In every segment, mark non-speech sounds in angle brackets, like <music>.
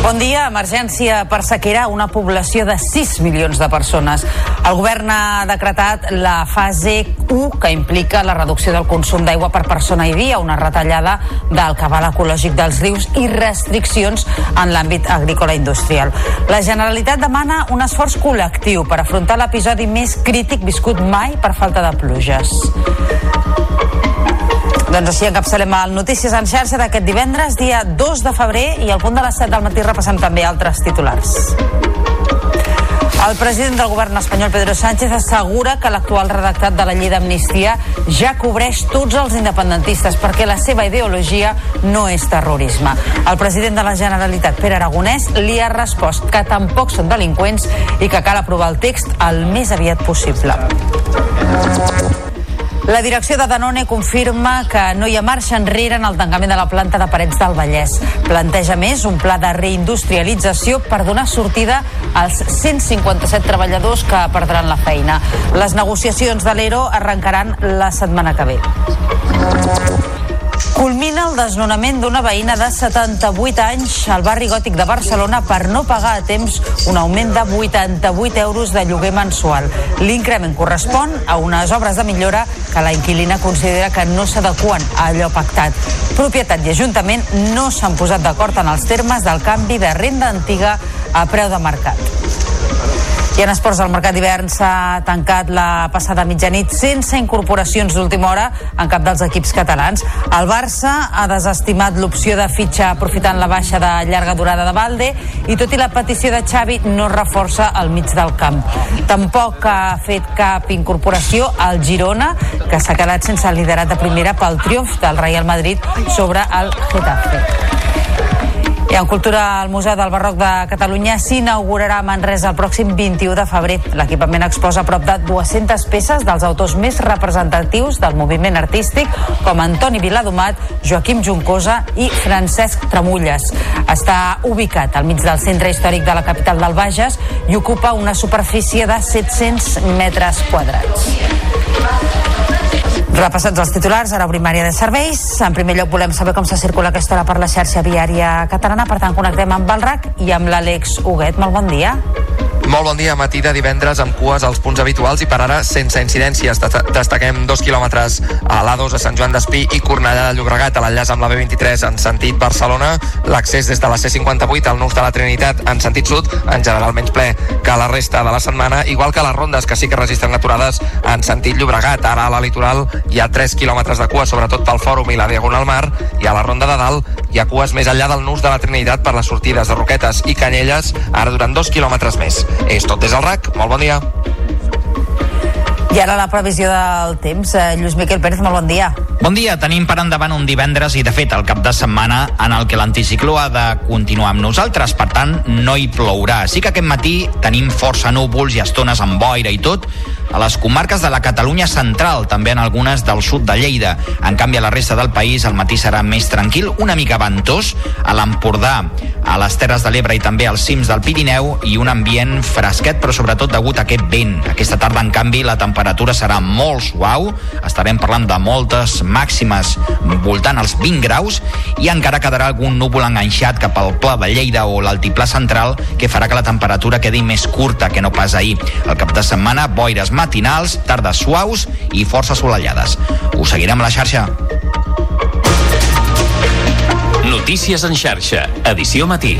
Bon dia. Emergència per sequera una població de 6 milions de persones. El govern ha decretat la fase 1, que implica la reducció del consum d'aigua per persona i dia, una retallada del cabal ecològic dels rius i restriccions en l'àmbit agrícola industrial. La Generalitat demana un esforç col·lectiu per afrontar l'episodi més crític viscut mai per falta de pluges. Doncs així encapçalem el Notícies en xarxa d'aquest divendres, dia 2 de febrer, i al punt de les 7 del matí repassem també altres titulars. El president del govern espanyol, Pedro Sánchez, assegura que l'actual redactat de la llei d'amnistia ja cobreix tots els independentistes perquè la seva ideologia no és terrorisme. El president de la Generalitat, Pere Aragonès, li ha respost que tampoc són delinqüents i que cal aprovar el text el més aviat possible. La direcció de Danone confirma que no hi ha marxa enrere en el tancament de la planta de Parets del Vallès. Planteja més un pla de reindustrialització per donar sortida als 157 treballadors que perdran la feina. Les negociacions de l'ERO arrencaran la setmana que ve. Culmina el desnonament d'una veïna de 78 anys al barri gòtic de Barcelona per no pagar a temps un augment de 88 euros de lloguer mensual. L'increment correspon a unes obres de millora que la inquilina considera que no s'adequen a allò pactat. Propietat i Ajuntament no s'han posat d'acord en els termes del canvi de renda antiga a preu de mercat. I en esports, el mercat d'hivern s'ha tancat la passada mitjanit sense incorporacions d'última hora en cap dels equips catalans. El Barça ha desestimat l'opció de fitxa aprofitant la baixa de llarga durada de Valde i tot i la petició de Xavi no reforça el mig del camp. Tampoc ha fet cap incorporació al Girona, que s'ha quedat sense liderat de primera pel triomf del Real Madrid sobre el Getafe. I en cultura, el Museu del Barroc de Catalunya s'inaugurarà a Manresa el pròxim 21 de febrer. L'equipament exposa prop de 200 peces dels autors més representatius del moviment artístic, com Antoni Viladomat, Joaquim Juncosa i Francesc Tramulles. Està ubicat al mig del centre històric de la capital del Bages i ocupa una superfície de 700 metres quadrats. Repassats els titulars, ara obrim àrea de serveis. En primer lloc volem saber com se circula aquesta hora per la xarxa viària catalana, per tant connectem amb el RAC i amb l'Àlex Huguet. Molt bon dia. Molt bon dia, matí de divendres amb cues als punts habituals i per ara sense incidències. Destaquem dos quilòmetres a l'A2 a Sant Joan d'Espí i Cornellà de Llobregat a l'enllaç amb la B23 en sentit Barcelona. L'accés des de la C58 al Nus de la Trinitat en sentit sud, en general menys ple que la resta de la setmana, igual que les rondes que sí que registren aturades en sentit Llobregat. Ara a la litoral hi ha 3 quilòmetres de cua, sobretot pel Fòrum i la Diagonal Mar, i a la ronda de dalt hi ha cues més enllà del Nus de la Trinitat per les sortides de Roquetes i Canyelles, ara durant dos quilòmetres més. És tot des del RAC. Molt bon dia. I ara la previsió del temps. Eh, Lluís Miquel Pérez, molt bon dia. Bon dia, tenim per endavant un divendres i de fet el cap de setmana en el que l'anticicló ha de continuar amb nosaltres, per tant no hi plourà. Sí que aquest matí tenim força núvols i estones amb boira i tot a les comarques de la Catalunya central, també en algunes del sud de Lleida. En canvi, a la resta del país el matí serà més tranquil, una mica ventós, a l'Empordà, a les Terres de l'Ebre i també als cims del Pirineu i un ambient fresquet, però sobretot degut a aquest vent. Aquesta tarda, en canvi, la temperatura serà molt suau, estarem parlant de moltes màximes voltant els 20 graus i encara quedarà algun núvol enganxat cap al Pla de Lleida o l'altiplà central que farà que la temperatura quedi més curta que no pas ahir. El cap de setmana, boires matinals, tardes suaus i força assolellades. Us seguirem a la xarxa. Notícies en xarxa, edició matí.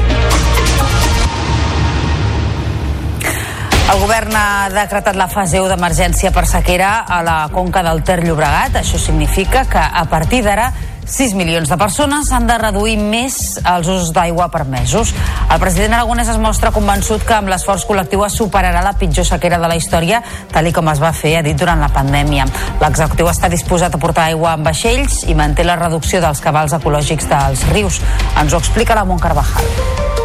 El govern ha decretat la fase 1 d'emergència per sequera a la conca del Ter Llobregat. Això significa que a partir d'ara 6 milions de persones han de reduir més els usos d'aigua per mesos. El president aragonès es mostra convençut que amb l'esforç col·lectiu es superarà la pitjor sequera de la història, tal com es va fer, ha dit, durant la pandèmia. L'executiu està disposat a portar aigua amb vaixells i manté la reducció dels cabals ecològics dels rius. Ens ho explica la Mont Carvajal.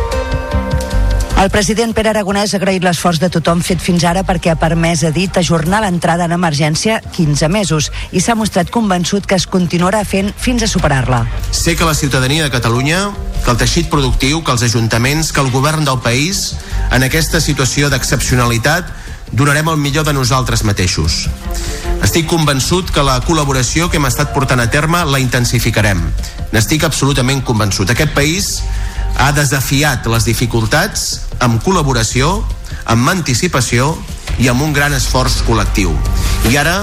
El president Pere Aragonès ha agraït l'esforç de tothom fet fins ara perquè ha permès, ha dit, ajornar l'entrada en emergència 15 mesos i s'ha mostrat convençut que es continuarà fent fins a superar-la. Sé que la ciutadania de Catalunya que el teixit productiu, que els ajuntaments, que el govern del país, en aquesta situació d'excepcionalitat, donarem el millor de nosaltres mateixos. Estic convençut que la col·laboració que hem estat portant a terme la intensificarem. N'estic absolutament convençut. Aquest país ha desafiat les dificultats amb col·laboració, amb anticipació i amb un gran esforç col·lectiu. I ara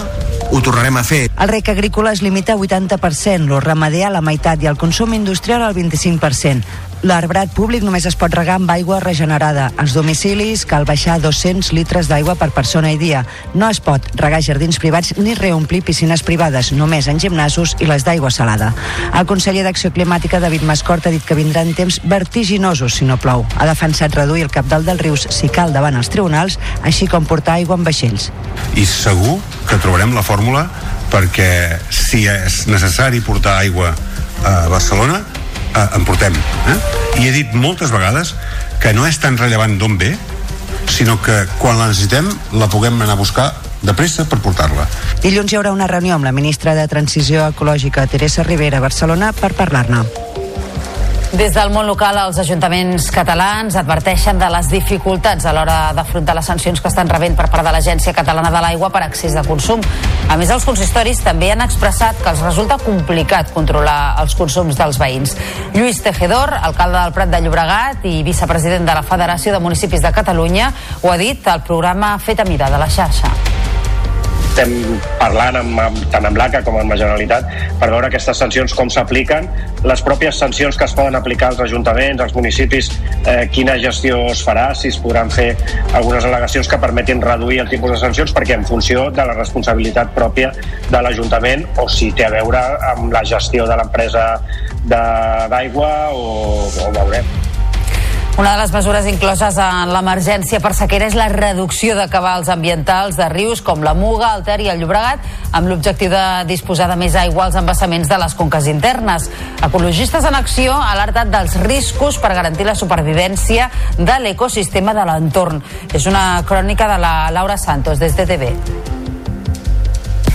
ho tornarem a fer. El rec agrícola es limita a 80%, lo ramader a la meitat i el consum industrial al 25%. L'arbrat públic només es pot regar amb aigua regenerada. Als domicilis cal baixar 200 litres d'aigua per persona i dia. No es pot regar jardins privats ni reomplir piscines privades, només en gimnasos i les d'aigua salada. El conseller d'Acció Climàtica, David Mascort, ha dit que vindran temps vertiginosos si no plou. Ha defensat reduir el capdalt dels rius si cal davant els tribunals, així com portar aigua en vaixells. I segur que trobarem la fórmula perquè si és necessari portar aigua a Barcelona eh, en portem. Eh? I he dit moltes vegades que no és tan rellevant d'on ve, sinó que quan la necessitem la puguem anar a buscar de pressa per portar-la. Dilluns hi haurà una reunió amb la ministra de Transició Ecològica, Teresa Rivera, a Barcelona, per parlar-ne. Des del món local, els ajuntaments catalans adverteixen de les dificultats a l'hora d'afrontar les sancions que estan rebent per part de l'Agència Catalana de l'Aigua per excés de consum. A més, els consistoris també han expressat que els resulta complicat controlar els consums dels veïns. Lluís Tejedor, alcalde del Prat de Llobregat i vicepresident de la Federació de Municipis de Catalunya, ho ha dit al programa Fet a Mirar de la xarxa estem parlant amb, amb, tant amb l'ACA com amb la Generalitat per veure aquestes sancions com s'apliquen, les pròpies sancions que es poden aplicar als ajuntaments, als municipis, eh, quina gestió es farà, si es podran fer algunes al·legacions que permetin reduir el tipus de sancions, perquè en funció de la responsabilitat pròpia de l'Ajuntament o si té a veure amb la gestió de l'empresa d'aigua o, o veurem. Una de les mesures incloses en l'emergència per sequera és la reducció de cabals ambientals de rius com la Muga, el Ter i el Llobregat, amb l'objectiu de disposar de més aigua als embassaments de les conques internes. Ecologistes en Acció ha alertat dels riscos per garantir la supervivència de l'ecosistema de l'entorn. És una crònica de la Laura Santos, des de TV.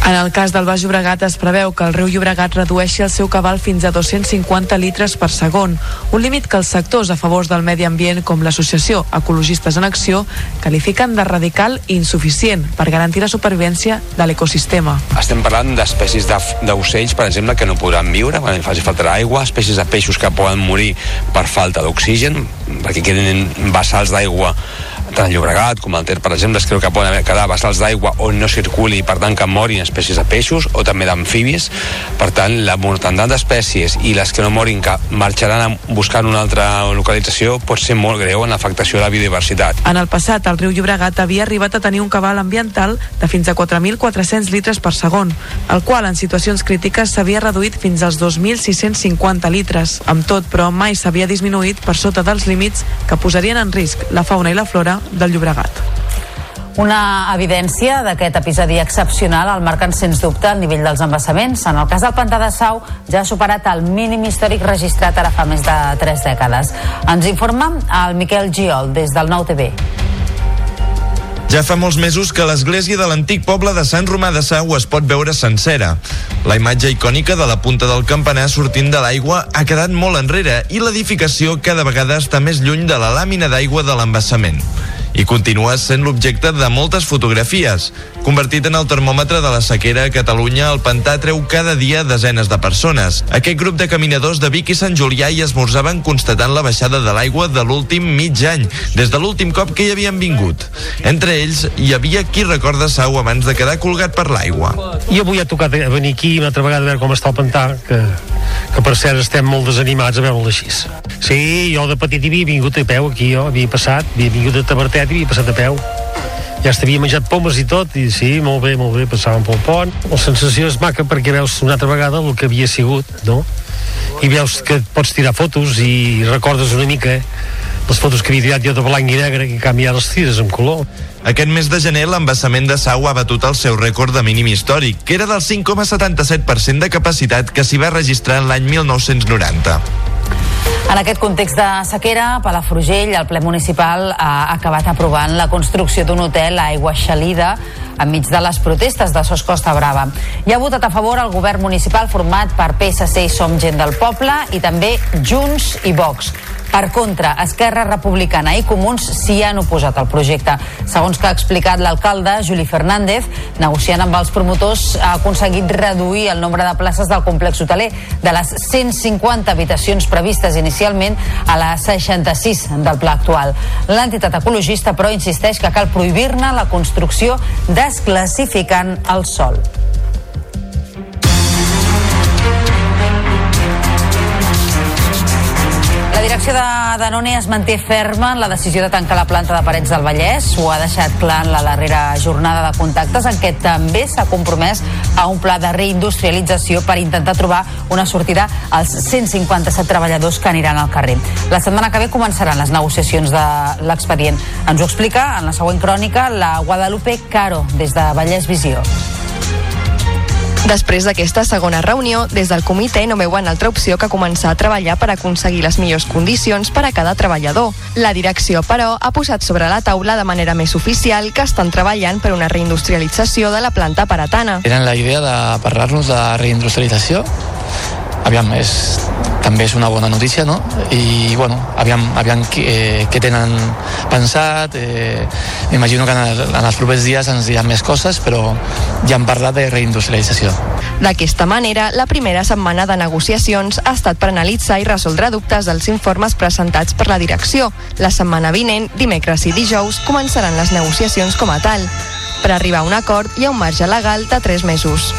En el cas del Baix Llobregat es preveu que el riu Llobregat redueixi el seu cabal fins a 250 litres per segon, un límit que els sectors a favor del medi ambient com l'associació Ecologistes en Acció qualifiquen de radical i insuficient per garantir la supervivència de l'ecosistema. Estem parlant d'espècies d'ocells, per exemple, que no podran viure quan faci falta aigua, espècies de peixos que poden morir per falta d'oxigen, perquè queden vessals d'aigua tant Llobregat com el Ter, per exemple, es creu que poden haver quedar vessals d'aigua on no circuli i per tant que morin espècies de peixos o també d'amfibis. Per tant, la mortandat d'espècies i les que no morin que marxaran a buscar una altra localització pot ser molt greu en l'afectació de la biodiversitat. En el passat, el riu Llobregat havia arribat a tenir un cabal ambiental de fins a 4.400 litres per segon, el qual en situacions crítiques s'havia reduït fins als 2.650 litres. Amb tot, però, mai s'havia disminuït per sota dels límits que posarien en risc la fauna i la flora del Llobregat. Una evidència d'aquest episodi excepcional el marquen sens dubte el nivell dels embassaments. En el cas del Pantà de Sau ja ha superat el mínim històric registrat ara fa més de 3 dècades. Ens informa el Miquel Giol des del Nou TV. Ja fa molts mesos que l'església de l'antic poble de Sant Romà de Sau es pot veure sencera. La imatge icònica de la punta del campanar sortint de l'aigua ha quedat molt enrere i l'edificació cada vegada està més lluny de la làmina d'aigua de l'embassament i continua sent l'objecte de moltes fotografies. Convertit en el termòmetre de la sequera a Catalunya, el pantà treu cada dia desenes de persones. Aquest grup de caminadors de Vic i Sant Julià hi esmorzaven constatant la baixada de l'aigua de l'últim mig any, des de l'últim cop que hi havien vingut. Entre ells hi havia qui recorda Sau abans de quedar colgat per l'aigua. I avui ha tocat venir aquí una altra vegada a veure com està el pantà, que, que per cert estem molt desanimats a veure'l així. Sí, jo de petit havia vingut a peu aquí, jo havia passat, havia vingut a Tabertet i havia passat a peu ja s'havia menjat pomes i tot, i sí, molt bé, molt bé, passàvem pel pont. La sensació és maca perquè veus una altra vegada el que havia sigut, no? I veus que pots tirar fotos i recordes una mica eh? les fotos que havia tirat jo de blanc i negre que canviar les tires en color. Aquest mes de gener, l'embassament de Sau ha batut el seu rècord de mínim històric, que era del 5,77% de capacitat que s'hi va registrar l'any 1990. En aquest context de sequera, Palafrugell, el ple municipal, ha acabat aprovant la construcció d'un hotel a Aigua Xalida enmig de les protestes de Sos Costa Brava. Hi ha votat a favor el govern municipal format per PSC i Som Gent del Poble i també Junts i Vox. Per contra, Esquerra Republicana i Comuns s'hi han oposat al projecte. Segons que ha explicat l'alcalde, Juli Fernández, negociant amb els promotors ha aconseguit reduir el nombre de places del complex hoteler de les 150 habitacions previstes inicialment a les 66 del pla actual. L'entitat ecologista, però, insisteix que cal prohibir-ne la construcció desclassificant el sol. Direcció de Danone es manté ferma en la decisió de tancar la planta de Parets del Vallès. Ho ha deixat clar en la darrera jornada de contactes en què també s'ha compromès a un pla de reindustrialització per intentar trobar una sortida als 157 treballadors que aniran al carrer. La setmana que ve començaran les negociacions de l'expedient. Ens ho explica en la següent crònica la Guadalupe Caro, des de Vallès Visió. Després d'aquesta segona reunió, des del comitè no veuen altra opció que començar a treballar per aconseguir les millors condicions per a cada treballador. La direcció, però, ha posat sobre la taula de manera més oficial que estan treballant per una reindustrialització de la planta paratana. Tenen la idea de parlar-nos de reindustrialització. Aviam, és, també és una bona notícia, no? I, bueno, aviam, aviam eh, què tenen pensat. Eh, M'imagino que en, el, en els propers dies ens diran més coses, però ja han parlat de reindustrialització. D'aquesta manera, la primera setmana de negociacions ha estat per analitzar i resoldre dubtes dels informes presentats per la direcció. La setmana vinent, dimecres i dijous, començaran les negociacions com a tal. Per arribar a un acord hi ha un marge legal de 3 mesos.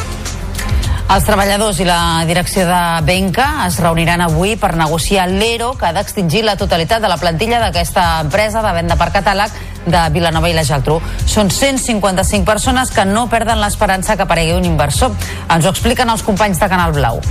Els treballadors i la direcció de Benca es reuniran avui per negociar l'ERO que ha d'extingir la totalitat de la plantilla d'aquesta empresa de venda per catàleg de Vilanova i la Geltrú. Són 155 persones que no perden l'esperança que aparegui un inversor. Ens ho expliquen els companys de Canal Blau.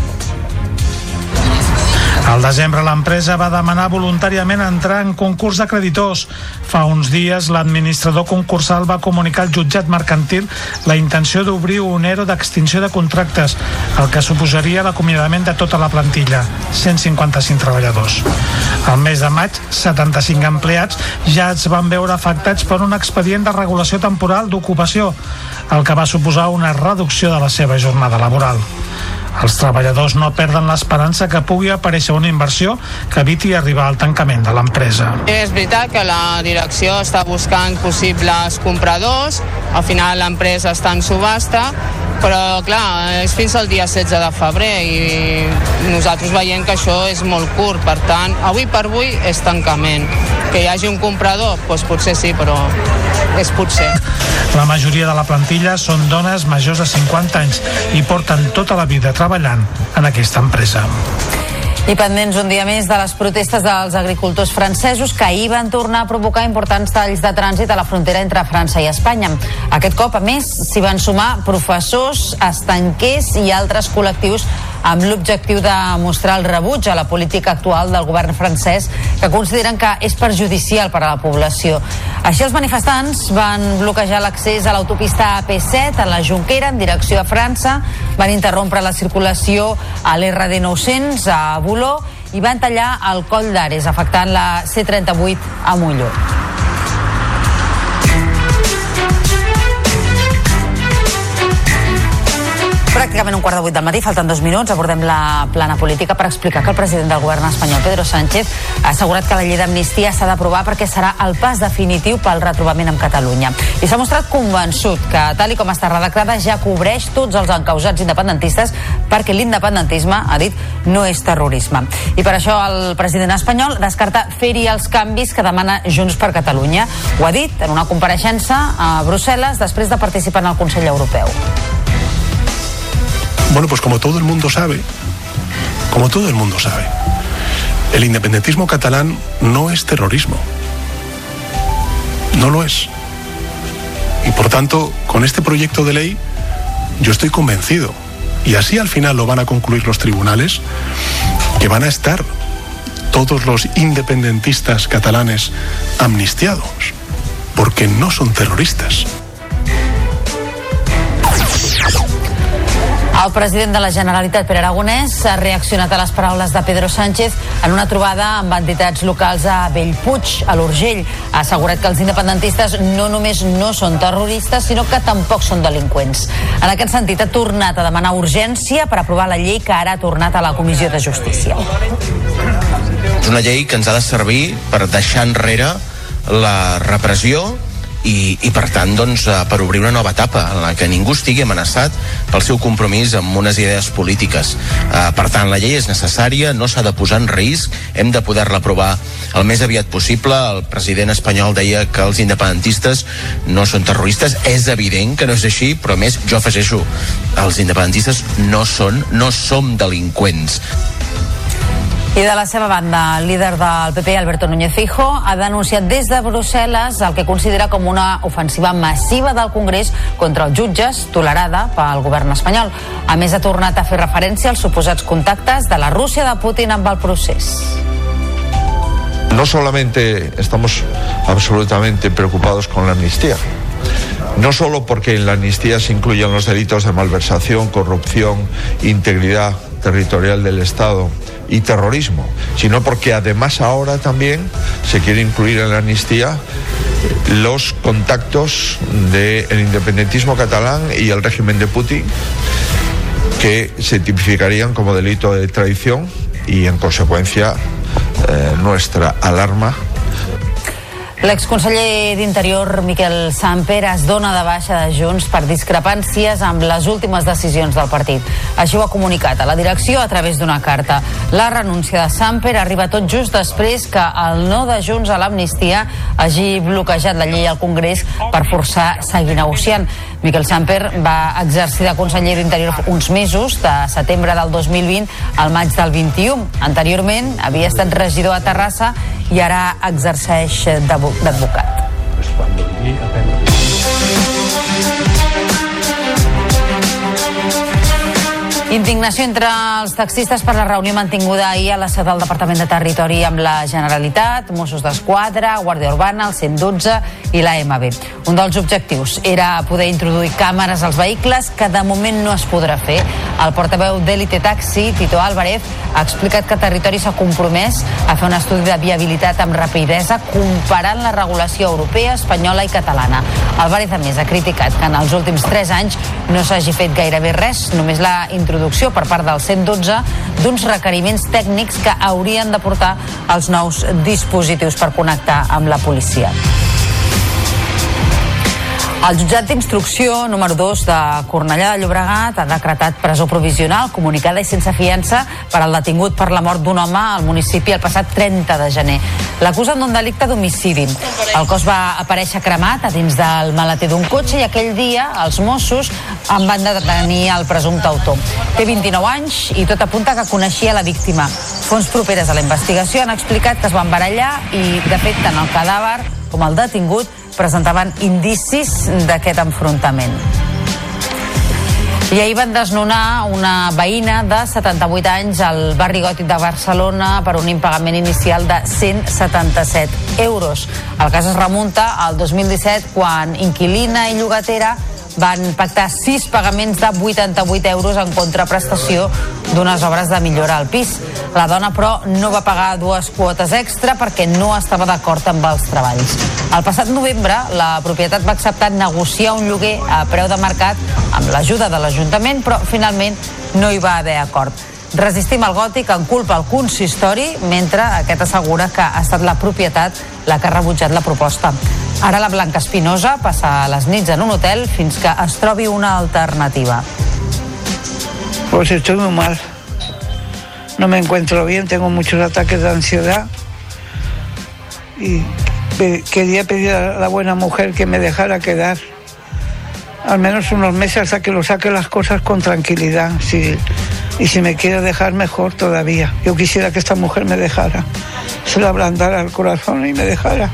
Al desembre l'empresa va demanar voluntàriament entrar en concurs de creditors. Fa uns dies l'administrador concursal va comunicar al jutjat mercantil la intenció d'obrir un ERO d'extinció de contractes, el que suposaria l'acomiadament de tota la plantilla, 155 treballadors. Al mes de maig, 75 empleats ja es van veure afectats per un expedient de regulació temporal d'ocupació, el que va suposar una reducció de la seva jornada laboral. Els treballadors no perden l'esperança que pugui aparèixer una inversió que eviti arribar al tancament de l'empresa. És veritat que la direcció està buscant possibles compradors, al final l'empresa està en subhasta, però clar, és fins al dia 16 de febrer i nosaltres veiem que això és molt curt, per tant, avui per avui és tancament. Que hi hagi un comprador, doncs potser sí, però és potser. La majoria de la plantilla són dones majors de 50 anys i porten tota la vida treballant en aquesta empresa. I pendents un dia més de les protestes dels agricultors francesos que ahir van tornar a provocar importants talls de trànsit a la frontera entre França i Espanya. Aquest cop, a més, s'hi van sumar professors, estanquers i altres col·lectius amb l'objectiu de mostrar el rebuig a la política actual del govern francès que consideren que és perjudicial per a la població. Així els manifestants van bloquejar l'accés a l'autopista AP7 a la Junquera en direcció a França, van interrompre la circulació a l'RD 900 a Boló i van tallar el coll d'Ares afectant la C38 a Molló. Pràcticament un quart de vuit del matí, falten dos minuts, abordem la plana política per explicar que el president del govern espanyol, Pedro Sánchez, ha assegurat que la llei d'amnistia s'ha d'aprovar perquè serà el pas definitiu pel retrobament amb Catalunya. I s'ha mostrat convençut que, tal i com està redactada, ja cobreix tots els encausats independentistes perquè l'independentisme, ha dit, no és terrorisme. I per això el president espanyol descarta fer-hi els canvis que demana Junts per Catalunya. Ho ha dit en una compareixença a Brussel·les després de participar en el Consell Europeu. Bueno, pues como todo el mundo sabe, como todo el mundo sabe, el independentismo catalán no es terrorismo. No lo es. Y por tanto, con este proyecto de ley, yo estoy convencido, y así al final lo van a concluir los tribunales, que van a estar todos los independentistas catalanes amnistiados, porque no son terroristas. El president de la Generalitat, Pere Aragonès, ha reaccionat a les paraules de Pedro Sánchez en una trobada amb entitats locals a Bellpuig, a l'Urgell. Ha assegurat que els independentistes no només no són terroristes, sinó que tampoc són delinqüents. En aquest sentit, ha tornat a demanar urgència per aprovar la llei que ara ha tornat a la Comissió de Justícia. És una llei que ens ha de servir per deixar enrere la repressió i, i per tant doncs, eh, per obrir una nova etapa en la que ningú estigui amenaçat pel seu compromís amb unes idees polítiques. Uh, per tant la llei és necessària no s'ha de posar en risc hem de poder-la aprovar el més aviat possible. El president espanyol deia que els independentistes no són terroristes. És evident que no és així però més jo afegeixo els independentistes no són no som delinqüents i de la seva banda, el líder del PP, Alberto Núñez Fijo, ha denunciat des de Brussel·les el que considera com una ofensiva massiva del Congrés contra els jutges, tolerada pel govern espanyol. A més, ha tornat a fer referència als suposats contactes de la Rússia de Putin amb el procés. No solamente estamos absolutamente preocupados con la amnistía, no solo porque en la amnistía se incluyen los delitos de malversación, corrupción, integridad territorial del Estado y terrorismo, sino porque además ahora también se quiere incluir en la amnistía los contactos del independentismo catalán y el régimen de Putin que se tipificarían como delito de traición y en consecuencia eh, nuestra alarma L'exconseller d'Interior, Miquel Samper, es dona de baixa de Junts per discrepàncies amb les últimes decisions del partit. Així ho ha comunicat a la direcció a través d'una carta. La renúncia de Samper arriba tot just després que el no de Junts a l'amnistia hagi bloquejat la llei al Congrés per forçar seguir negociant. Miquel Samper va exercir de conseller d'Interior uns mesos, de setembre del 2020 al maig del 21. Anteriorment havia estat regidor a Terrassa i ara exerceix d'advocat. Indignació entre els taxistes per la reunió mantinguda ahir a la seu del Departament de Territori amb la Generalitat, Mossos d'Esquadra, Guàrdia Urbana, el 112 i la MB. Un dels objectius era poder introduir càmeres als vehicles que de moment no es podrà fer. El portaveu d'Elite Taxi, Tito Álvarez, ha explicat que Territori s'ha compromès a fer un estudi de viabilitat amb rapidesa comparant la regulació europea, espanyola i catalana. Álvarez, a més, ha criticat que en els últims 3 anys no s'hagi fet gairebé res, només la introducció introducció per part del 112 d'uns requeriments tècnics que haurien de portar els nous dispositius per connectar amb la policia. El jutjat d'instrucció número 2 de Cornellà de Llobregat ha decretat presó provisional comunicada i sense fiança per al detingut per la mort d'un home al municipi el passat 30 de gener. L'acusen d'un delicte d'homicidi. El cos va aparèixer cremat a dins del maleter d'un cotxe i aquell dia els Mossos en van detenir el presumpte autor. Té 29 anys i tot apunta que coneixia la víctima. Fons properes a la investigació han explicat que es van barallar i, de fet, tant el cadàver com el detingut presentaven indicis d'aquest enfrontament. I ahir van desnonar una veïna de 78 anys al barri gòtic de Barcelona per un impagament inicial de 177 euros. El cas es remunta al 2017 quan inquilina i llogatera van pactar sis pagaments de 88 euros en contraprestació d'unes obres de millora al pis. La dona, però, no va pagar dues quotes extra perquè no estava d'acord amb els treballs. El passat novembre, la propietat va acceptar negociar un lloguer a preu de mercat amb l'ajuda de l'Ajuntament, però finalment no hi va haver acord. Resistim al gòtic en culpa al consistori, mentre aquest assegura que ha estat la propietat la que ha rebutjat la proposta. Ara la Blanca Espinosa passa les nits en un hotel fins que es trobi una alternativa. Pues estoy muy mal. No me encuentro bien, tengo muchos ataques de ansiedad y quería pedir a la buena mujer que me dejara quedar al menos unos meses hasta que lo saque las cosas con tranquilidad. Si, y si me quiere dejar, mejor todavía. Yo quisiera que esta mujer me dejara, se le ablandara el corazón y me dejara.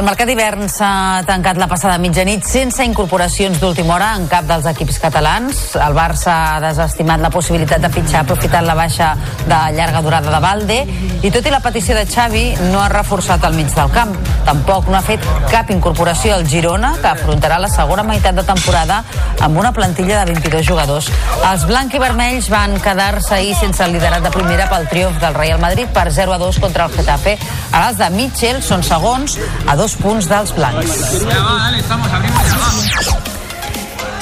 El mercat d'hivern s'ha tancat la passada mitjanit sense incorporacions d'última hora en cap dels equips catalans. El Barça ha desestimat la possibilitat de fitxar aprofitant la baixa de llarga durada de Valde i tot i la petició de Xavi no ha reforçat el mig del camp. Tampoc no ha fet cap incorporació al Girona que afrontarà la segona meitat de temporada amb una plantilla de 22 jugadors. Els blanc i vermells van quedar-se ahir sense el liderat de primera pel triomf del Real Madrid per 0 a 2 contra el Getafe. Ara els de Mitchell són segons a dos punts dels blancs.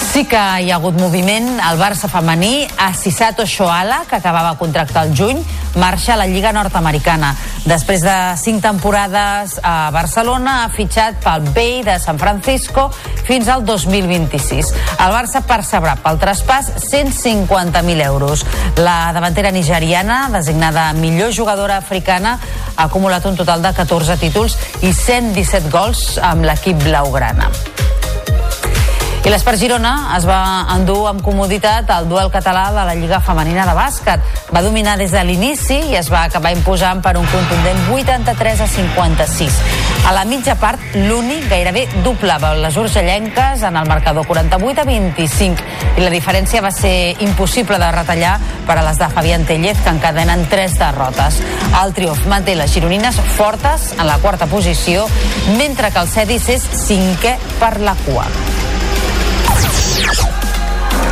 Sí que hi ha hagut moviment. El Barça femení, Asisato Shoala, que acabava contracte al juny, marxa a la Lliga Nord-Americana. Després de cinc temporades a Barcelona, ha fitxat pel Bay de San Francisco fins al 2026. El Barça percebrà pel traspàs 150.000 euros. La davantera nigeriana, designada millor jugadora africana, ha acumulat un total de 14 títols i 117 gols amb l'equip blaugrana. I l'Espart Girona es va endur amb comoditat el duel català de la Lliga Femenina de Bàsquet. Va dominar des de l'inici i es va acabar imposant per un contundent 83 a 56. A la mitja part, l'únic gairebé doblava les urgellenques en el marcador 48 a 25 i la diferència va ser impossible de retallar per a les de Fabián Tellez que encadenen tres derrotes. El triomf manté les gironines fortes en la quarta posició mentre que el Cedis és cinquè per la cua.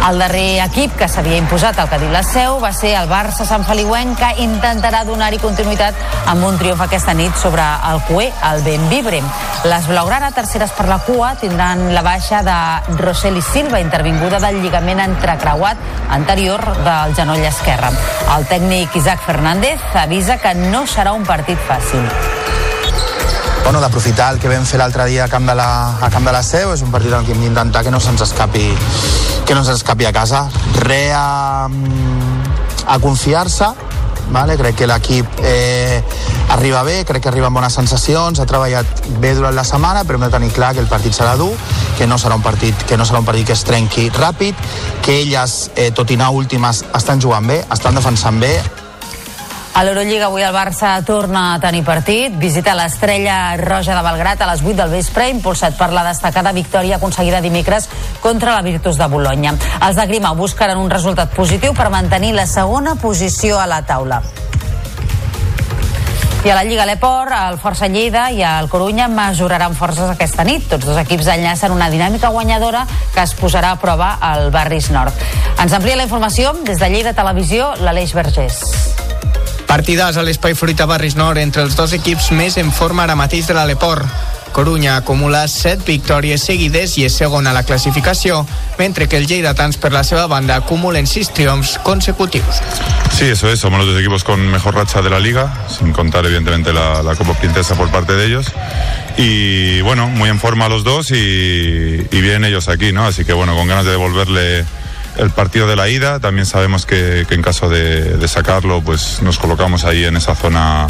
El darrer equip que s'havia imposat al la seu va ser el Barça Sant Feliuenc que intentarà donar-hi continuïtat amb un triomf aquesta nit sobre el Cué, el Benvibre. Les Blaugrana, terceres per la cua, tindran la baixa de Roseli Silva, intervinguda del lligament entrecreuat anterior del genoll esquerre. El tècnic Isaac Fernández avisa que no serà un partit fàcil bueno, d'aprofitar el que vam fer l'altre dia a camp, de la, a camp de la Seu, és un partit en què hem d'intentar que no se'ns escapi, que no se'ns escapi a casa. Re a, a confiar-se, vale? crec que l'equip eh, arriba bé, crec que arriba amb bones sensacions, ha treballat bé durant la setmana, però hem de tenir clar que el partit serà dur, que no serà un partit que no serà un partit que es trenqui ràpid, que elles, eh, tot i anar últimes, estan jugant bé, estan defensant bé, a l'Eurolliga avui el Barça torna a tenir partit, visita l'estrella roja de Belgrat a les 8 del vespre, impulsat per la destacada victòria aconseguida dimecres contra la Virtus de Bologna. Els de Grima buscaran un resultat positiu per mantenir la segona posició a la taula. I a la Lliga Leport, el Força Lleida i el Corunya mesuraran forces aquesta nit. Tots dos equips enllacen una dinàmica guanyadora que es posarà a prova al Barris Nord. Ens amplia la informació des de Lleida Televisió, l'Aleix Vergés. Partidàs a l'Espai Fruita Barris Nord entre els dos equips més en forma ara mateix de l'Aleport. Corunya acumula 7 victòries seguides i és segon a la classificació, mentre que el Lleidatans per la seva banda acumulen 6 triomfs consecutius. Sí, eso es, somos los dos equipos con mejor racha de la liga, sin contar evidentemente la, la Copa Princesa por parte de ellos. Y bueno, muy en forma los dos y, y bien ellos aquí, ¿no? Así que bueno, con ganas de devolverle el partido de la ida. También sabemos que, que en caso de, de, sacarlo, pues nos colocamos ahí en esa zona,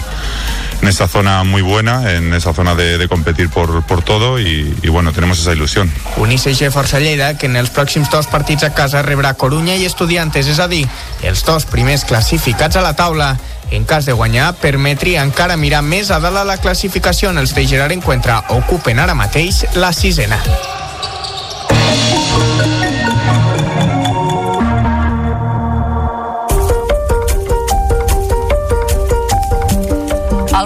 en esa zona muy buena, en esa zona de, de competir por, por todo y, y, bueno, tenemos esa ilusión. Un ICG Força Lleida que en els pròxims dos partits a casa rebrà Corunya i Estudiantes, és a dir, els dos primers classificats a la taula. En cas de guanyar, permetria encara mirar més a dalt a la classificació en els de Gerard Encuentra ocupen ara mateix la sisena.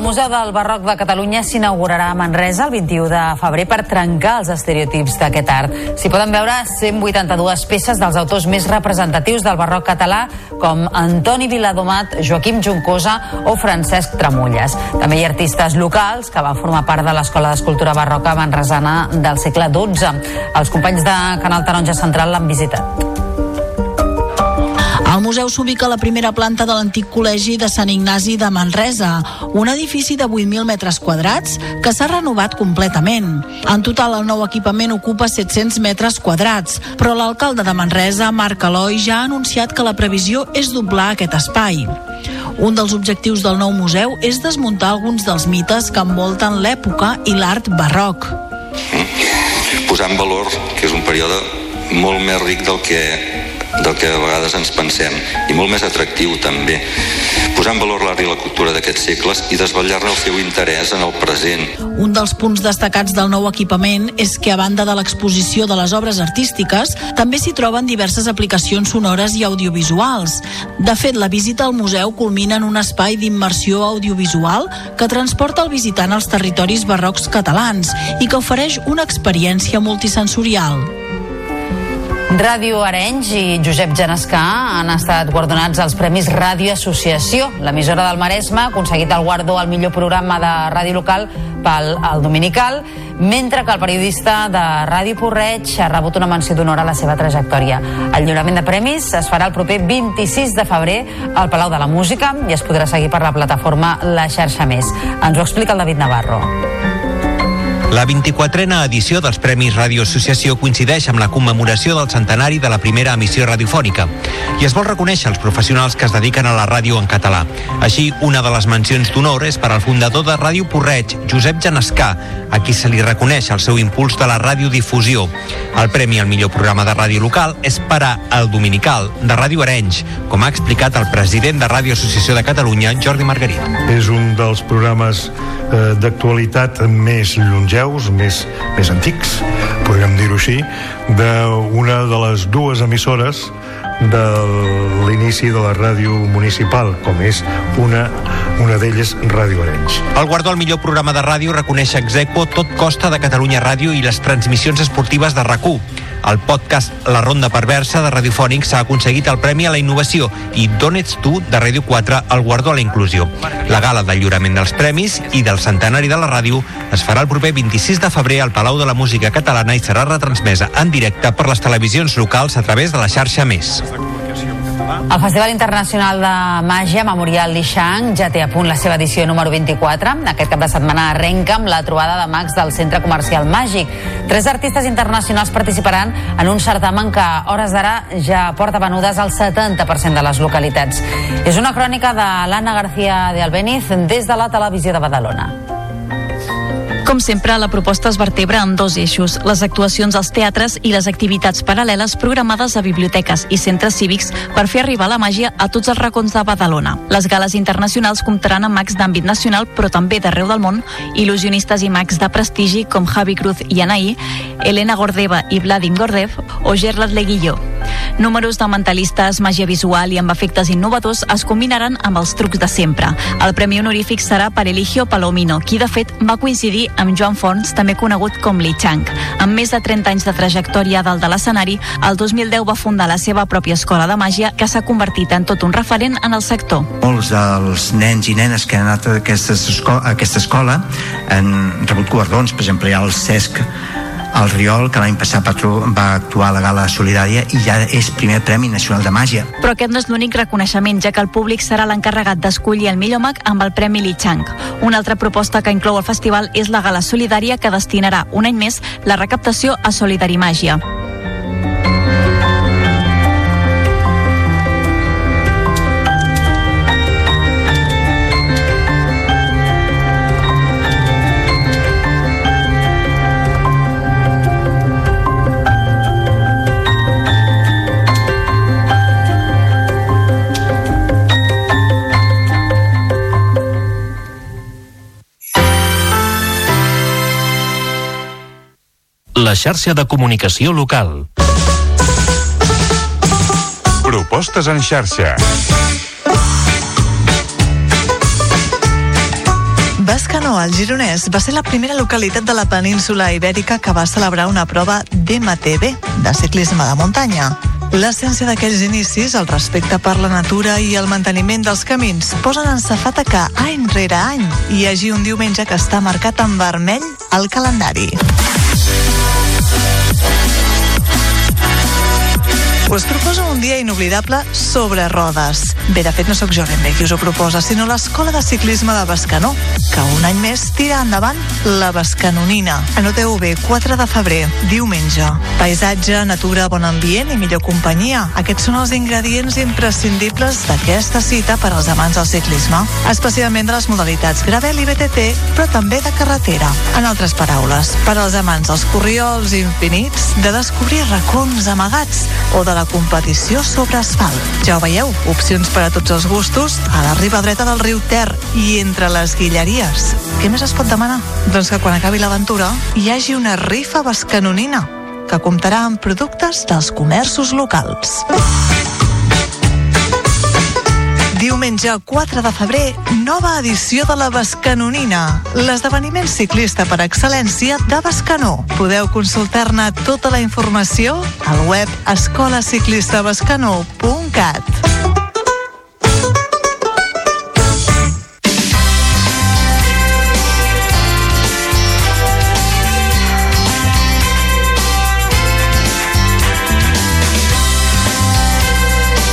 El Museu del Barroc de Catalunya s'inaugurarà a Manresa el 21 de febrer per trencar els estereotips d'aquest art. S'hi poden veure 182 peces dels autors més representatius del barroc català, com Antoni Viladomat, Joaquim Juncosa o Francesc Tramulles. També hi ha artistes locals que van formar part de l'Escola d'Escultura Barroca Manresana del segle XII. Els companys de Canal Taronja Central l'han visitat. El museu s'ubica a la primera planta de l'antic col·legi de Sant Ignasi de Manresa, un edifici de 8.000 metres quadrats que s'ha renovat completament. En total, el nou equipament ocupa 700 metres quadrats, però l'alcalde de Manresa, Marc Eloi, ja ha anunciat que la previsió és doblar aquest espai. Un dels objectius del nou museu és desmuntar alguns dels mites que envolten l'època i l'art barroc. Posar en valor que és un període molt més ric del que del que a vegades ens pensem i molt més atractiu també posar en valor l'art i la cultura d'aquests segles i desvetllar-ne el seu interès en el present. Un dels punts destacats del nou equipament és que, a banda de l'exposició de les obres artístiques, també s'hi troben diverses aplicacions sonores i audiovisuals. De fet, la visita al museu culmina en un espai d'immersió audiovisual que transporta el visitant als territoris barrocs catalans i que ofereix una experiència multisensorial. Ràdio Arenys i Josep Genescà han estat guardonats als Premis Ràdio Associació. L'emissora del Maresme ha aconseguit el guardó al millor programa de ràdio local pel el Dominical, mentre que el periodista de Ràdio Porreig ha rebut una menció d'honor a la seva trajectòria. El lliurament de premis es farà el proper 26 de febrer al Palau de la Música i es podrà seguir per la plataforma La Xarxa Més. Ens ho explica el David Navarro. La 24a edició dels Premis Ràdio Associació coincideix amb la commemoració del centenari de la primera emissió radiofònica i es vol reconèixer els professionals que es dediquen a la ràdio en català. Així, una de les mencions d'honor és per al fundador de Ràdio Porreig, Josep Genescà, a qui se li reconeix el seu impuls de la radiodifusió. El premi al millor programa de ràdio local és per a El Dominical, de Ràdio Arenys, com ha explicat el president de Ràdio Associació de Catalunya, Jordi Margarit. És un dels programes eh, d'actualitat més longeus, més, més antics, podríem dir-ho així, d'una de les dues emissores de l'inici de la ràdio municipal, com és una, una d'elles Ràdio Arenys. El guardó al millor programa de ràdio reconeix Exequo Tot Costa de Catalunya Ràdio i les transmissions esportives de rac el podcast La Ronda Perversa de Radiofònic s'ha aconseguit el Premi a la Innovació i D'on ets tu, de Ràdio 4, el guardó a la Inclusió. La gala del lliurament dels premis i del centenari de la ràdio es farà el proper 26 de febrer al Palau de la Música Catalana i serà retransmesa en directe per les televisions locals a través de la xarxa Més. El Festival Internacional de Màgia Memorial Lixang ja té a punt la seva edició número 24. Aquest cap de setmana arrenca amb la trobada de mags del Centre Comercial Màgic. Tres artistes internacionals participaran en un certamen que a hores d'ara ja porta venudes al 70% de les localitats. És una crònica de l'Anna García de Albeniz des de la televisió de Badalona. Com sempre, la proposta es vertebra en dos eixos, les actuacions als teatres i les activitats paral·leles programades a biblioteques i centres cívics per fer arribar la màgia a tots els racons de Badalona. Les gales internacionals comptaran amb mags d'àmbit nacional, però també d'arreu del món, il·lusionistes i mags de prestigi com Javi Cruz i Anaí, Elena Gordeva i Vladim Gordev o Gerard Leguillo. Números de mentalistes, màgia visual i amb efectes innovadors es combinaran amb els trucs de sempre. El premi honorífic serà per Eligio Palomino, qui de fet va coincidir amb Joan Fons, també conegut com Li Chang. Amb més de 30 anys de trajectòria dalt de l'escenari, el 2010 va fundar la seva pròpia escola de màgia que s'ha convertit en tot un referent en el sector. Molts dels nens i nenes que han anat a aquesta escola, a aquesta escola han rebut guardons, per exemple, hi ha el CESC el Riol, que l'any passat va, actuar a la gala solidària i ja és primer Premi Nacional de Màgia. Però aquest no és l'únic reconeixement, ja que el públic serà l'encarregat d'escollir el millor mag amb el Premi Li Chang. Una altra proposta que inclou el festival és la gala solidària que destinarà un any més la recaptació a Solidarimàgia. La xarxa de comunicació local. Propostes en xarxa. Bascanó, al Gironès, va ser la primera localitat de la península ibèrica que va celebrar una prova d'MTB, de ciclisme de muntanya. L'essència d'aquells inicis, el respecte per la natura i el manteniment dels camins posen en safata que any rere any hi hagi un diumenge que està marcat en vermell al calendari. Us proposo un dia inoblidable sobre rodes. Bé, de fet, no sóc jo ben bé qui us ho proposa, sinó l'Escola de Ciclisme de Bescanó, que un any més tira endavant la Bescanonina. Anoteu bé, 4 de febrer, diumenge. Paisatge, natura, bon ambient i millor companyia. Aquests són els ingredients imprescindibles d'aquesta cita per als amants del ciclisme, especialment de les modalitats gravel i BTT, però també de carretera. En altres paraules, per als amants dels corriols infinits, de descobrir racons amagats o de la la competició sobre asfalt. Ja ho veieu, opcions per a tots els gustos a la riba dreta del riu Ter i entre les guilleries. Què més es pot demanar? Doncs que quan acabi l'aventura hi hagi una rifa bascanonina que comptarà amb productes dels comerços locals. Diumenge 4 de febrer, nova edició de la Bascanonina, l'esdeveniment ciclista per excel·lència de Bascanó. Podeu consultar-ne tota la informació al web escolaciclistabascanó.cat.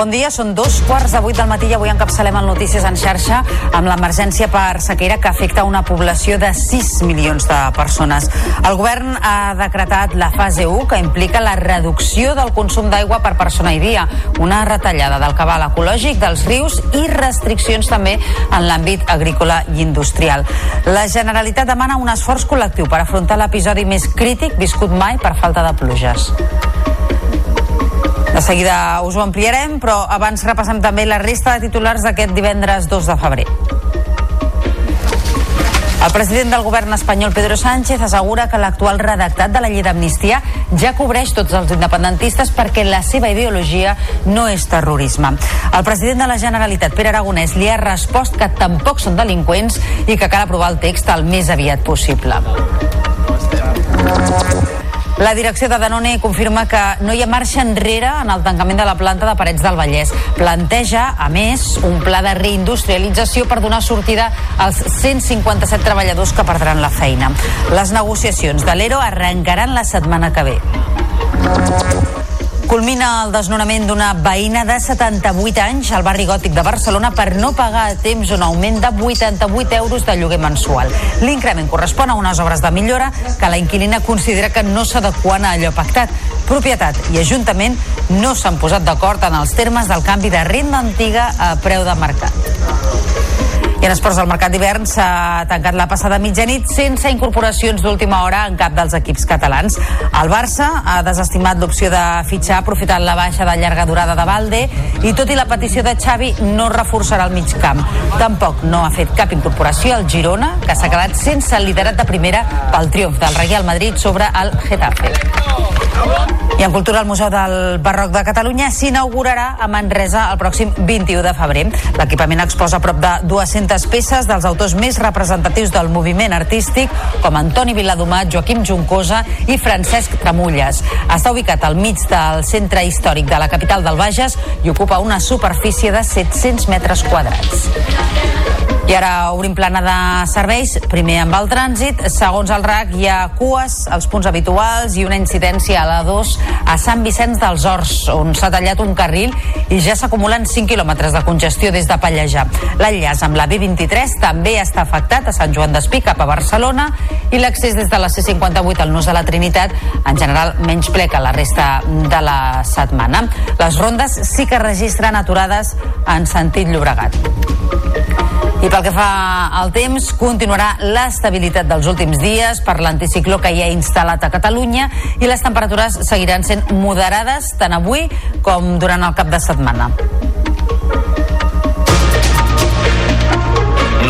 Bon dia, són dos quarts de vuit del matí i avui encapçalem el Notícies en xarxa amb l'emergència per sequera que afecta una població de 6 milions de persones. El govern ha decretat la fase 1 que implica la reducció del consum d'aigua per persona i dia, una retallada del cabal ecològic dels rius i restriccions també en l'àmbit agrícola i industrial. La Generalitat demana un esforç col·lectiu per afrontar l'episodi més crític viscut mai per falta de pluges. De seguida us ho ampliarem, però abans repassem també la resta de titulars d'aquest divendres 2 de febrer. El president del govern espanyol, Pedro Sánchez, assegura que l'actual redactat de la llei d'amnistia ja cobreix tots els independentistes perquè la seva ideologia no és terrorisme. El president de la Generalitat, Pere Aragonès, li ha respost que tampoc són delinqüents i que cal aprovar el text el més aviat possible. La direcció de Danone confirma que no hi ha marxa enrere en el tancament de la planta de Parets del Vallès. Planteja, a més, un pla de reindustrialització per donar sortida als 157 treballadors que perdran la feina. Les negociacions de l'ERO arrencaran la setmana que ve. Culmina el desnonament d'una veïna de 78 anys al barri gòtic de Barcelona per no pagar a temps un augment de 88 euros de lloguer mensual. L'increment correspon a unes obres de millora que la inquilina considera que no s'adequen a allò pactat. Propietat i Ajuntament no s'han posat d'acord en els termes del canvi de renda antiga a preu de mercat. I en esports del mercat d'hivern s'ha tancat la passada mitjanit sense incorporacions d'última hora en cap dels equips catalans. El Barça ha desestimat l'opció de fitxar aprofitant la baixa de llarga durada de Valde i tot i la petició de Xavi no reforçarà el mig camp. Tampoc no ha fet cap incorporació al Girona, que s'ha quedat sense el liderat de primera pel triomf del Real Madrid sobre el Getafe. I en cultura, el Museu del Barroc de Catalunya s'inaugurarà a Manresa el pròxim 21 de febrer. L'equipament exposa prop de 200 peces dels autors més representatius del moviment artístic, com Antoni Viladomat, Joaquim Juncosa i Francesc Tramulles. Està ubicat al mig del centre històric de la capital del Bages i ocupa una superfície de 700 metres quadrats. I ara obrim plana de serveis, primer amb el trànsit. Segons el RAC, hi ha cues als punts habituals i una incidència a la 2 a Sant Vicenç dels Horts, on s'ha tallat un carril i ja s'acumulen 5 quilòmetres de congestió des de Pallejà. L'enllaç amb la B23 també està afectat a Sant Joan d'Espí cap a Barcelona i l'accés des de la C58 al Nus de la Trinitat, en general menys ple que la resta de la setmana. Les rondes sí que registren aturades en sentit Llobregat. I pel que fa al temps, continuarà l'estabilitat dels últims dies per l'anticicló que hi ha instal·lat a Catalunya i les temperatures seguiran sent moderades tant avui com durant el cap de setmana.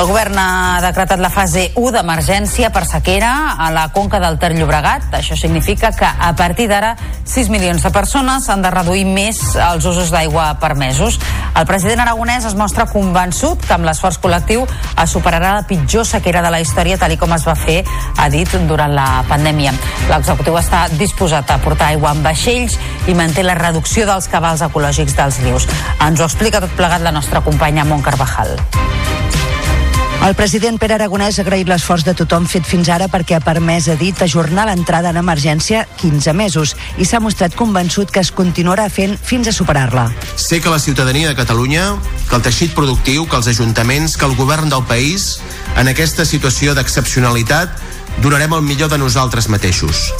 El govern ha decretat la fase 1 d'emergència per sequera a la conca del Ter Llobregat. Això significa que a partir d'ara 6 milions de persones han de reduir més els usos d'aigua permesos. El president aragonès es mostra convençut que amb l'esforç col·lectiu es superarà la pitjor sequera de la història tal com es va fer, ha dit, durant la pandèmia. L'executiu està disposat a portar aigua amb vaixells i manté la reducció dels cabals ecològics dels rius. Ens ho explica tot plegat la nostra companya Mont Carvajal. El president Pere Aragonès ha agraït l'esforç de tothom fet fins ara perquè ha permès, ha dit, ajornar l'entrada en emergència 15 mesos i s'ha mostrat convençut que es continuarà fent fins a superar-la. Sé que la ciutadania de Catalunya, que el teixit productiu, que els ajuntaments, que el govern del país, en aquesta situació d'excepcionalitat, donarem el millor de nosaltres mateixos.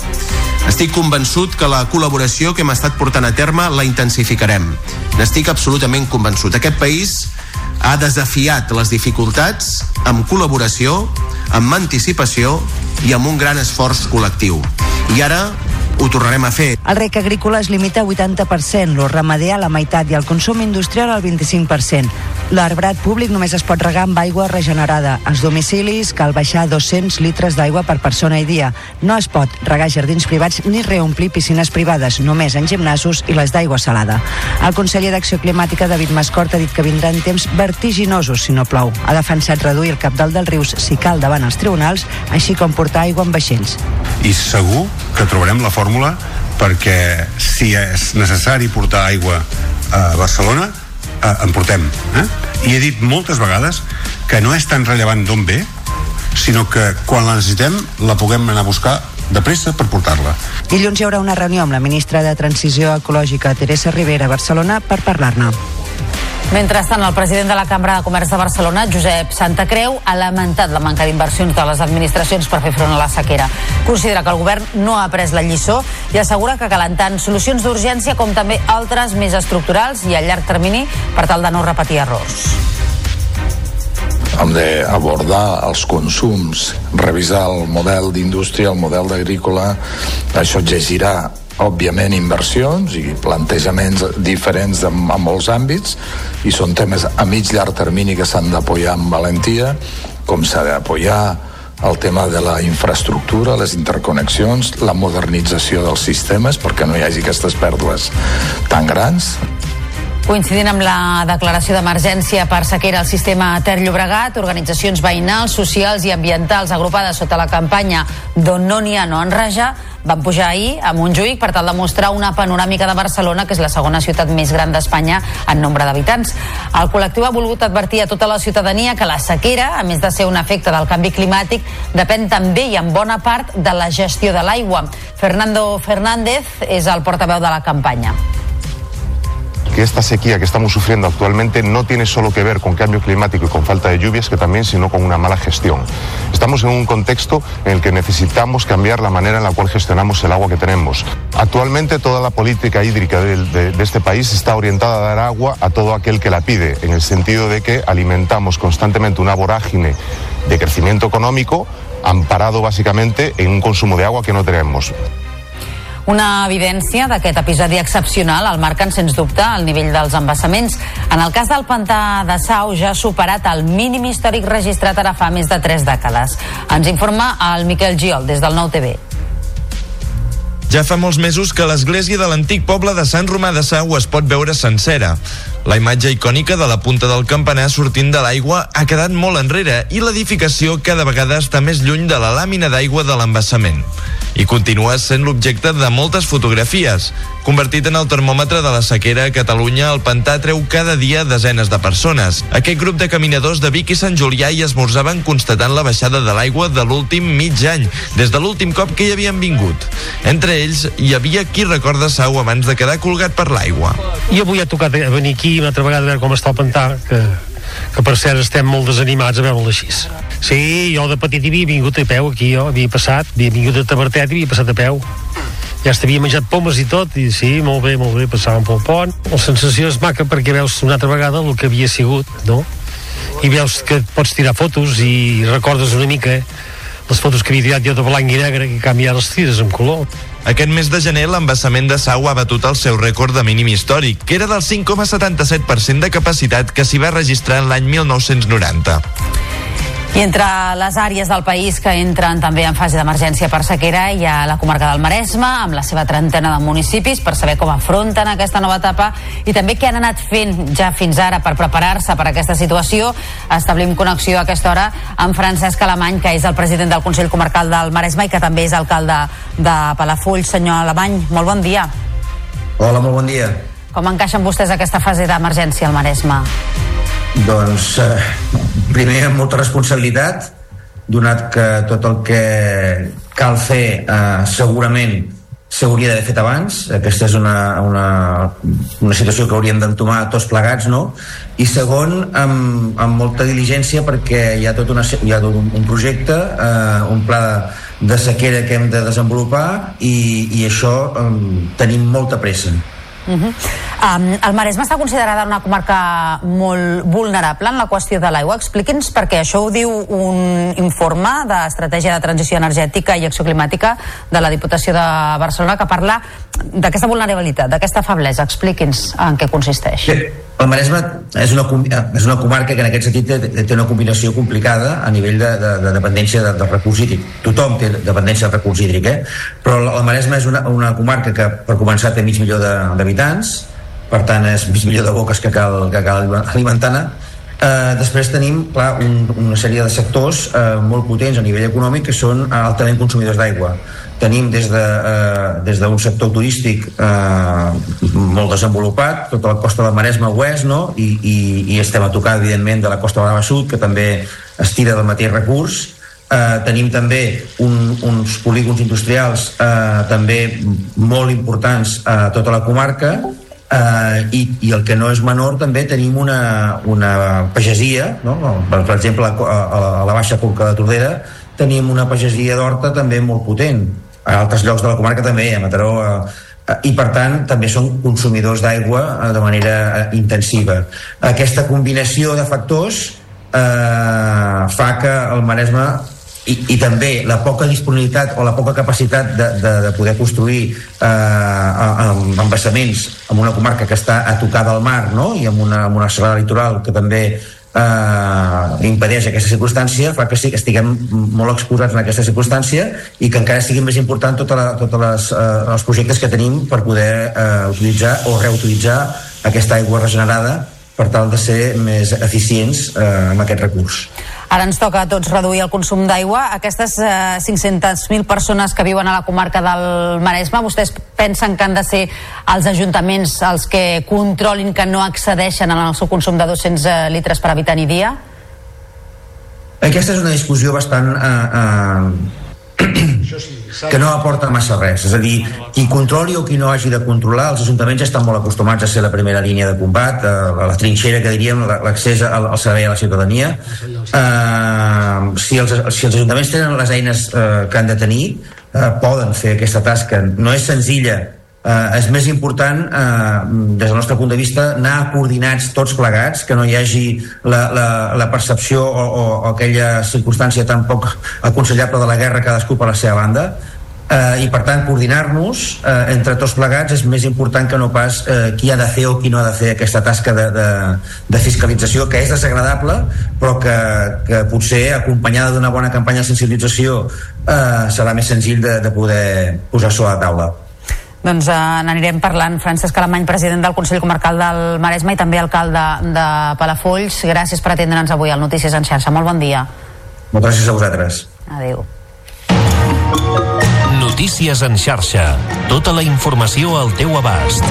Estic convençut que la col·laboració que hem estat portant a terme la intensificarem. N'estic absolutament convençut. Aquest país ha desafiat les dificultats amb col·laboració, amb anticipació i amb un gran esforç col·lectiu. I ara ho tornarem a fer. El rec agrícola es limita a 80%, lo ramader a la meitat i el consum industrial al 25%. L'arbrat públic només es pot regar amb aigua regenerada. Als domicilis cal baixar 200 litres d'aigua per persona i dia. No es pot regar jardins privats ni reomplir piscines privades, només en gimnasos i les d'aigua salada. El conseller d'Acció Climàtica, David Mascort, ha dit que vindran temps vertiginosos si no plou. Ha defensat reduir el capdalt dels rius si cal davant els tribunals, així com portar aigua en vaixells. I segur que trobarem la fórmula perquè si és necessari portar aigua a Barcelona, eh, en portem. Eh? I he dit moltes vegades que no és tan rellevant d'on ve, sinó que quan la necessitem la puguem anar a buscar de pressa per portar-la. Dilluns hi haurà una reunió amb la ministra de Transició Ecològica, Teresa Rivera, a Barcelona, per parlar-ne. Mentrestant, el president de la Cambra de Comerç de Barcelona, Josep Santacreu, ha lamentat la manca d'inversions de les administracions per fer front a la sequera. Considera que el govern no ha pres la lliçó i assegura que calen tant solucions d'urgència com també altres més estructurals i a llarg termini per tal de no repetir errors hem d'abordar els consums, revisar el model d'indústria, el model d'agrícola, això exigirà òbviament inversions i plantejaments diferents en, en molts àmbits i són temes a mig llarg termini que s'han d'apoyar amb valentia com s'ha d'apoyar el tema de la infraestructura, les interconnexions, la modernització dels sistemes perquè no hi hagi aquestes pèrdues tan grans. Coincidint amb la declaració d'emergència per sequera al sistema Ter Llobregat, organitzacions veïnals, socials i ambientals agrupades sota la campanya D'on no n'hi ha no en raja, van pujar ahir a Montjuïc per tal de mostrar una panoràmica de Barcelona, que és la segona ciutat més gran d'Espanya en nombre d'habitants. El col·lectiu ha volgut advertir a tota la ciutadania que la sequera, a més de ser un efecte del canvi climàtic, depèn també i en bona part de la gestió de l'aigua. Fernando Fernández és el portaveu de la campanya. Que esta sequía que estamos sufriendo actualmente no tiene solo que ver con cambio climático y con falta de lluvias, que también, sino con una mala gestión. Estamos en un contexto en el que necesitamos cambiar la manera en la cual gestionamos el agua que tenemos. Actualmente toda la política hídrica de, de- este país está orientada a dar agua a todo aquel que la pide, en el sentido de que alimentamos constantemente una vorágine de crecimiento económico amparado básicamente en un consumo de agua que no tenemos. Una evidència d'aquest episodi excepcional el marquen, sens dubte, el nivell dels embassaments. En el cas del pantà de Sau ja ha superat el mínim històric registrat ara fa més de 3 dècades. Ens informa el Miquel Giol, des del Nou TV. Ja fa molts mesos que l'església de l'antic poble de Sant Romà de Sau es pot veure sencera. La imatge icònica de la punta del campanar sortint de l'aigua ha quedat molt enrere i l'edificació cada vegada està més lluny de la làmina d'aigua de l'embassament. I continua sent l'objecte de moltes fotografies. Convertit en el termòmetre de la sequera a Catalunya, el pantà treu cada dia desenes de persones. Aquest grup de caminadors de Vic i Sant Julià hi esmorzaven constatant la baixada de l'aigua de l'últim mig any, des de l'últim cop que hi havien vingut. Entre ells hi havia qui recorda Sau abans de quedar colgat per l'aigua. I avui ha tocat venir aquí una altra vegada a veure com està el pantà, que, que per cert estem molt desanimats a veure'l així. Sí, jo de petit havia vingut a peu aquí, jo havia passat, havia vingut a Tabertet i havia passat a peu. Ja s'havia menjat pomes i tot, i sí, molt bé, molt bé, passàvem pel pont. La sensació és maca perquè veus una altra vegada el que havia sigut, no? I veus que pots tirar fotos i recordes una mica les fotos que havia tirat jo de blanc i negre que canviar les tires en color. Aquest mes de gener, l'embassament de Sau ha batut el seu rècord de mínim històric, que era del 5,77% de capacitat que s'hi va registrar en l'any 1990. I entre les àrees del país que entren també en fase d'emergència per sequera hi ha la comarca del Maresme, amb la seva trentena de municipis, per saber com afronten aquesta nova etapa i també què han anat fent ja fins ara per preparar-se per aquesta situació. Establim connexió a aquesta hora amb Francesc Alemany, que és el president del Consell Comarcal del Maresme i que també és alcalde de Palafull. Senyor Alemany, molt bon dia. Hola, molt bon dia. Com encaixen vostès aquesta fase d'emergència al Maresme? Doncs, eh, primer, amb molta responsabilitat, donat que tot el que cal fer eh, segurament s'hauria d'haver fet abans aquesta és una, una, una situació que hauríem d'entomar tots plegats no? i segon amb, amb molta diligència perquè hi ha tot, una, hi ha tot un, projecte eh, un pla de, de sequera que hem de desenvolupar i, i això eh, tenim molta pressa Uh -huh. um, el Maresme està considerada una comarca molt vulnerable en la qüestió de l'aigua. Expliqui'ns perquè això ho diu un informe d'estratègia de transició energètica i acció climàtica de la Diputació de Barcelona que parla d'aquesta vulnerabilitat, d'aquesta feblesa. Expliqui'ns en què consisteix. Bé, el Maresme és una, és una comarca que en aquest sentit té, té una combinació complicada a nivell de, de, de dependència de, de recurs hídric. Tothom té dependència de recurs hídric, eh? però el Maresme és una, una comarca que per començar té mig milió d'habitants, per tant és mig milió de boques que cal, que cal alimentar-ne, Eh, després tenim clar, un, una sèrie de sectors eh, molt potents a nivell econòmic que són altament consumidors d'aigua. Tenim des d'un de, eh, des d'un sector turístic eh, molt desenvolupat, tota la costa del Maresme oest, no? I, i, i estem a tocar evidentment de la costa Brava Sud que també estira del mateix recurs. Eh, tenim també un, uns polígons industrials eh, també molt importants a tota la comarca eh, i, i el que no és menor també tenim una, una pagesia no? per, per exemple a, a, a la Baixa Conca de Tordera tenim una pagesia d'horta també molt potent a altres llocs de la comarca també a Mataró a, i per tant també són consumidors d'aigua eh, de manera eh, intensiva aquesta combinació de factors eh, fa que el Maresme i, i també la poca disponibilitat o la poca capacitat de, de, de poder construir eh, embassaments en una comarca que està a tocar del mar no? i amb una, amb una serrada litoral que també eh, impedeix aquesta circumstància fa que sí que estiguem molt exposats en aquesta circumstància i que encara sigui més important tots la, totes eh, els projectes que tenim per poder eh, utilitzar o reutilitzar aquesta aigua regenerada per tal de ser més eficients eh, amb aquest recurs. Ara ens toca a tots reduir el consum d'aigua. Aquestes eh, 500.000 persones que viuen a la comarca del Maresme, vostès pensen que han de ser els ajuntaments els que controlin que no accedeixen al seu consum de 200 eh, litres per habitant i dia? Aquesta és una discussió bastant eh, eh, que no aporta massa res. És a dir, qui controli o qui no hagi de controlar, els ajuntaments estan molt acostumats a ser la primera línia de combat, a la trinxera que diríem, l'accés al, al servei a la ciutadania. Uh, si, els, si els ajuntaments tenen les eines uh, que han de tenir, uh, poden fer aquesta tasca. No és senzilla, eh, és més important eh, des del nostre punt de vista anar coordinats tots plegats que no hi hagi la, la, la percepció o, o, o aquella circumstància tan poc aconsellable de la guerra cadascú per la seva banda. Eh, i per tant coordinar-nos eh, entre tots plegats és més important que no pas eh, qui ha de fer o qui no ha de fer aquesta tasca de, de, de fiscalització que és desagradable però que, que potser acompanyada d'una bona campanya de sensibilització eh, serà més senzill de, de poder posar-s'ho a la taula doncs eh, n'anirem parlant. Francesc Alemany, president del Consell Comarcal del Maresme i també alcalde de Palafolls. Gràcies per atendre'ns avui al Notícies en xarxa. Molt bon dia. Moltes gràcies a vosaltres. Adéu. Notícies en xarxa. Tota la informació al teu abast.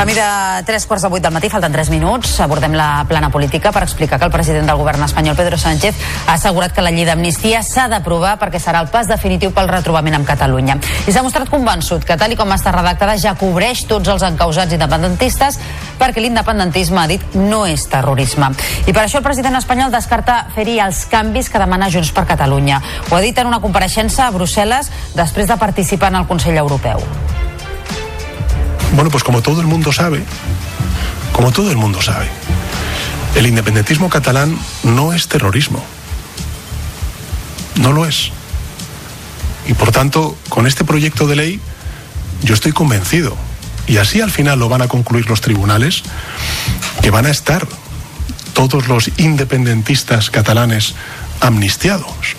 Camí de 3 quarts de 8 del matí, falten 3 minuts. Abordem la plana política per explicar que el president del govern espanyol, Pedro Sánchez, ha assegurat que la llei d'amnistia s'ha d'aprovar perquè serà el pas definitiu pel retrobament amb Catalunya. I s'ha mostrat convençut que, tal i com està redactada, ja cobreix tots els encausats independentistes perquè l'independentisme, ha dit, no és terrorisme. I per això el president espanyol descarta fer-hi els canvis que demana Junts per Catalunya. Ho ha dit en una compareixença a Brussel·les després de participar en el Consell Europeu. Bueno, pues como todo el mundo sabe, como todo el mundo sabe, el independentismo catalán no es terrorismo. No lo es. Y por tanto, con este proyecto de ley, yo estoy convencido, y así al final lo van a concluir los tribunales, que van a estar todos los independentistas catalanes amnistiados,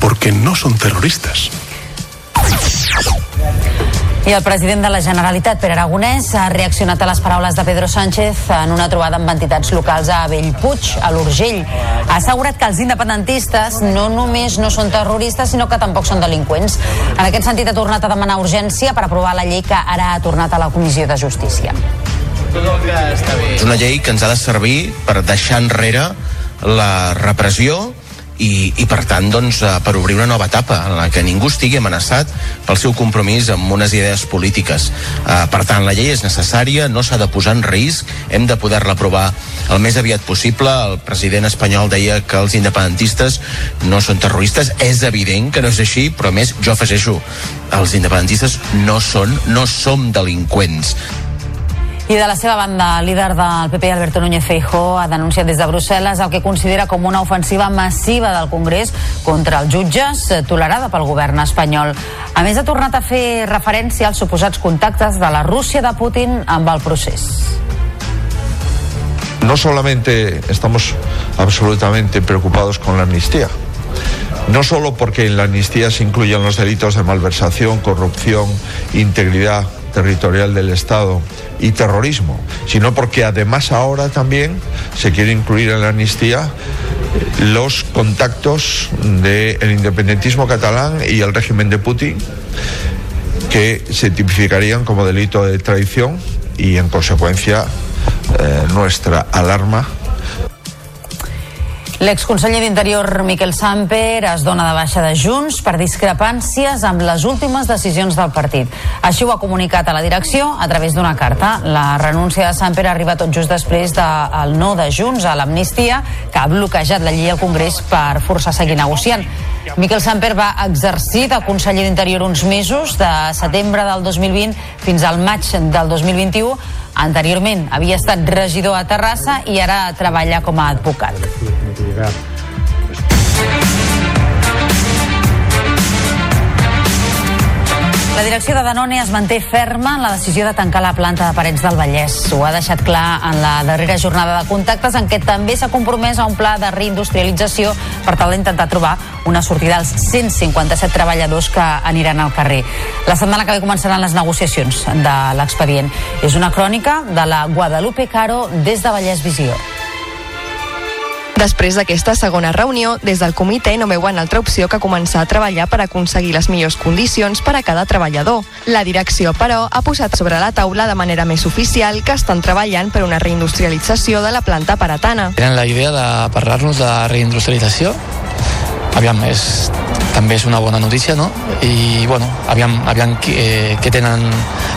porque no son terroristas. I el president de la Generalitat, Pere Aragonès, ha reaccionat a les paraules de Pedro Sánchez en una trobada amb entitats locals a Bellpuig, a l'Urgell. Ha assegurat que els independentistes no només no són terroristes, sinó que tampoc són delinqüents. En aquest sentit, ha tornat a demanar urgència per aprovar la llei que ara ha tornat a la Comissió de Justícia. És una llei que ens ha de servir per deixar enrere la repressió i, i per tant doncs, eh, per obrir una nova etapa en la que ningú estigui amenaçat pel seu compromís amb unes idees polítiques. Uh, per tant la llei és necessària no s'ha de posar en risc hem de poder-la aprovar el més aviat possible. El president espanyol deia que els independentistes no són terroristes. És evident que no és així però més jo afegeixo els independentistes no són no som delinqüents i de la seva banda, el líder del PP, Alberto Núñez Feijó, ha denunciat des de Brussel·les el que considera com una ofensiva massiva del Congrés contra els jutges, eh, tolerada pel govern espanyol. A més, ha tornat a fer referència als suposats contactes de la Rússia de Putin amb el procés. No solamente estamos absolutamente preocupados con la amnistía, no solo porque en la amnistía se incluyen los delitos de malversación, corrupción, integridad territorial del Estado y terrorismo, sino porque además ahora también se quiere incluir en la amnistía los contactos del independentismo catalán y el régimen de Putin que se tipificarían como delito de traición y en consecuencia eh, nuestra alarma L'exconseller d'Interior Miquel Samper es dona de baixa de Junts per discrepàncies amb les últimes decisions del partit. Així ho ha comunicat a la direcció a través d'una carta. La renúncia de Samper arriba tot just després del no de Junts a l'amnistia que ha bloquejat la llei al Congrés per forçar a seguir negociant. Miquel Samper va exercir de conseller d'Interior uns mesos, de setembre del 2020 fins al maig del 2021. Anteriorment havia estat regidor a Terrassa i ara treballa com a advocat. La direcció de Danone es manté ferma en la decisió de tancar la planta de Parets del Vallès. Ho ha deixat clar en la darrera jornada de contactes en què també s'ha compromès a un pla de reindustrialització per tal d'intentar trobar una sortida als 157 treballadors que aniran al carrer. La setmana que ve començaran les negociacions de l'expedient. És una crònica de la Guadalupe Caro des de Vallès Visió. Després d'aquesta segona reunió, des del comitè no veuen altra opció que començar a treballar per aconseguir les millors condicions per a cada treballador. La direcció, però, ha posat sobre la taula de manera més oficial que estan treballant per una reindustrialització de la planta paratana. Tenen la idea de parlar-nos de reindustrialització. Aviam, és, també és una bona notícia, no? I, bueno, aviam, aviam eh, què tenen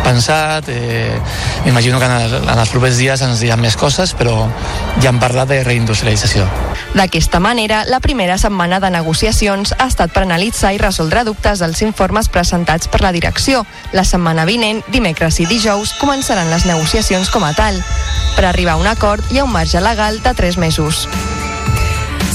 pensat. Eh, M'imagino que en, el, en els propers dies ens diran més coses, però ja han parlat de reindustrialització. D'aquesta manera, la primera setmana de negociacions ha estat per analitzar i resoldre dubtes dels informes presentats per la direcció. La setmana vinent, dimecres i dijous, començaran les negociacions com a tal. Per arribar a un acord hi ha un marge legal de 3 mesos.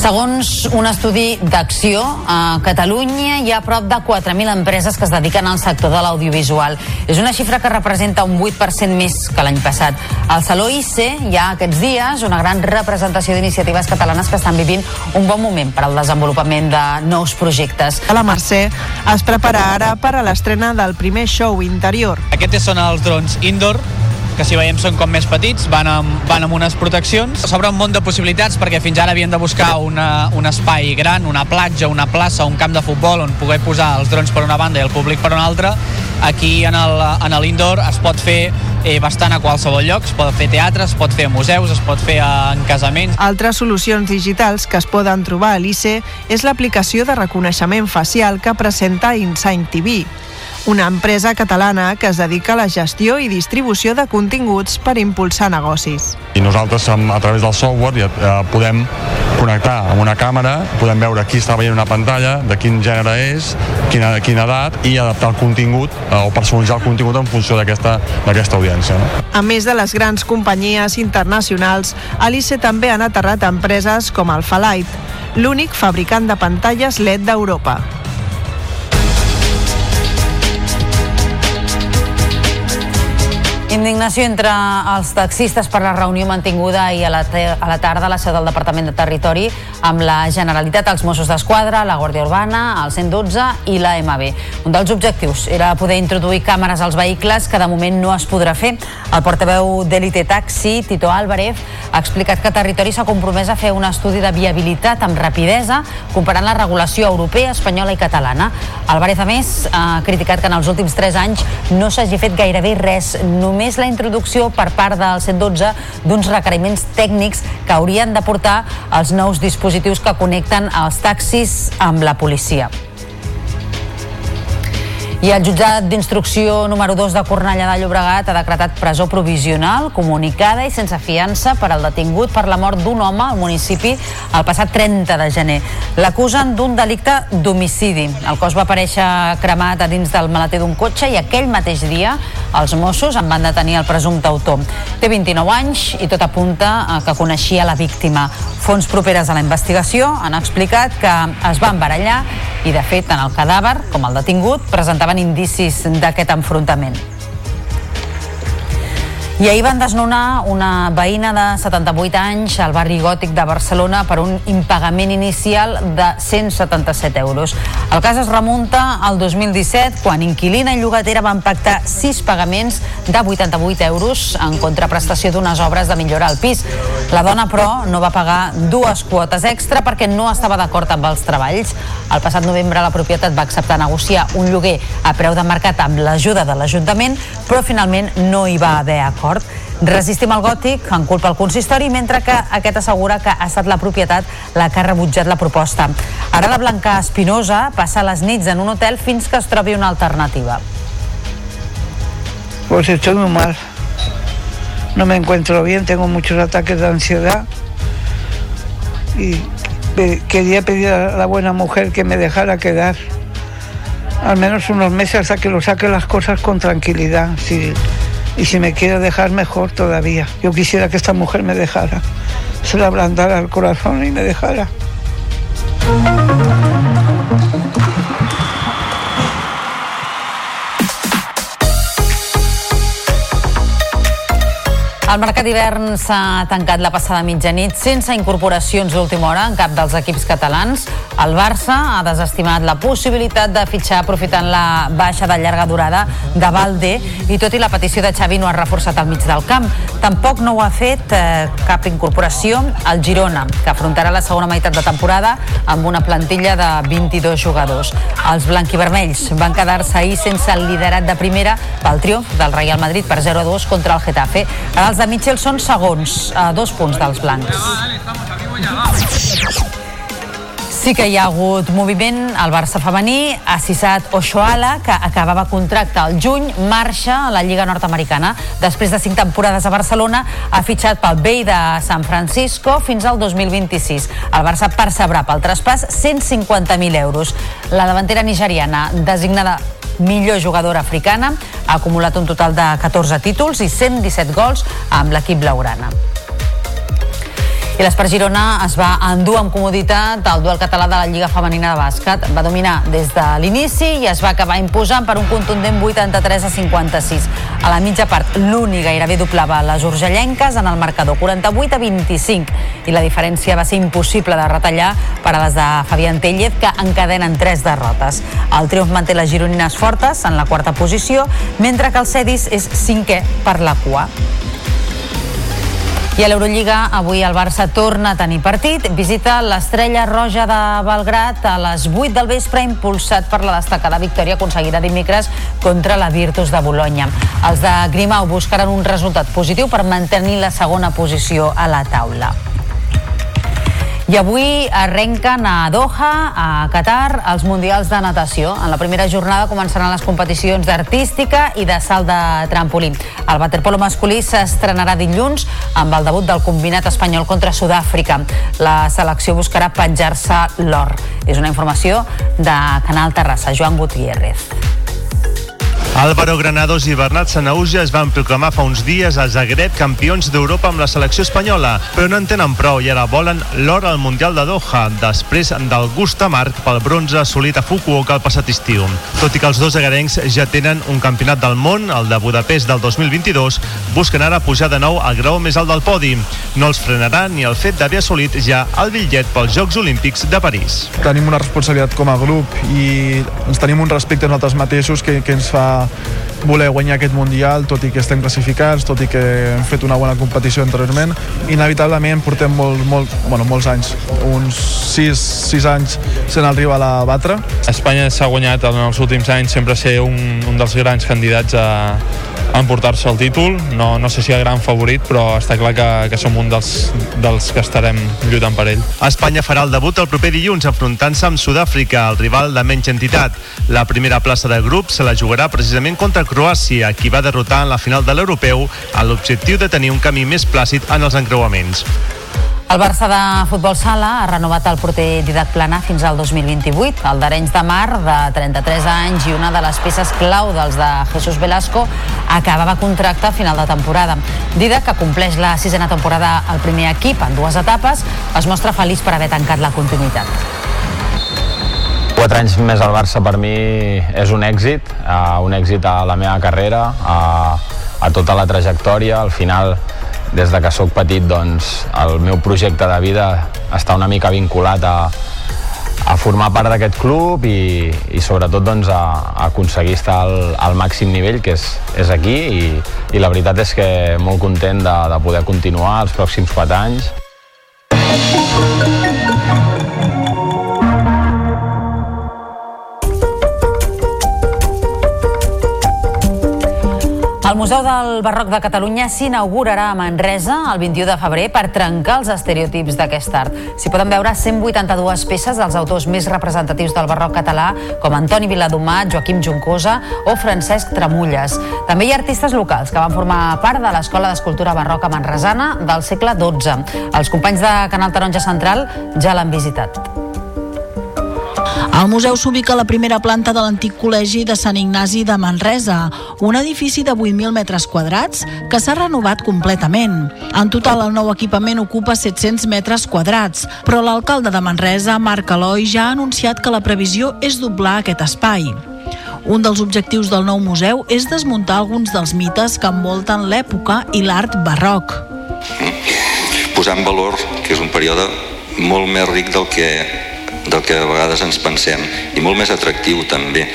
Segons un estudi d'acció, a Catalunya hi ha prop de 4.000 empreses que es dediquen al sector de l'audiovisual. És una xifra que representa un 8% més que l'any passat. Al Saló ICE hi ha aquests dies una gran representació d'iniciatives catalanes que estan vivint un bon moment per al desenvolupament de nous projectes. A la Mercè es prepara ara per a l'estrena del primer show interior. Aquests són els drons indoor, que si veiem són com més petits, van amb, van amb unes proteccions. S'obre un món de possibilitats perquè fins ara havien de buscar una, un espai gran, una platja, una plaça, un camp de futbol on poder posar els drons per una banda i el públic per una altra. Aquí en l'indoor es pot fer eh, bastant a qualsevol lloc, es pot fer teatre, es pot fer a museus, es pot fer en casaments. Altres solucions digitals que es poden trobar a l'ICE és l'aplicació de reconeixement facial que presenta Insign TV una empresa catalana que es dedica a la gestió i distribució de continguts per impulsar negocis. I nosaltres, a través del software, ja, eh, podem connectar amb una càmera, podem veure qui està veient una pantalla, de quin gènere és, quina, quina edat, i adaptar el contingut eh, o personalitzar el contingut en funció d'aquesta audiència. No? A més de les grans companyies internacionals, Alice també han aterrat empreses com Alphalite, l'únic fabricant de pantalles LED d'Europa. Indignació entre els taxistes per la reunió mantinguda ahir a la, a la tarda a la seu del Departament de Territori amb la Generalitat, els Mossos d'Esquadra, la Guàrdia Urbana, el 112 i la MB. Un dels objectius era poder introduir càmeres als vehicles que de moment no es podrà fer. El portaveu d'Elite Taxi, Tito Álvarez, ha explicat que Territori s'ha compromès a fer un estudi de viabilitat amb rapidesa comparant la regulació europea, espanyola i catalana. Álvarez, a més, ha criticat que en els últims 3 anys no s'hagi fet gairebé res, només només la introducció per part del 112 d'uns requeriments tècnics que haurien de portar els nous dispositius que connecten els taxis amb la policia. I el jutjat d'instrucció número 2 de Cornellà de Llobregat ha decretat presó provisional, comunicada i sense fiança per al detingut per la mort d'un home al municipi el passat 30 de gener. L'acusen d'un delicte d'homicidi. El cos va aparèixer cremat a dins del maleter d'un cotxe i aquell mateix dia els Mossos en van detenir el presumpte autor. Té 29 anys i tot apunta a que coneixia la víctima. Fons properes a la investigació han explicat que es va embarallar i, de fet, tant el cadàver com el detingut presentaven indicis d'aquest enfrontament. I ahir van desnonar una veïna de 78 anys al barri gòtic de Barcelona per un impagament inicial de 177 euros. El cas es remunta al 2017, quan inquilina i llogatera van pactar sis pagaments de 88 euros en contraprestació d'unes obres de millora al pis. La dona, però, no va pagar dues quotes extra perquè no estava d'acord amb els treballs. El passat novembre la propietat va acceptar negociar un lloguer a preu de mercat amb l'ajuda de l'Ajuntament, però finalment no hi va haver acord acord. Resistim al gòtic en culpa al consistori, mentre que aquest assegura que ha estat la propietat la que ha rebutjat la proposta. Ara la Blanca Espinosa passa les nits en un hotel fins que es trobi una alternativa. Pues estoy muy mal. No me encuentro bien, tengo muchos ataques de ansiedad y quería pedir a la buena mujer que me dejara quedar al menos unos meses hasta que lo saque las cosas con tranquilidad. Si y si me quiere dejar mejor todavía. Yo quisiera que esta mujer me dejara, se le ablandara el corazón y me dejara. El mercat d'hivern s'ha tancat la passada mitjanit sense incorporacions d'última hora en cap dels equips catalans. El Barça ha desestimat la possibilitat de fitxar aprofitant la baixa de llarga durada de Valde i tot i la petició de Xavi no ha reforçat al mig del camp. Tampoc no ho ha fet eh, cap incorporació al Girona, que afrontarà la segona meitat de temporada amb una plantilla de 22 jugadors. Els blanquivermells van quedar-se ahir sense el liderat de primera pel triomf del Real Madrid per 0-2 contra el Getafe. Els de Mitchell són segons, a dos punts dels blancs. Sí que hi ha hagut moviment. El Barça femení ha cessat Oshoala, que acabava contracte al juny, marxa a la Lliga Nord-Americana. Després de cinc temporades a Barcelona, ha fitxat pel Bay de San Francisco fins al 2026. El Barça percebrà pel traspàs 150.000 euros. La davantera nigeriana, designada millor jugadora africana. Ha acumulat un total de 14 títols i 117 gols amb l'equip blaurana. I l'Espart Girona es va endur amb comoditat el duel català de la Lliga Femenina de Bàsquet. Va dominar des de l'inici i es va acabar imposant per un contundent 83 a 56. A la mitja part, l'únic gairebé doblava les urgellenques en el marcador 48 a 25 i la diferència va ser impossible de retallar per a les de Fabián Tellez que encadenen tres derrotes. El triomf manté les gironines fortes en la quarta posició, mentre que el Cedis és cinquè per la cua. I a l'Eurolliga avui el Barça torna a tenir partit. Visita l'estrella roja de Belgrat a les 8 del vespre, impulsat per la destacada victòria aconseguida dimecres contra la Virtus de Bologna. Els de Grimau buscaran un resultat positiu per mantenir la segona posició a la taula. I avui arrenquen a Doha, a Qatar, els Mundials de Natació. En la primera jornada començaran les competicions d'artística i de salt de trampolí. El waterpolo masculí s'estrenarà dilluns amb el debut del combinat espanyol contra Sud-àfrica. La selecció buscarà penjar-se l'or. És una informació de Canal Terrassa. Joan Gutiérrez. Álvaro Granados i Bernat Sanauja es van proclamar fa uns dies a Zagreb campions d'Europa amb la selecció espanyola, però no en tenen prou i ara volen l'or al Mundial de Doha, després del gust amarg pel bronze assolit a Fukuoka el passat estiu. Tot i que els dos agarencs ja tenen un campionat del món, el de Budapest del 2022, busquen ara pujar de nou al grau més alt del podi. No els frenarà ni el fet d'haver assolit ja el bitllet pels Jocs Olímpics de París. Tenim una responsabilitat com a grup i ens tenim un respecte a nosaltres mateixos que, que ens fa uh, voler guanyar aquest Mundial, tot i que estem classificats, tot i que hem fet una bona competició anteriorment. Inevitablement portem molt, molt, bueno, molts anys, uns 6, 6 anys sent el rival a batre. Espanya s'ha guanyat en els últims anys sempre ser un, un dels grans candidats a, a emportar-se el títol. No, no sé si el gran favorit, però està clar que, que som un dels, dels que estarem lluitant per ell. Espanya farà el debut el proper dilluns enfrontant-se amb Sud-àfrica, el rival de menys entitat. La primera plaça de grup se la jugarà precisament contra Croàcia, qui va derrotar en la final de l'Europeu amb l'objectiu de tenir un camí més plàcid en els encreuaments. El Barça de Futbol Sala ha renovat el porter Didac Plana fins al 2028. El d'Arenys de Mar, de 33 anys i una de les peces clau dels de Jesús Velasco, acabava contracte a final de temporada. Didac, que compleix la sisena temporada al primer equip en dues etapes, es mostra feliç per haver tancat la continuïtat. Quatre anys més al Barça per mi és un èxit, uh, un èxit a la meva carrera, a, a tota la trajectòria. Al final, des de que sóc petit, doncs, el meu projecte de vida està una mica vinculat a, a formar part d'aquest club i, i sobretot doncs, a, a aconseguir estar al, al màxim nivell que és, és aquí i, i la veritat és que molt content de, de poder continuar els pròxims 4 anys. El Museu del Barroc de Catalunya s'inaugurarà a Manresa el 21 de febrer per trencar els estereotips d'aquest art. S'hi poden veure 182 peces dels autors més representatius del barroc català, com Antoni Viladomat, Joaquim Juncosa o Francesc Tramulles. També hi ha artistes locals que van formar part de l'Escola d'Escultura Barroca Manresana del segle XII. Els companys de Canal Taronja Central ja l'han visitat. El museu s'ubica a la primera planta de l'antic col·legi de Sant Ignasi de Manresa, un edifici de 8.000 metres quadrats que s'ha renovat completament. En total, el nou equipament ocupa 700 metres quadrats, però l'alcalde de Manresa, Marc Eloi, ja ha anunciat que la previsió és doblar aquest espai. Un dels objectius del nou museu és desmuntar alguns dels mites que envolten l'època i l'art barroc. Posar en valor que és un període molt més ric del que del que a vegades ens pensem i molt més atractiu també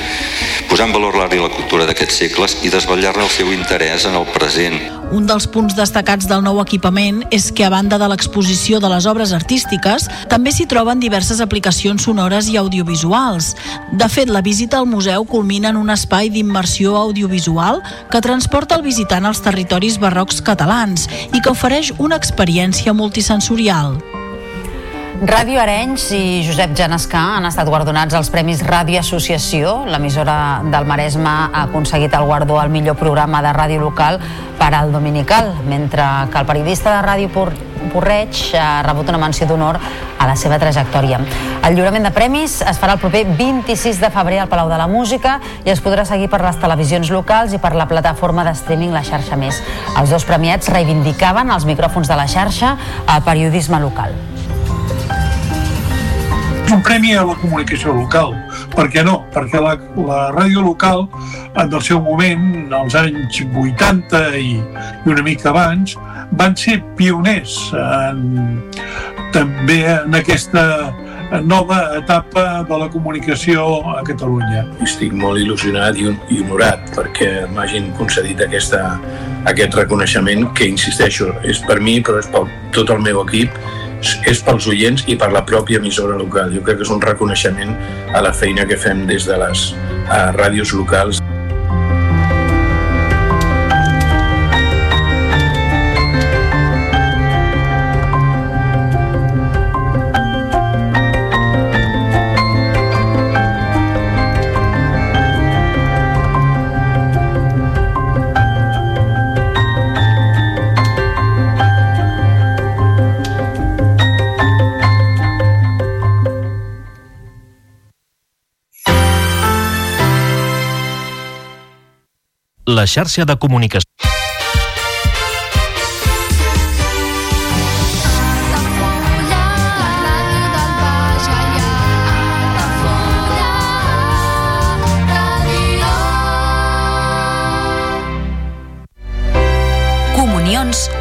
posar en valor l'art i la cultura d'aquests segles i desvetllar-ne el seu interès en el present. Un dels punts destacats del nou equipament és que a banda de l'exposició de les obres artístiques, també s'hi troben diverses aplicacions sonores i audiovisuals. De fet, la visita al museu culmina en un espai d'immersió audiovisual que transporta el visitant als territoris barrocs catalans i que ofereix una experiència multisensorial. Ràdio Arenys i Josep Janescà han estat guardonats als Premis Ràdio Associació. L'emissora del Maresme ha aconseguit el guardó al millor programa de ràdio local per al Dominical, mentre que el periodista de Ràdio Por Porreig ha rebut una menció d'honor a la seva trajectòria. El lliurament de premis es farà el proper 26 de febrer al Palau de la Música i es podrà seguir per les televisions locals i per la plataforma de streaming La Xarxa Més. Els dos premiats reivindicaven els micròfons de la xarxa a periodisme local és un premi a la comunicació local. Per què no? Perquè la, la ràdio local, en el seu moment, als anys 80 i, i una mica abans, van ser pioners en, també en aquesta nova etapa de la comunicació a Catalunya. Estic molt il·lusionat i, i honorat perquè m'hagin concedit aquesta, aquest reconeixement que, insisteixo, és per mi però és per tot el meu equip és pels oients i per la pròpia emissora local. Jo crec que és un reconeixement a la feina que fem des de les uh, ràdios locals. La xarxa de comunicació.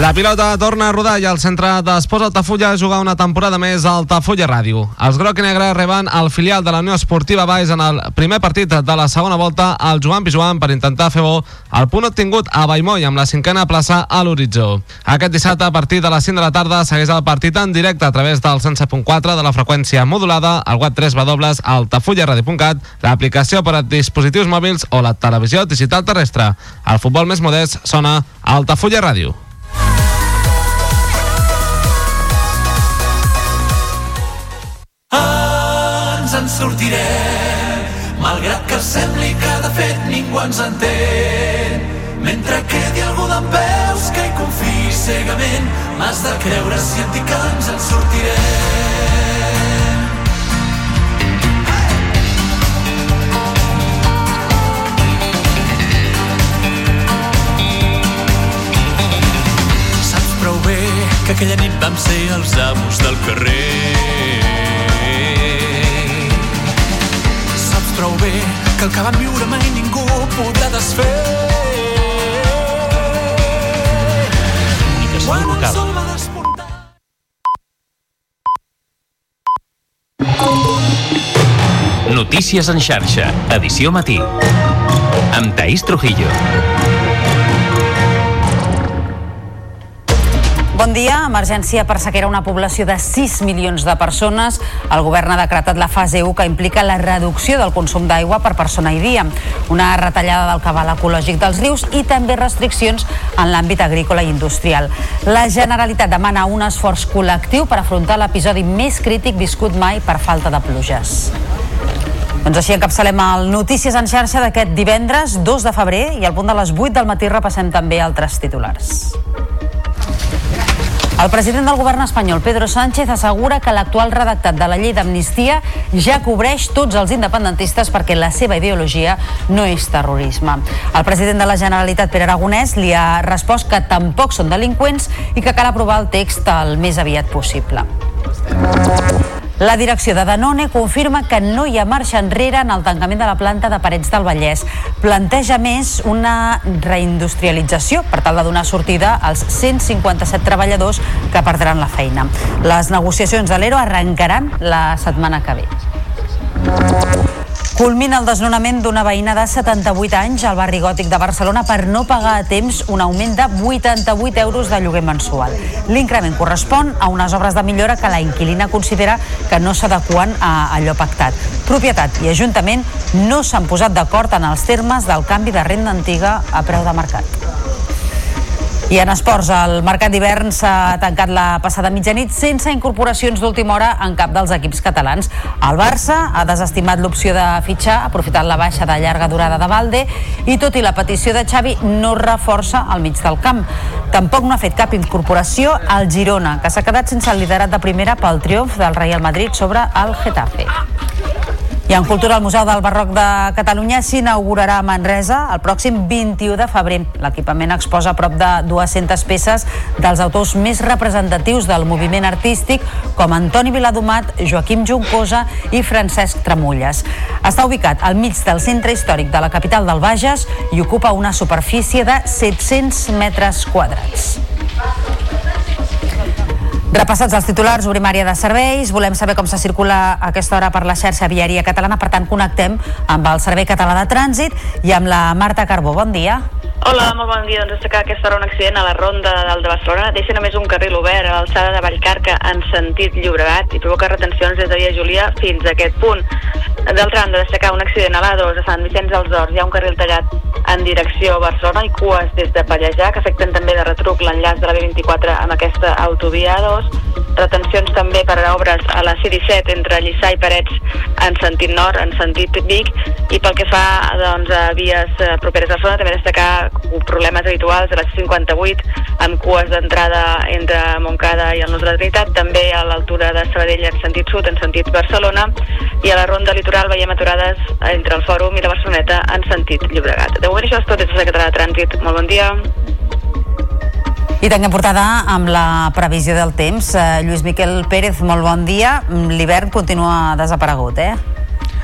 La pilota torna a rodar i el centre d'Esports Altafulla juga una temporada més a Altafulla Ràdio. Els groc i negre reben el filial de la Unió Esportiva Baix en el primer partit de la segona volta al Joan Pijuan per intentar fer bo el punt obtingut a Baimoi amb la cinquena plaça a l'horitzó. Aquest dissabte a partir de les 5 de la tarda segueix el partit en directe a través del 107.4 de la freqüència modulada, al web 3 w altafullaradio.cat, l'aplicació per a dispositius mòbils o la televisió digital terrestre. El futbol més modest sona Altafulla Ràdio. Ens en sortirem, malgrat que sembli que de fet ningú ens entén. Mentre quedi algú d'en peus que hi confiï cegament, m'has de creure si et dic que ens en sortirem. Que aquella nit vam ser els amos del carrer Saps prou bé que el que vam viure mai ningú podrà desfer. Comunicació local. va despuntar... Notícies en xarxa, edició matí. Amb Taís Trujillo. Bon dia. Emergència per sequera una població de 6 milions de persones. El govern ha decretat la fase 1 que implica la reducció del consum d'aigua per persona i dia, una retallada del cabal ecològic dels rius i també restriccions en l'àmbit agrícola i industrial. La Generalitat demana un esforç col·lectiu per afrontar l'episodi més crític viscut mai per falta de pluges. Doncs així encapçalem el Notícies en xarxa d'aquest divendres 2 de febrer i al punt de les 8 del matí repassem també altres titulars. El president del govern espanyol, Pedro Sánchez, assegura que l'actual redactat de la llei d'amnistia ja cobreix tots els independentistes perquè la seva ideologia no és terrorisme. El president de la Generalitat, Pere Aragonès, li ha respost que tampoc són delinqüents i que cal aprovar el text el més aviat possible. La direcció de Danone confirma que no hi ha marxa enrere en el tancament de la planta de Parets del Vallès. Planteja més una reindustrialització per tal de donar sortida als 157 treballadors que perdran la feina. Les negociacions de l'ERO arrencaran la setmana que ve. Culmina el desnonament d'una veïna de 78 anys al barri gòtic de Barcelona per no pagar a temps un augment de 88 euros de lloguer mensual. L'increment correspon a unes obres de millora que la inquilina considera que no s'adequen a allò pactat. Propietat i Ajuntament no s'han posat d'acord en els termes del canvi de renda antiga a preu de mercat. I en esports, el mercat d'hivern s'ha tancat la passada mitjanit sense incorporacions d'última hora en cap dels equips catalans. El Barça ha desestimat l'opció de fitxar, aprofitant la baixa de llarga durada de Valde, i tot i la petició de Xavi, no reforça al mig del camp. Tampoc no ha fet cap incorporació al Girona, que s'ha quedat sense el liderat de primera pel triomf del Real Madrid sobre el Getafe. I en cultura, el Museu del Barroc de Catalunya s'inaugurarà a Manresa el pròxim 21 de febrer. L'equipament exposa prop de 200 peces dels autors més representatius del moviment artístic, com Antoni Viladomat, Joaquim Juncosa i Francesc Tramulles. Està ubicat al mig del centre històric de la capital del Bages i ocupa una superfície de 700 metres quadrats. Repassats els titulars, obrim àrea de serveis. Volem saber com se circula a aquesta hora per la xarxa viària catalana. Per tant, connectem amb el Servei Català de Trànsit i amb la Marta Carbó. Bon dia. Hola, molt bon dia. Doncs destacar aquesta hora un accident a la ronda del de Barcelona. Deixa només un carril obert a l'alçada de Vallcarca en sentit Llobregat i provoca retencions des de Via Júlia fins a aquest punt. D'altra banda, destacar un accident a l'A2 a Sant Vicenç dels Horts. Hi ha un carril tallat en direcció a Barcelona i cues des de Pallejà, que afecten també de retruc l'enllaç de la B24 amb aquesta autovia 2. Retencions també per a obres a la C-17 entre Lliçà i Parets en sentit nord, en sentit Vic, i pel que fa doncs, a vies eh, properes a Barcelona, també destacar problemes habituals a la C-58 amb cues d'entrada entre Montcada i el Nus de la Trinitat, també a l'altura de Sabadell en sentit sud, en sentit Barcelona, i a la ronda litoral veiem aturades entre el Fòrum i la Barceloneta en sentit Llobregat. De moment això és tot des de Secretaria de Trànsit. Molt bon dia. I tanquem portada amb la previsió del temps. Eh, Lluís Miquel Pérez, molt bon dia. L'hivern continua desaparegut, eh?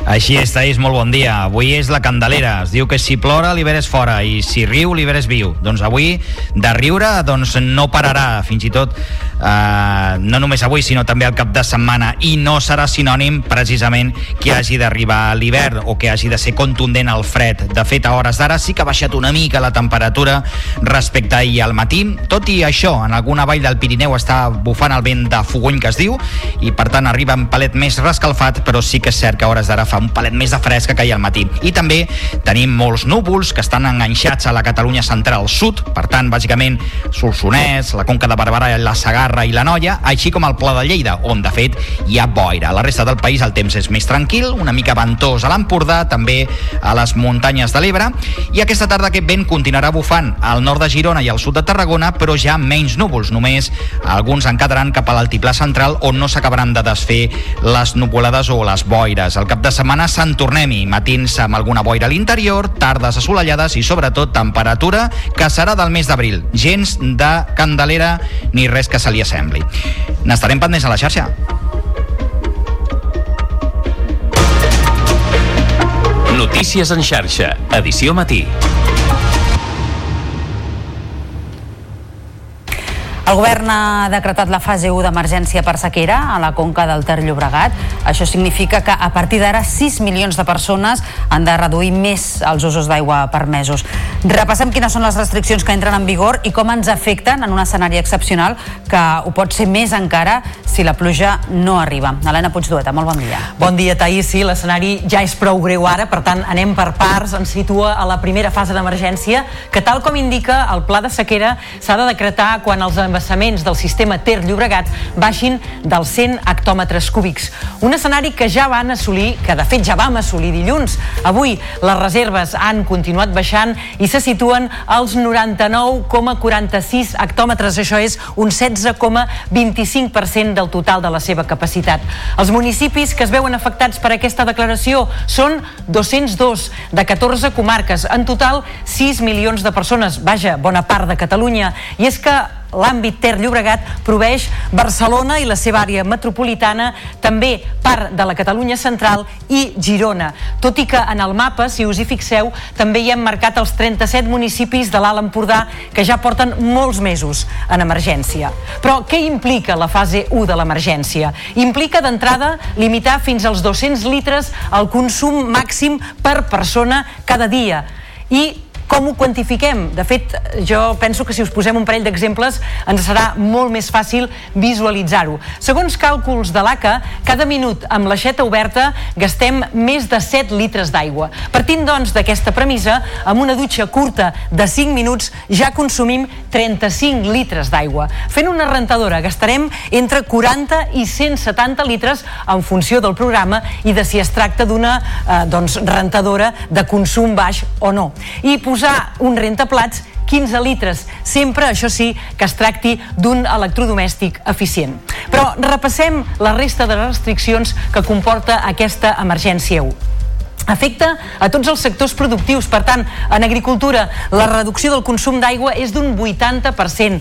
Així és, Taís, molt bon dia. Avui és la Candelera. Es diu que si plora, l'hivern és fora, i si riu, l'hivern és viu. Doncs avui, de riure, doncs no pararà. Fins i tot, eh, no només avui, sinó també al cap de setmana. I no serà sinònim, precisament, que hagi d'arribar l'hivern o que hagi de ser contundent el fred. De fet, a hores d'ara sí que ha baixat una mica la temperatura respecte ahir al matí. Tot i això, en alguna vall del Pirineu està bufant el vent de fogony que es diu, i per tant arriba un palet més rescalfat, però sí que és cert que a hores d'ara fa un palet més de fresca que ahir al matí. I també tenim molts núvols que estan enganxats a la Catalunya central sud, per tant, bàsicament, Solsonès, la Conca de Barberà, la Sagarra i la Noia, així com el Pla de Lleida, on, de fet, hi ha boira. A la resta del país el temps és més tranquil, una mica ventós a l'Empordà, també a les muntanyes de l'Ebre, i aquesta tarda aquest vent continuarà bufant al nord de Girona i al sud de Tarragona, però ja menys núvols, només alguns en quedaran cap a l'altiplà central on no s'acabaran de desfer les nuvolades o les boires. El cap de setmana Sant Tornem-hi, matins amb alguna boira a l'interior, tardes assolellades i sobretot temperatura que serà del mes d'abril. Gens de candelera ni res que se li assembli. N'estarem pendents a la xarxa. Notícies en xarxa, edició matí. El govern ha decretat la fase 1 d'emergència per sequera a la conca del Ter Llobregat. Això significa que a partir d'ara 6 milions de persones han de reduir més els usos d'aigua permesos. Repassem quines són les restriccions que entren en vigor i com ens afecten en un escenari excepcional que ho pot ser més encara si la pluja no arriba. Helena Puigdueta, molt bon dia. Bon dia, Taís. Sí, l'escenari ja és prou greu ara, per tant, anem per parts. Ens situa a la primera fase d'emergència, que tal com indica el pla de sequera s'ha de decretar quan els embassaments del sistema Ter Llobregat baixin dels 100 hectòmetres cúbics. Un escenari que ja van assolir, que de fet ja vam assolir dilluns. Avui les reserves han continuat baixant i se situen als 99,46 hectòmetres. Això és un 16,25% del total de la seva capacitat. Els municipis que es veuen afectats per aquesta declaració són 202 de 14 comarques. En total, 6 milions de persones. Vaja, bona part de Catalunya. I és que l'àmbit Ter Llobregat proveeix Barcelona i la seva àrea metropolitana, també part de la Catalunya central i Girona. Tot i que en el mapa, si us hi fixeu, també hi hem marcat els 37 municipis de l'Alt Empordà que ja porten molts mesos en emergència. Però què implica la fase 1 de l'emergència? Implica d'entrada limitar fins als 200 litres el consum màxim per persona cada dia i com ho quantifiquem? De fet, jo penso que si us posem un parell d'exemples ens serà molt més fàcil visualitzar-ho. Segons càlculs de l'ACA, cada minut amb l'aixeta oberta gastem més de 7 litres d'aigua. Partint, doncs, d'aquesta premissa, amb una dutxa curta de 5 minuts ja consumim 35 litres d'aigua. Fent una rentadora gastarem entre 40 i 170 litres en funció del programa i de si es tracta d'una eh, doncs, rentadora de consum baix o no. I posar un rentaplats 15 litres, sempre, això sí, que es tracti d'un electrodomèstic eficient. Però repassem la resta de restriccions que comporta aquesta emergència 1 afecta a tots els sectors productius. Per tant, en agricultura, la reducció del consum d'aigua és d'un 80%.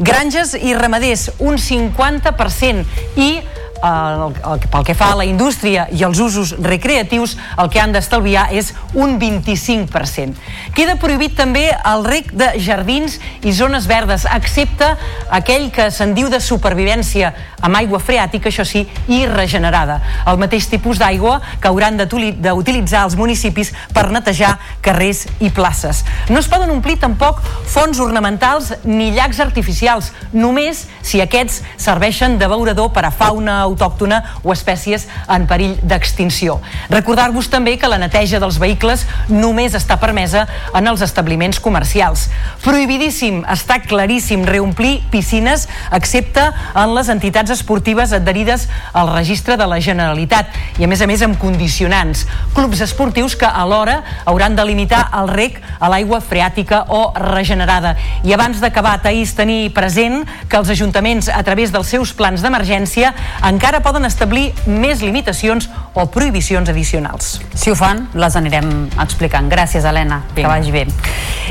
Granges i ramaders, un 50%. I el, el, pel que fa a la indústria i els usos recreatius, el que han d'estalviar és un 25%. Queda prohibit també el rec de jardins i zones verdes, excepte aquell que se'n diu de supervivència amb aigua freàtica, això sí, i regenerada. El mateix tipus d'aigua que hauran d'utilitzar els municipis per netejar carrers i places. No es poden omplir tampoc fonts ornamentals ni llacs artificials, només si aquests serveixen de beurador per a fauna autòctona o espècies en perill d'extinció. Recordar-vos també que la neteja dels vehicles només està permesa en els establiments comercials. Prohibidíssim, està claríssim, reomplir piscines, excepte en les entitats esportives adherides al registre de la Generalitat i, a més a més, amb condicionants. Clubs esportius que alhora hauran de limitar el rec a l'aigua freàtica o regenerada. I abans d'acabar, Taís, tenir present que els ajuntaments, a través dels seus plans d'emergència, encara poden establir més limitacions o prohibicions addicionals. Si ho fan, les anirem explicant. Gràcies, Helena. Vinga. Que vagi bé.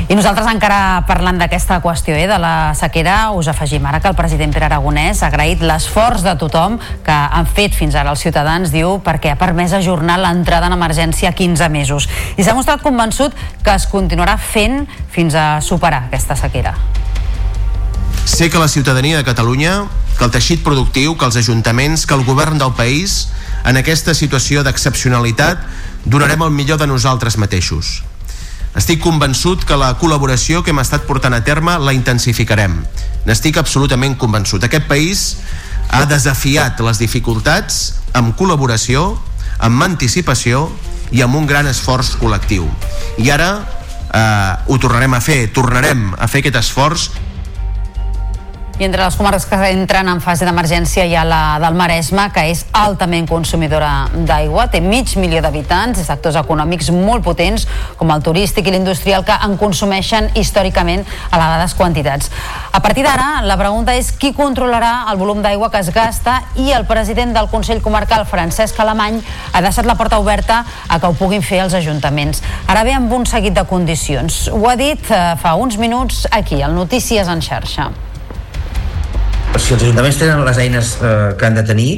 I nosaltres encara parlant d'aquesta qüestió eh, de la sequera, us afegim ara que el president Pere Aragonès ha agraït l'esforç de tothom que han fet fins ara els ciutadans, diu, perquè ha permès ajornar l'entrada en emergència a 15 mesos. I s'ha mostrat convençut que es continuarà fent fins a superar aquesta sequera. Sé que la ciutadania de Catalunya, que el teixit productiu, que els ajuntaments, que el govern del país, en aquesta situació d'excepcionalitat, donarem el millor de nosaltres mateixos. Estic convençut que la col·laboració que hem estat portant a terme la intensificarem. N'estic absolutament convençut. Aquest país ha desafiat les dificultats amb col·laboració, amb anticipació i amb un gran esforç col·lectiu. I ara eh, ho tornarem a fer, tornarem a fer aquest esforç i entre les comarques que entren en fase d'emergència hi ha la del Maresme, que és altament consumidora d'aigua, té mig milió d'habitants i sectors econòmics molt potents, com el turístic i l'industrial, que en consumeixen històricament elevades quantitats. A partir d'ara, la pregunta és qui controlarà el volum d'aigua que es gasta i el president del Consell Comarcal, Francesc Alemany, ha deixat la porta oberta a que ho puguin fer els ajuntaments. Ara ve amb un seguit de condicions. Ho ha dit eh, fa uns minuts aquí, al Notícies en xarxa si els ajuntaments tenen les eines eh, que han de tenir,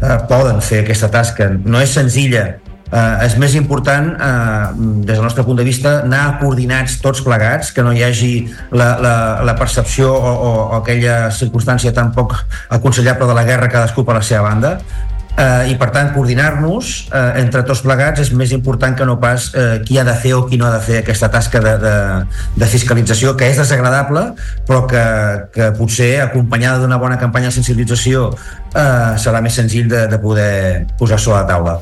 eh, poden fer aquesta tasca. No és senzilla, eh, és més important, eh, des del nostre punt de vista, anar coordinats tots plegats, que no hi hagi la, la, la percepció o, o, o aquella circumstància tan poc aconsellable de la guerra cadascú per la seva banda, eh, i per tant coordinar-nos eh, entre tots plegats és més important que no pas eh, qui ha de fer o qui no ha de fer aquesta tasca de, de, de fiscalització que és desagradable però que, que potser acompanyada d'una bona campanya de sensibilització eh, serà més senzill de, de poder posar sobre la taula.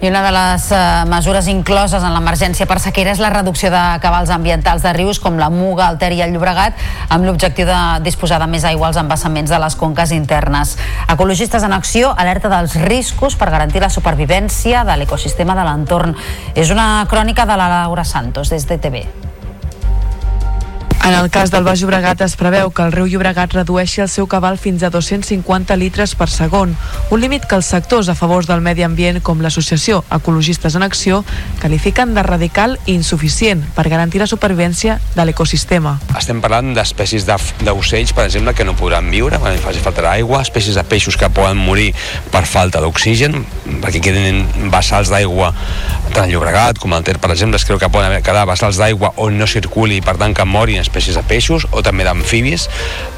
I una de les eh, mesures incloses en l'emergència per sequera és la reducció de cabals ambientals de rius com la Muga, el Ter i el Llobregat amb l'objectiu de disposar de més aigua als embassaments de les conques internes. Ecologistes en acció alerta dels riscos per garantir la supervivència de l'ecosistema de l'entorn. És una crònica de la Laura Santos des de TV. En el cas del Baix Llobregat es preveu que el riu Llobregat redueixi el seu cabal fins a 250 litres per segon, un límit que els sectors a favor del medi ambient com l'associació Ecologistes en Acció qualifiquen de radical i insuficient per garantir la supervivència de l'ecosistema. Estem parlant d'espècies d'ocells, per exemple, que no podran viure quan faci falta d'aigua, espècies de peixos que poden morir per falta d'oxigen, perquè queden vessals d'aigua tant al Llobregat com al Ter, per exemple, es creu que poden quedar vessals d'aigua on no circuli i per tant que morin espècies de peixos o també d'amfibis.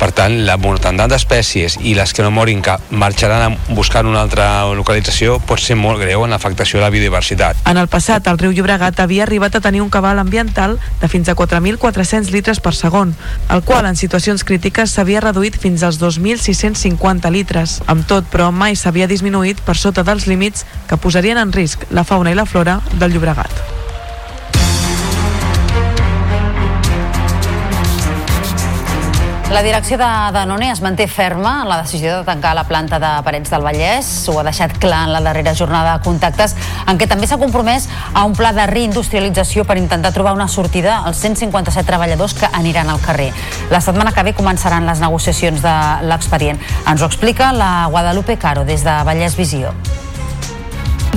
Per tant, la mortandat d'espècies i les que no morin que marxaran a buscar una altra localització pot ser molt greu en l'afectació de la biodiversitat. En el passat, el riu Llobregat havia arribat a tenir un cabal ambiental de fins a 4.400 litres per segon, el qual en situacions crítiques s'havia reduït fins als 2.650 litres. Amb tot, però, mai s'havia disminuït per sota dels límits que posarien en risc la fauna i la flora del Llobregat. La direcció de Danone es manté ferma en la decisió de tancar la planta de Parets del Vallès. Ho ha deixat clar en la darrera jornada de contactes, en què també s'ha compromès a un pla de reindustrialització per intentar trobar una sortida als 157 treballadors que aniran al carrer. La setmana que ve començaran les negociacions de l'expedient. Ens ho explica la Guadalupe Caro des de Vallès Visió.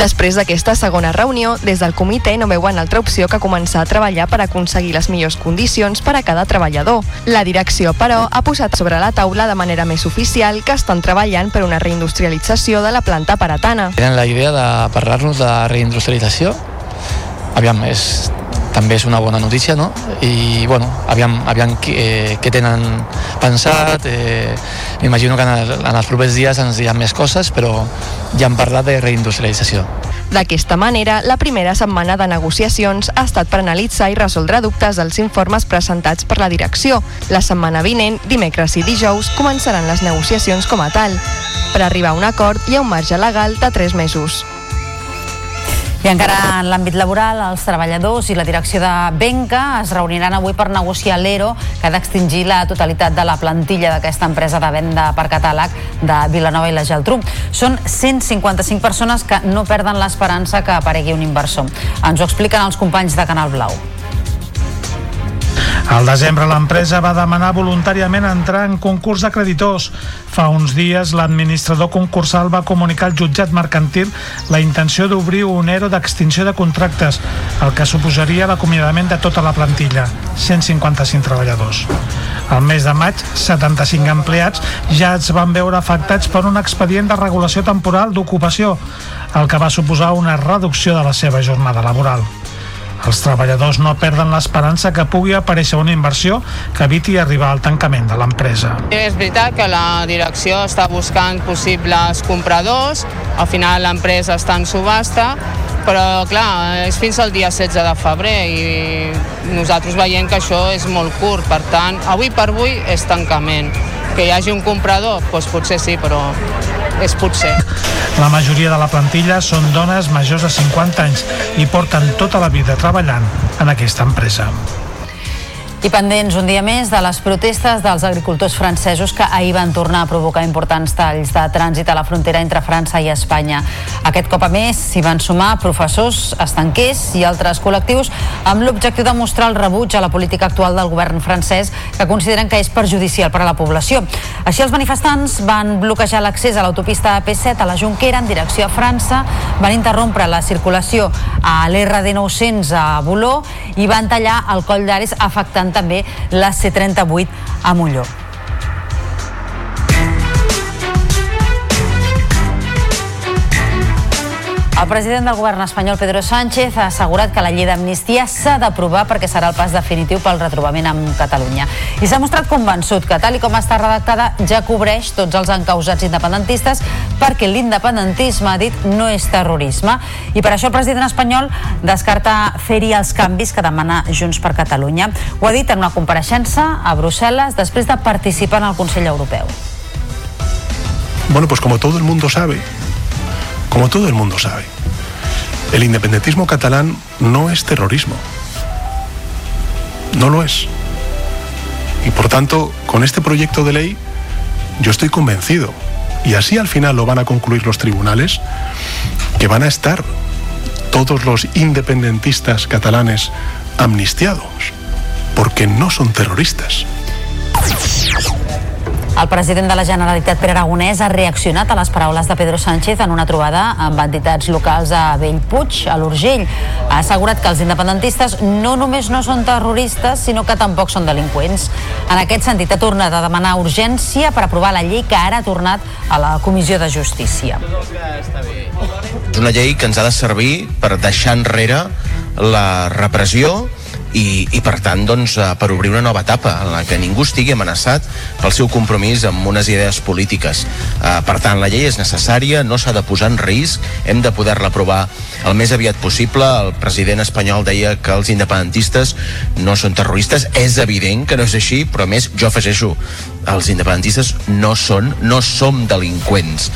Després d'aquesta segona reunió, des del comitè no veuen altra opció que començar a treballar per aconseguir les millors condicions per a cada treballador. La direcció, però, ha posat sobre la taula de manera més oficial que estan treballant per una reindustrialització de la planta paratana. Tenen la idea de parlar-nos de reindustrialització. Aviam, és, també és una bona notícia, no? I, bueno, aviam, aviam eh, què tenen pensat. Eh, M'imagino que en, el, en els propers dies ens diran més coses, però ja han parlat de reindustrialització. D'aquesta manera, la primera setmana de negociacions ha estat per analitzar i resoldre dubtes dels informes presentats per la direcció. La setmana vinent, dimecres i dijous, començaran les negociacions com a tal. Per arribar a un acord hi ha un marge legal de 3 mesos. I encara en l'àmbit laboral, els treballadors i la direcció de Benca es reuniran avui per negociar l'ERO que ha d'extingir la totalitat de la plantilla d'aquesta empresa de venda per catàleg de Vilanova i la Geltrú. Són 155 persones que no perden l'esperança que aparegui un inversor. Ens ho expliquen els companys de Canal Blau. Al desembre l'empresa va demanar voluntàriament entrar en concurs de creditors. Fa uns dies l'administrador concursal va comunicar al jutjat mercantil la intenció d'obrir un ERO d'extinció de contractes, el que suposaria l'acomiadament de tota la plantilla, 155 treballadors. Al mes de maig, 75 empleats ja es van veure afectats per un expedient de regulació temporal d'ocupació, el que va suposar una reducció de la seva jornada laboral. Els treballadors no perden l'esperança que pugui aparèixer una inversió que eviti arribar al tancament de l'empresa. És veritat que la direcció està buscant possibles compradors, al final l'empresa està en subhasta, però clar, és fins al dia 16 de febrer i nosaltres veiem que això és molt curt, per tant, avui per avui és tancament. Que hi hagi un comprador, doncs potser sí, però és potser. La majoria de la plantilla són dones majors de 50 anys i porten tota la vida treballant en aquesta empresa. I pendents un dia més de les protestes dels agricultors francesos que ahir van tornar a provocar importants talls de trànsit a la frontera entre França i Espanya. Aquest cop a més s'hi van sumar professors, estanquers i altres col·lectius amb l'objectiu de mostrar el rebuig a la política actual del govern francès que consideren que és perjudicial per a la població. Així els manifestants van bloquejar l'accés a l'autopista AP7 a la Junquera en direcció a França, van interrompre la circulació a l'RD 900 a Boló i van tallar el coll d'Ares afectant també la C38 a Molló. El president del govern espanyol, Pedro Sánchez, ha assegurat que la llei d'amnistia s'ha d'aprovar perquè serà el pas definitiu pel retrobament amb Catalunya. I s'ha mostrat convençut que, tal i com està redactada, ja cobreix tots els encausats independentistes perquè l'independentisme, ha dit, no és terrorisme. I per això el president espanyol descarta fer-hi els canvis que demana Junts per Catalunya. Ho ha dit en una compareixença a Brussel·les després de participar en el Consell Europeu. Bueno, pues como todo el mundo sabe, como todo el mundo sabe, el independentismo catalán no es terrorismo. No lo es. Y por tanto, con este proyecto de ley, yo estoy convencido, y así al final lo van a concluir los tribunales, que van a estar todos los independentistas catalanes amnistiados, porque no son terroristas. El president de la Generalitat, Pere Aragonès, ha reaccionat a les paraules de Pedro Sánchez en una trobada amb entitats locals a Bellpuig, a l'Urgell. Ha assegurat que els independentistes no només no són terroristes, sinó que tampoc són delinqüents. En aquest sentit, ha tornat a demanar urgència per aprovar la llei que ara ha tornat a la Comissió de Justícia. És una llei que ens ha de servir per deixar enrere la repressió i, i per tant doncs, eh, per obrir una nova etapa en la que ningú estigui amenaçat pel seu compromís amb unes idees polítiques. Eh, per tant, la llei és necessària, no s'ha de posar en risc, hem de poder-la aprovar el més aviat possible. El president espanyol deia que els independentistes no són terroristes, és evident que no és així, però més jo afegeixo, els independentistes no són, no som delinqüents.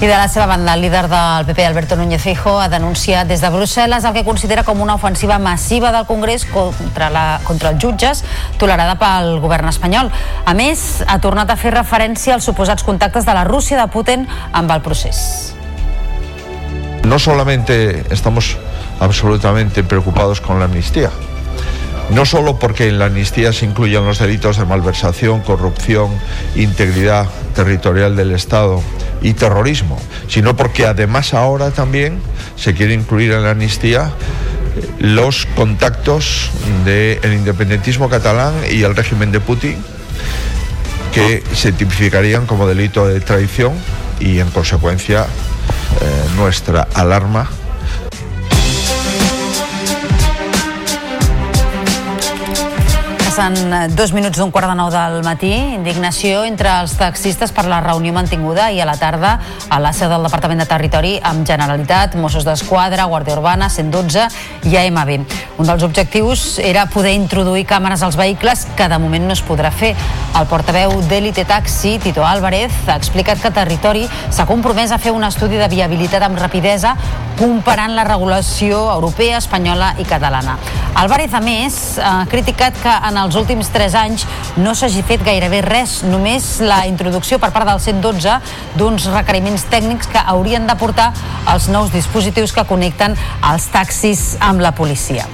I de la seva banda, el líder del PP, Alberto Núñez Feijóo, ha denunciat des de Brussel·les el que considera com una ofensiva massiva del Congrés contra, la, contra els jutges tolerada pel govern espanyol. A més, ha tornat a fer referència als suposats contactes de la Rússia de Putin amb el procés. No solamente estamos absolutamente preocupados con la amnistía, no solo porque en la amnistía se incluyen los delitos de malversación, corrupción, integridad territorial del Estado y terrorismo, sino porque además ahora también se quiere incluir en la amnistía eh, los contactos del independentismo catalán y el régimen de Putin que se tipificarían como delito de traición y en consecuencia eh, nuestra alarma Passen eh, dos minuts d'un quart de nou del matí. Indignació entre els taxistes per la reunió mantinguda i a la tarda a la seu del Departament de Territori amb Generalitat, Mossos d'Esquadra, Guàrdia Urbana, 112 i AMB. Un dels objectius era poder introduir càmeres als vehicles que de moment no es podrà fer. El portaveu d'Elite Taxi, Tito Álvarez, ha explicat que Territori s'ha compromès a fer un estudi de viabilitat amb rapidesa comparant la regulació europea, espanyola i catalana. Álvarez, a més, ha criticat que en els últims 3 anys no s'hagi fet gairebé res, només la introducció per part del 112 d'uns requeriments tècnics que haurien de portar els nous dispositius que connecten els taxis amb la policia.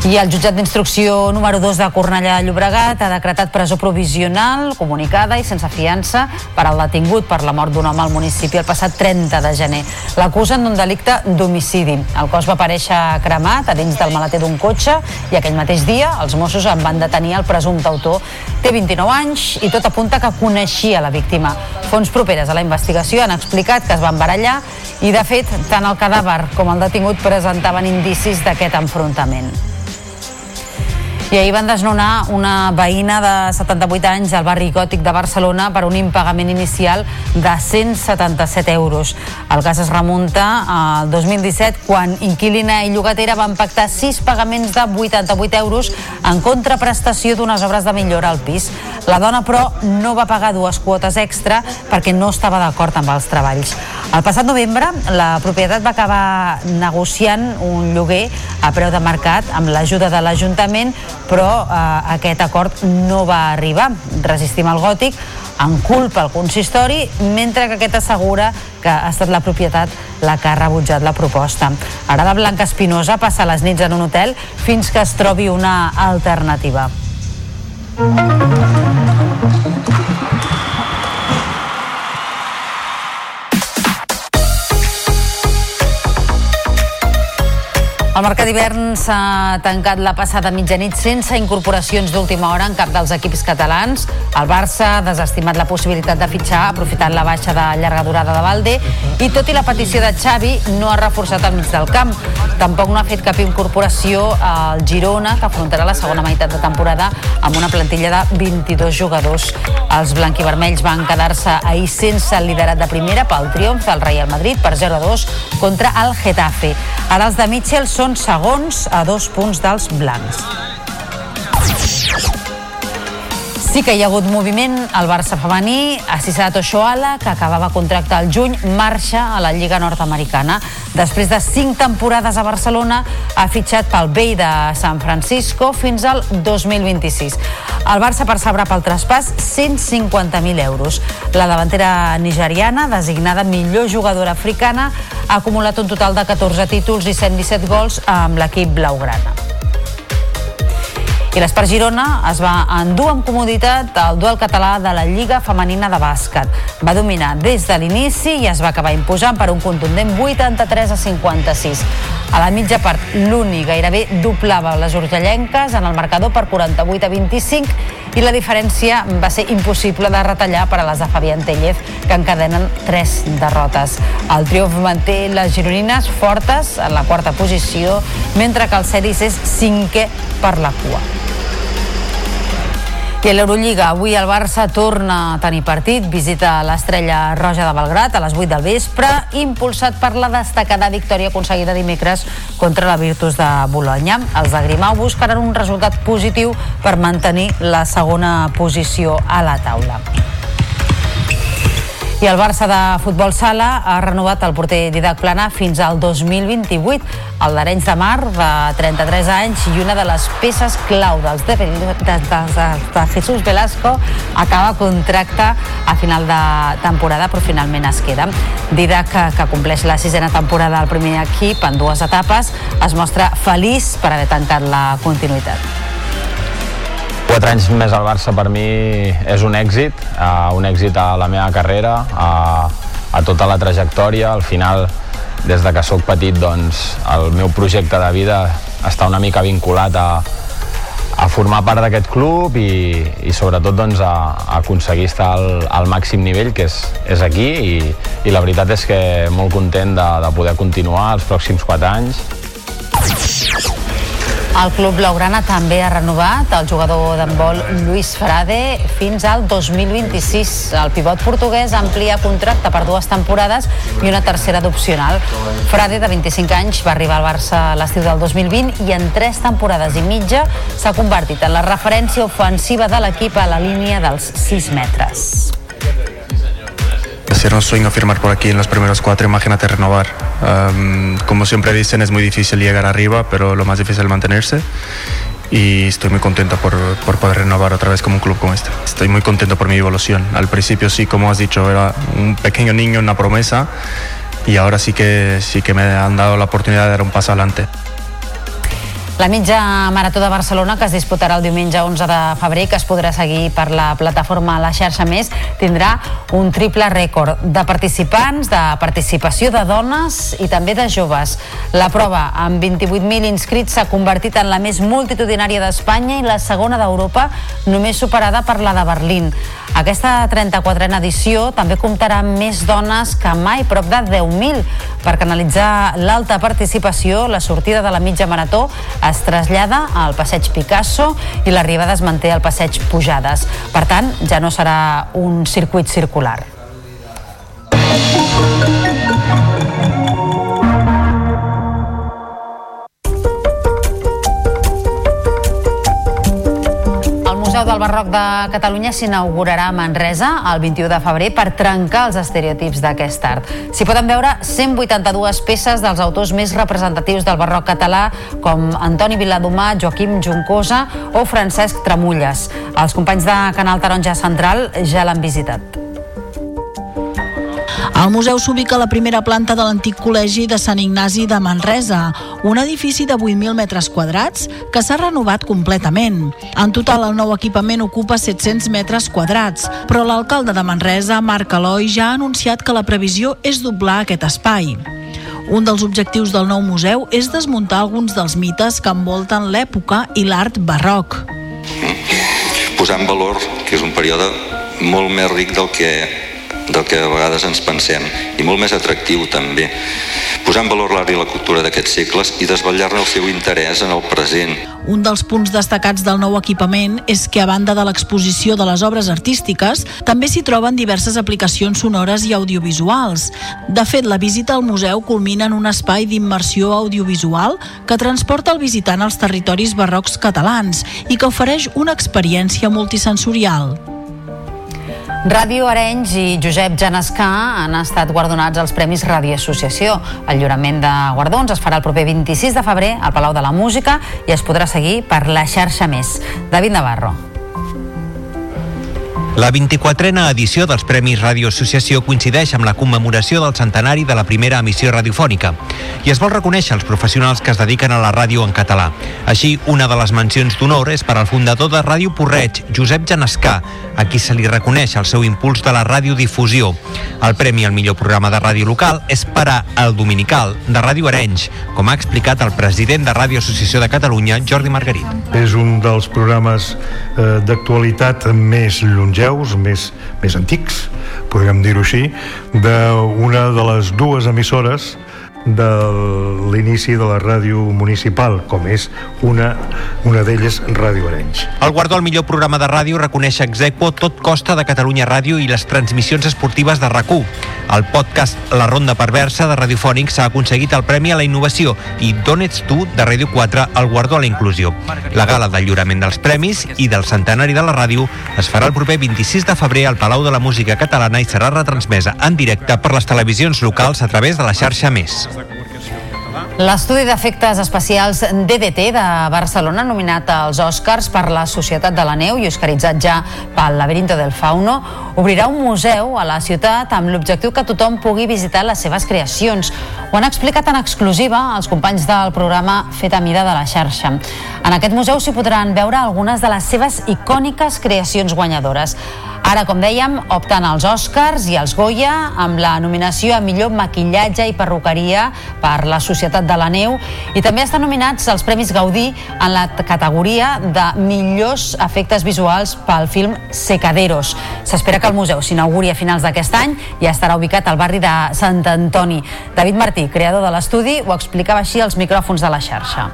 I el jutjat d'instrucció número 2 de Cornellà Llobregat ha decretat presó provisional, comunicada i sense fiança per al detingut per la mort d'un home al municipi el passat 30 de gener. L'acusen d'un delicte d'homicidi. El cos va aparèixer cremat a dins del maleter d'un cotxe i aquell mateix dia els Mossos en van detenir el presumpte autor. Té 29 anys i tot apunta que coneixia la víctima. Fons properes a la investigació han explicat que es van barallar i, de fet, tant el cadàver com el detingut presentaven indicis d'aquest enfrontament. I ahir van desnonar una veïna de 78 anys al barri gòtic de Barcelona per un impagament inicial de 177 euros. El cas es remunta al 2017 quan inquilina i llogatera van pactar sis pagaments de 88 euros en contraprestació d'unes obres de millora al pis. La dona, però, no va pagar dues quotes extra perquè no estava d'acord amb els treballs. El passat novembre, la propietat va acabar negociant un lloguer a preu de mercat amb l'ajuda de l'Ajuntament, però eh, aquest acord no va arribar. Resistim al gòtic en culpa el consistori, mentre que aquest assegura que ha estat la propietat la que ha rebutjat la proposta. Ara la Blanca Espinosa passa les nits en un hotel fins que es trobi una alternativa. El mercat d'hivern s'ha tancat la passada mitjanit sense incorporacions d'última hora en cap dels equips catalans. El Barça ha desestimat la possibilitat de fitxar aprofitant la baixa de llarga durada de Valde i tot i la petició de Xavi no ha reforçat al mig del camp. Tampoc no ha fet cap incorporació al Girona que afrontarà la segona meitat de temporada amb una plantilla de 22 jugadors. Els blanquivermells van quedar-se ahir sense el liderat de primera pel triomf del Real Madrid per 0-2 contra el Getafe. Ara els de Mitchell són segons a dos punts dels blancs. Sí que hi ha hagut moviment. El Barça femení, Asisato Oshoala, que acabava contracte al juny, marxa a la Lliga Nord-Americana. Després de cinc temporades a Barcelona, ha fitxat pel Bay de San Francisco fins al 2026. El Barça percebrà pel traspàs 150.000 euros. La davantera nigeriana, designada millor jugadora africana, ha acumulat un total de 14 títols i 117 gols amb l'equip blaugrana. I l'Espart Girona es va endur amb comoditat el duel català de la Lliga Femenina de Bàsquet. Va dominar des de l'inici i es va acabar imposant per un contundent 83 a 56. A la mitja part, l'únic gairebé doblava les urgellenques en el marcador per 48 a 25 i la diferència va ser impossible de retallar per a les de Fabián Tellez, que encadenen tres derrotes. El triomf manté les gironines fortes en la quarta posició, mentre que el Cedis és cinquè per la cua. I a l'Eurolliga, avui el Barça torna a tenir partit, visita l'estrella roja de Belgrat a les 8 del vespre, impulsat per la destacada victòria aconseguida dimecres contra la Virtus de Bologna. Els de Grimau buscaran un resultat positiu per mantenir la segona posició a la taula. I el Barça de futbol sala ha renovat el porter Didac Plana fins al 2028. El d'Arenys de Mar, de 33 anys i una de les peces clau dels de, de, de, de, de Jesús Velasco, acaba contracte a final de temporada, però finalment es queda. Didac, que, que compleix la sisena temporada al primer equip en dues etapes, es mostra feliç per haver tancat la continuïtat. Quatre anys més al Barça per mi és un èxit, uh, un èxit a la meva carrera, a, a tota la trajectòria. Al final, des de que sóc petit, doncs, el meu projecte de vida està una mica vinculat a, a formar part d'aquest club i, i sobretot doncs, a, a aconseguir estar al, al màxim nivell, que és, és aquí, i, i la veritat és que molt content de, de poder continuar els pròxims quatre anys. El club blaugrana també ha renovat el jugador d'handbol Luis Frade fins al 2026. El pivot portuguès amplia contracte per dues temporades i una tercera d'opcional. Frade, de 25 anys, va arribar al Barça a l'estiu del 2020 i en tres temporades i mitja s'ha convertit en la referència ofensiva de l'equip a la línia dels 6 metres. Si era un sueño firmar por aquí en los primeros cuatro, imagínate renovar. Como siempre dicen, es muy difícil llegar arriba, pero lo más difícil es mantenerse. Y estoy muy contento por, por poder renovar otra vez como un club como este. Estoy muy contento por mi evolución. Al principio sí, como has dicho, era un pequeño niño, una promesa. Y ahora sí que, sí que me han dado la oportunidad de dar un paso adelante. La mitja marató de Barcelona, que es disputarà el diumenge 11 de febrer, que es podrà seguir per la plataforma La Xarxa Més, tindrà un triple rècord de participants, de participació de dones i també de joves. La prova, amb 28.000 inscrits, s'ha convertit en la més multitudinària d'Espanya i la segona d'Europa, només superada per la de Berlín. Aquesta 34a edició també comptarà amb més dones que mai, prop de 10.000. Per canalitzar l'alta participació, la sortida de la mitja marató es trasllada al passeig Picasso i l'arribada es manté al passeig Pujades. Per tant, ja no serà un circuit circular. El Museu del Barroc de Catalunya s'inaugurarà a Manresa el 21 de febrer per trencar els estereotips d'aquest art. S'hi poden veure 182 peces dels autors més representatius del barroc català, com Antoni Viladomà, Joaquim Juncosa o Francesc Tramulles. Els companys de Canal Taronja Central ja l'han visitat. El museu s'ubica a la primera planta de l'antic col·legi de Sant Ignasi de Manresa, un edifici de 8.000 metres quadrats que s'ha renovat completament. En total, el nou equipament ocupa 700 metres quadrats, però l'alcalde de Manresa, Marc Eloi, ja ha anunciat que la previsió és doblar aquest espai. Un dels objectius del nou museu és desmuntar alguns dels mites que envolten l'època i l'art barroc. posar en valor que és un període molt més ric del que del que a vegades ens pensem i molt més atractiu també posar en valor l'art i la cultura d'aquests segles i desvetllar-ne el seu interès en el present Un dels punts destacats del nou equipament és que, a banda de l'exposició de les obres artístiques, també s'hi troben diverses aplicacions sonores i audiovisuals. De fet, la visita al museu culmina en un espai d'immersió audiovisual que transporta el visitant als territoris barrocs catalans i que ofereix una experiència multisensorial. Ràdio Arenys i Josep Janescà han estat guardonats als Premis Ràdio Associació. El lliurament de guardons es farà el proper 26 de febrer al Palau de la Música i es podrà seguir per la xarxa més. David Navarro. La 24a edició dels Premis Ràdio Associació coincideix amb la commemoració del centenari de la primera emissió radiofònica i es vol reconèixer els professionals que es dediquen a la ràdio en català. Així, una de les mencions d'honor és per al fundador de Ràdio Porreig, Josep Janescà, a qui se li reconeix el seu impuls de la radiodifusió. El premi al millor programa de ràdio local és per a El Dominical, de Ràdio Arenys, com ha explicat el president de Ràdio Associació de Catalunya, Jordi Margarit. És un dels programes eh, d'actualitat més longeus, més, més antics, podríem dir-ho així, d'una de les dues emissores de l'inici de la ràdio municipal, com és una, una d'elles Ràdio Arenys. El guardó al millor programa de ràdio reconeix Exequo Tot Costa de Catalunya Ràdio i les transmissions esportives de rac El podcast La Ronda Perversa de Radiofònic s'ha aconseguit el Premi a la Innovació i D'on ets tu de Ràdio 4 el guardó a la Inclusió. La gala del lliurament dels premis i del centenari de la ràdio es farà el proper 26 de febrer al Palau de la Música Catalana i serà retransmesa en directe per les televisions locals a través de la xarxa Més. L'estudi d'efectes especials DDT de Barcelona, nominat als Oscars per la Societat de la Neu i oscaritzat ja pel Laberinto del Fauno, obrirà un museu a la ciutat amb l'objectiu que tothom pugui visitar les seves creacions. Ho han explicat en exclusiva els companys del programa Fet a mida de la xarxa. En aquest museu s'hi podran veure algunes de les seves icòniques creacions guanyadores. Ara, com dèiem, opten als Oscars i als Goya amb la nominació a millor maquillatge i perruqueria per la Societat de la Neu i també estan nominats als Premis Gaudí en la categoria de millors efectes visuals pel film Secaderos. S'espera que el museu s'inauguri a finals d'aquest any i estarà ubicat al barri de Sant Antoni. David Martí, creador de l'estudi, ho explicava així als micròfons de la xarxa.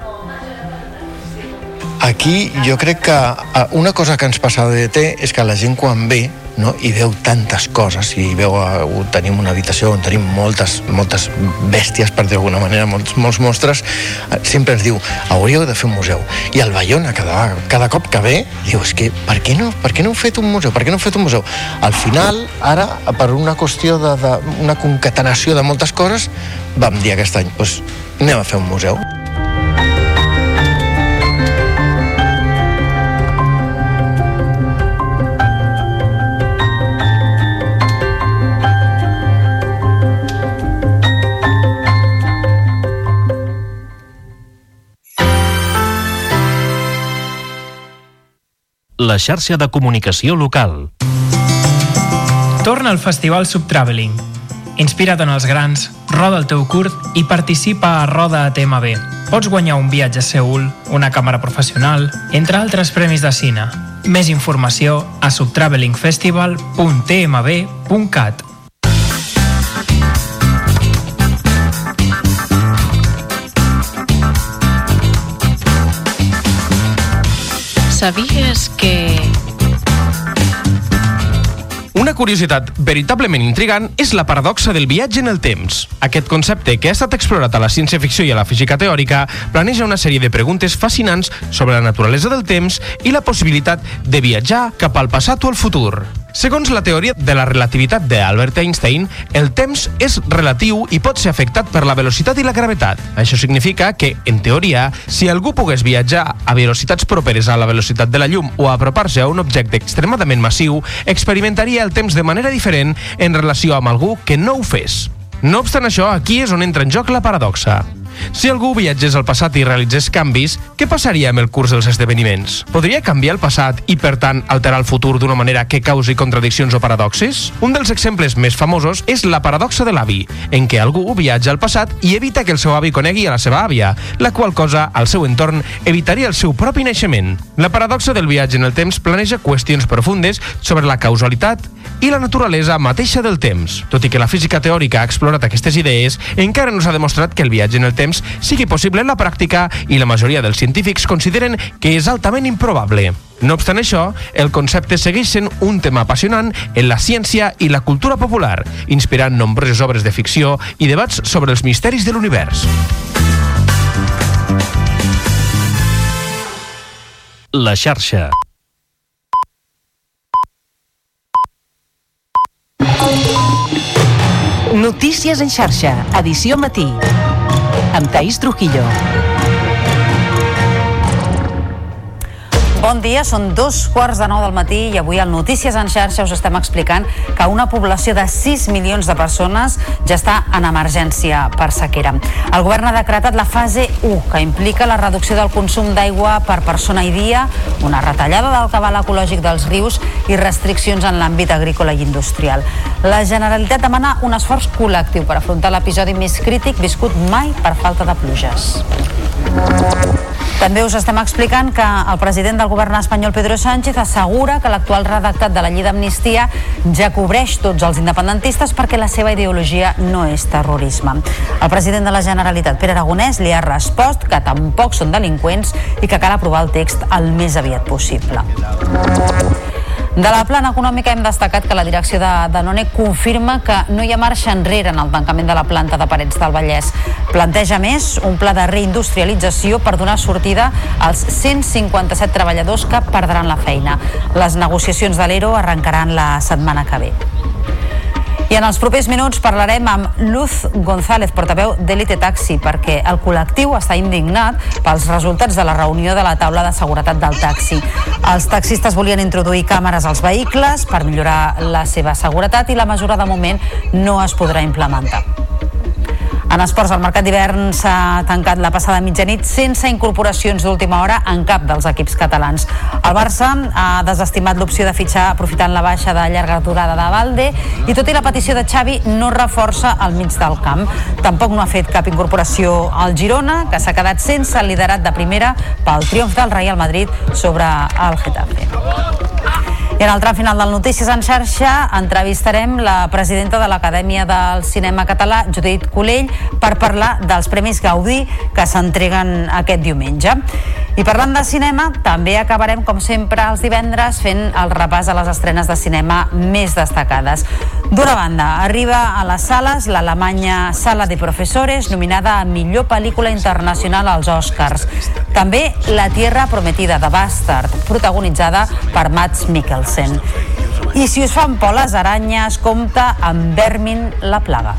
Aquí jo crec que eh, una cosa que ens passa a DT és que la gent quan ve no? i veu tantes coses i veu, uh, tenim una habitació on tenim moltes, moltes bèsties per dir d'alguna manera, molts, molts monstres uh, sempre ens diu, hauríeu de fer un museu i el Bayona cada, cada cop que ve diu, és que per què, no, per què no heu fet un museu per què no heu fet un museu? Al final, ara, per una qüestió de, de una concatenació de moltes coses vam dir aquest any, doncs anem a fer un museu la xarxa de comunicació local. Torna al Festival Subtraveling. Inspira't en els grans, roda el teu curt i participa a Roda a TMB. Pots guanyar un viatge a Seul, una càmera professional, entre altres premis de cine. Més informació a subtravelingfestival.tmb.cat. ¿Sabías que... Una curiositat veritablement intrigant és la paradoxa del viatge en el temps. Aquest concepte, que ha estat explorat a la ciència-ficció i a la física teòrica, planeja una sèrie de preguntes fascinants sobre la naturalesa del temps i la possibilitat de viatjar cap al passat o al futur. Segons la teoria de la relativitat d'Albert Einstein, el temps és relatiu i pot ser afectat per la velocitat i la gravetat. Això significa que, en teoria, si algú pogués viatjar a velocitats properes a la velocitat de la llum o apropar-se a un objecte extremadament massiu, experimentaria el temps de manera diferent en relació amb algú que no ho fes. No obstant això, aquí és on entra en joc la paradoxa. Si algú viatgés al passat i realitzés canvis, què passaria amb el curs dels esdeveniments? Podria canviar el passat i, per tant, alterar el futur d'una manera que causi contradiccions o paradoxes? Un dels exemples més famosos és la paradoxa de l'avi, en què algú viatja al passat i evita que el seu avi conegui a la seva àvia, la qual cosa, al seu entorn, evitaria el seu propi naixement. La paradoxa del viatge en el temps planeja qüestions profundes sobre la causalitat i la naturalesa mateixa del temps. Tot i que la física teòrica ha explorat aquestes idees, encara no s'ha demostrat que el viatge en el temps sigui possible en la pràctica i la majoria dels científics consideren que és altament improbable. No obstant això, el concepte segueix sent un tema apassionant en la ciència i la cultura popular, inspirant nombroses obres de ficció i debats sobre els misteris de l'univers. La xarxa. Notícies en xarxa, edició matí. Amb Taís Trujillo. Bon dia, són dos quarts de nou del matí i avui al Notícies en xarxa us estem explicant que una població de 6 milions de persones ja està en emergència per sequera. El govern ha decretat la fase 1, que implica la reducció del consum d'aigua per persona i dia, una retallada del cabal ecològic dels rius i restriccions en l'àmbit agrícola i industrial. La Generalitat demana un esforç col·lectiu per afrontar l'episodi més crític viscut mai per falta de pluges. També us estem explicant que el president del govern espanyol, Pedro Sánchez, assegura que l'actual redactat de la llei d'amnistia ja cobreix tots els independentistes perquè la seva ideologia no és terrorisme. El president de la Generalitat, Pere Aragonès, li ha respost que tampoc són delinqüents i que cal aprovar el text el més aviat possible. De la plana econòmica hem destacat que la direcció de Danone confirma que no hi ha marxa enrere en el tancament de la planta de Parets del Vallès. Planteja més un pla de reindustrialització per donar sortida als 157 treballadors que perdran la feina. Les negociacions de l'ERO arrencaran la setmana que ve. I en els propers minuts parlarem amb Luz González, portaveu d'Elite Taxi, perquè el col·lectiu està indignat pels resultats de la reunió de la taula de seguretat del taxi. Els taxistes volien introduir càmeres als vehicles per millorar la seva seguretat i la mesura de moment no es podrà implementar. En esports, el mercat d'hivern s'ha tancat la passada mitjanit sense incorporacions d'última hora en cap dels equips catalans. El Barça ha desestimat l'opció de fitxar aprofitant la baixa de llarga durada de Valde i tot i la petició de Xavi no reforça al mig del camp. Tampoc no ha fet cap incorporació al Girona, que s'ha quedat sense el liderat de primera pel triomf del Real Madrid sobre el Getafe. I en el tram final del Notícies en xarxa entrevistarem la presidenta de l'Acadèmia del Cinema Català, Judit Colell, per parlar dels Premis Gaudí que s'entreguen aquest diumenge. I parlant de cinema, també acabarem, com sempre, els divendres fent el repàs a les estrenes de cinema més destacades. D'una banda, arriba a les sales l'alemanya Sala de Profesores, nominada a millor pel·lícula internacional als Oscars. També La Tierra Prometida de Bastard, protagonitzada per Mats Mikkelsen. I si us fan por les aranyes, compta amb Vermin la plaga.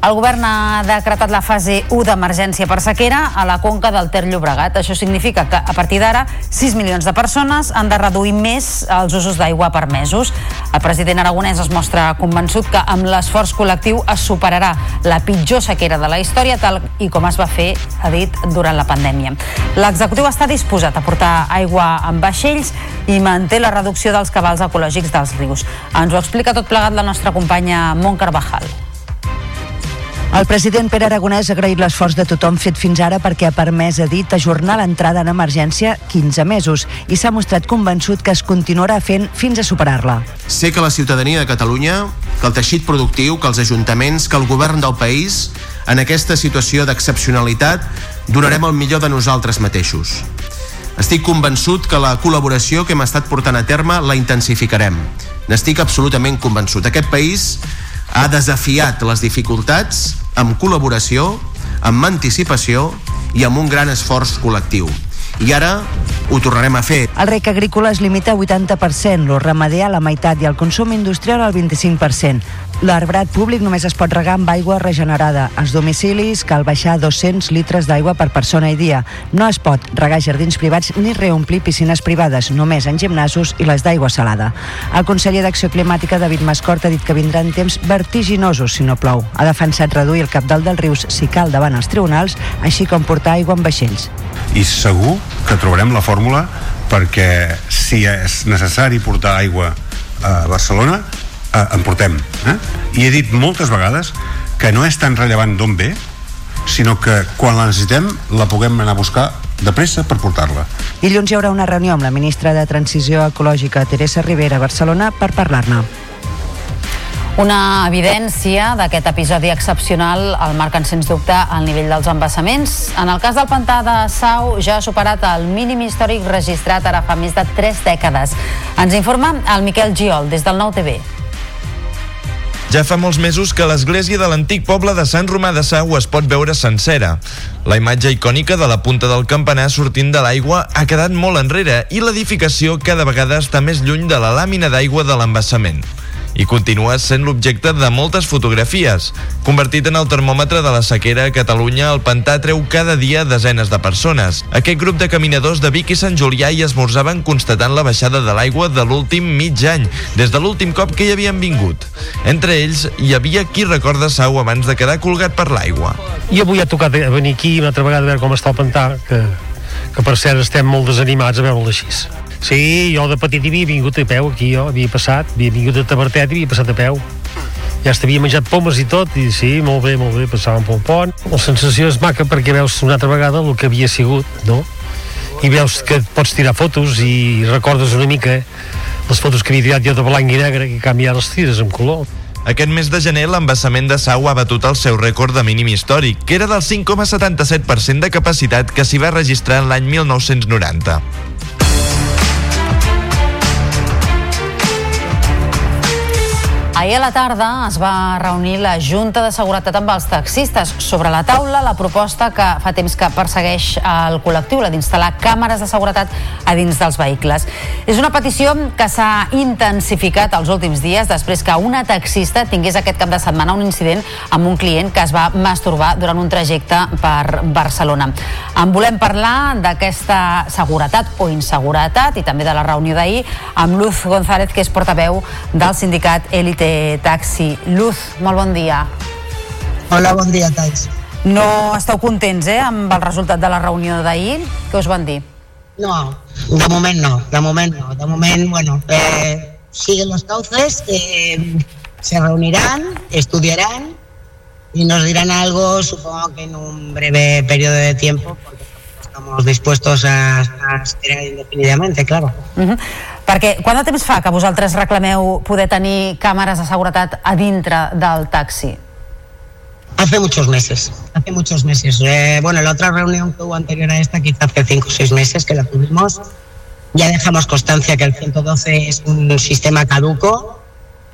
El govern ha decretat la fase 1 d'emergència per sequera a la conca del Ter Llobregat. Això significa que a partir d'ara 6 milions de persones han de reduir més els usos d'aigua per mesos. El president aragonès es mostra convençut que amb l'esforç col·lectiu es superarà la pitjor sequera de la història tal i com es va fer, ha dit, durant la pandèmia. L'executiu està disposat a portar aigua amb vaixells i manté la reducció dels cabals ecològics dels rius. Ens ho explica tot plegat la nostra companya Mont Carvajal. El president Pere Aragonès ha agraït l'esforç de tothom fet fins ara perquè ha permès, ha dit, ajornar l'entrada en emergència 15 mesos i s'ha mostrat convençut que es continuarà fent fins a superar-la. Sé que la ciutadania de Catalunya, que el teixit productiu, que els ajuntaments, que el govern del país, en aquesta situació d'excepcionalitat, donarem el millor de nosaltres mateixos. Estic convençut que la col·laboració que hem estat portant a terme la intensificarem. N'estic absolutament convençut. Aquest país ha desafiat les dificultats amb col·laboració, amb anticipació i amb un gran esforç col·lectiu. I ara ho tornarem a fer. El rec agrícola es limita a 80%, lo ramader a la meitat i el consum industrial al 25%. L'arbrat públic només es pot regar amb aigua regenerada. Als domicilis cal baixar 200 litres d'aigua per persona i dia. No es pot regar jardins privats ni reomplir piscines privades, només en gimnasos i les d'aigua salada. El conseller d'Acció Climàtica, David Mascort, ha dit que vindran temps vertiginosos si no plou. Ha defensat reduir el capdalt dels rius si cal davant els tribunals, així com portar aigua amb vaixells. I segur que trobarem la fórmula perquè si és necessari portar aigua a Barcelona, eh, en portem. Eh? I he dit moltes vegades que no és tan rellevant d'on ve, sinó que quan la necessitem la puguem anar a buscar de pressa per portar-la. Dilluns hi haurà una reunió amb la ministra de Transició Ecològica, Teresa Rivera, a Barcelona, per parlar-ne. Una evidència d'aquest episodi excepcional el marquen sens dubte el nivell dels embassaments. En el cas del pantà de Sau ja ha superat el mínim històric registrat ara fa més de 3 dècades. Ens informa el Miquel Giol des del Nou TV. Ja fa molts mesos que l'església de l'antic poble de Sant Romà de Sau es pot veure sencera. La imatge icònica de la punta del campanar sortint de l'aigua ha quedat molt enrere i l'edificació cada vegada està més lluny de la làmina d'aigua de l'embassament i continua sent l'objecte de moltes fotografies. Convertit en el termòmetre de la sequera a Catalunya, el pantà treu cada dia desenes de persones. Aquest grup de caminadors de Vic i Sant Julià hi esmorzaven constatant la baixada de l'aigua de l'últim mig any, des de l'últim cop que hi havien vingut. Entre ells, hi havia qui recorda Sau abans de quedar colgat per l'aigua. I avui ha tocat venir aquí una altra vegada a veure com està el pantà, que, que per cert estem molt desanimats a veure'l així. Sí, jo de petit havia vingut a peu aquí, jo havia passat, havia vingut a Tabertet i havia passat a peu. Ja havia menjat pomes i tot, i sí, molt bé, molt bé, passàvem pel pont. La sensació és maca perquè veus una altra vegada el que havia sigut, no? I veus que pots tirar fotos i recordes una mica les fotos que havia tirat jo de blanc i negre que canviar les tires en color. Aquest mes de gener, l'embassament de Sau ha batut el seu rècord de mínim històric, que era del 5,77% de capacitat que s'hi va registrar l'any 1990. Ahir a la tarda es va reunir la Junta de Seguretat amb els taxistes. Sobre la taula, la proposta que fa temps que persegueix el col·lectiu, la d'instal·lar càmeres de seguretat a dins dels vehicles. És una petició que s'ha intensificat els últims dies després que una taxista tingués aquest cap de setmana un incident amb un client que es va masturbar durant un trajecte per Barcelona. En volem parlar d'aquesta seguretat o inseguretat i també de la reunió d'ahir amb Luz González, que és portaveu del sindicat Elite Taxi. Luz, molt bon dia. Hola, bon dia, Tais. No esteu contents, eh, amb el resultat de la reunió d'ahir? Què us van dir? No, de moment no, de moment no. De moment, bueno, eh, siguen los cauces, eh, se reunirán, estudiarán y nos dirán algo, supongo que en un breve periodo de tiempo, porque estamos dispuestos a, a esperar indefinidamente, claro. Uh -huh. Perquè quant de temps fa que vosaltres reclameu poder tenir càmeres de seguretat a dintre del taxi? Hace muchos meses, hace muchos meses. Eh, bueno, la otra reunión que hubo anterior a esta, quizá hace cinco o seis meses que la tuvimos, ya dejamos constancia que el 112 es un sistema caduco,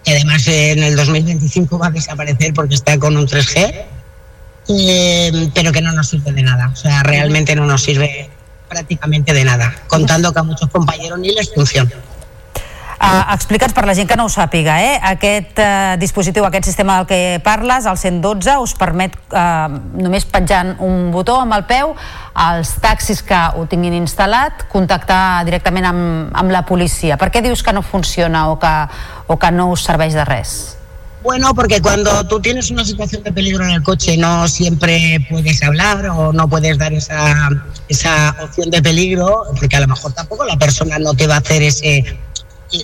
que además en el 2025 va a desaparecer porque está con un 3G, eh, pero que no nos sirve de nada. O sea, realmente no nos sirve prácticamente de nada, contando que a muchos compañeros ni les funciona. Uh, Explica'ns per la gent que no ho sàpiga, eh? aquest uh, dispositiu, aquest sistema del que parles, el 112, us permet uh, només penjant un botó amb el peu als taxis que ho tinguin instal·lat contactar directament amb, amb la policia. Per què dius que no funciona o que, o que no us serveix de res? Bueno, porque cuando tú tienes una situación de peligro en el coche no siempre puedes hablar o no puedes dar esa, esa opción de peligro, porque a lo mejor tampoco la persona no te va a hacer ese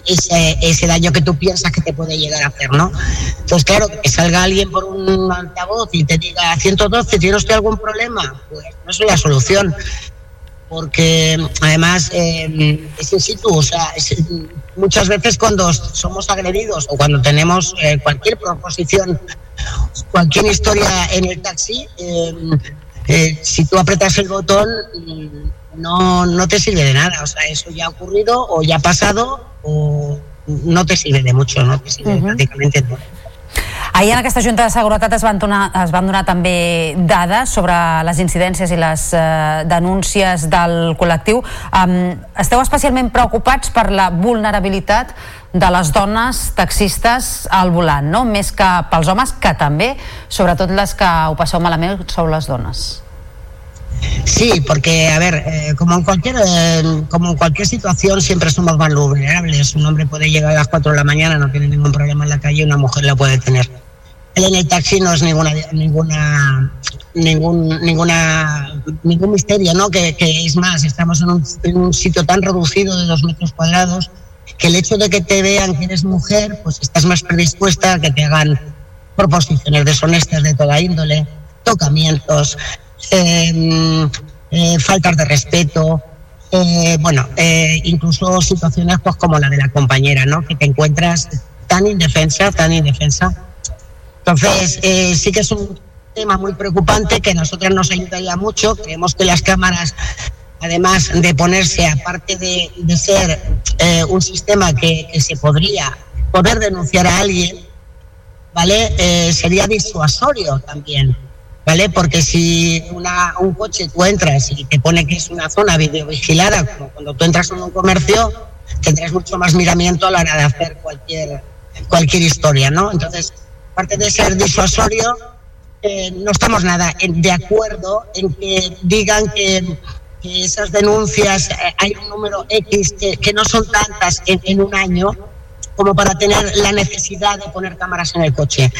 ese, ese daño que tú piensas que te puede llegar a hacer, ¿no? Entonces, claro, que salga alguien por un altavoz y te diga 112, ¿tiene usted algún problema? Pues no es la solución. Porque además eh, es in situ, o sea, muchas veces cuando somos agredidos o cuando tenemos eh, cualquier proposición, cualquier historia en el taxi, eh, eh, si tú apretas el botón no, no te sirve de nada. O sea, eso ya ha ocurrido o ya ha pasado o no te sirve de mucho, no te sirve uh -huh. prácticamente de nada. Ahir en aquesta Junta de Seguretat es van, donar, es van donar també dades sobre les incidències i les eh, denúncies del col·lectiu. Um, esteu especialment preocupats per la vulnerabilitat de les dones taxistes al volant, no? més que pels homes, que també, sobretot les que ho passeu malament, sou les dones. Sí, porque, a ver, eh, como, en cualquier, eh, como en cualquier situación siempre somos más vulnerables. Un hombre puede llegar a las 4 de la mañana, no tiene ningún problema en la calle, una mujer la puede tener. Él en el taxi no es ninguna ninguna ningún ninguna ningún misterio, ¿no? Que, que es más, estamos en un, en un sitio tan reducido de dos metros cuadrados que el hecho de que te vean que eres mujer, pues estás más predispuesta a que te hagan proposiciones deshonestas de toda índole, tocamientos, eh, eh, faltas de respeto, eh, bueno, incluso situaciones pues como la de la compañera, ¿no? Que te encuentras tan indefensa, tan indefensa. Entonces, sí que es un tema muy preocupante que a nosotros nos ayudaría mucho. Creemos que las cámaras, además de ponerse, aparte de, ser un sistema que, que, se podría poder denunciar a alguien, ¿vale? sería disuasorio también ¿vale? Porque si una, un coche tú entras y te pone que es una zona videovigilada, como cuando tú entras en un comercio, tendrás mucho más miramiento a la hora de hacer cualquier, cualquier historia, ¿no? Entonces, aparte de ser disuasorio, eh, no estamos nada de acuerdo en que digan que, esas denuncias, eh, hay un número X que, no son tantas en un año como para tener la necesidad de poner cámaras en el coche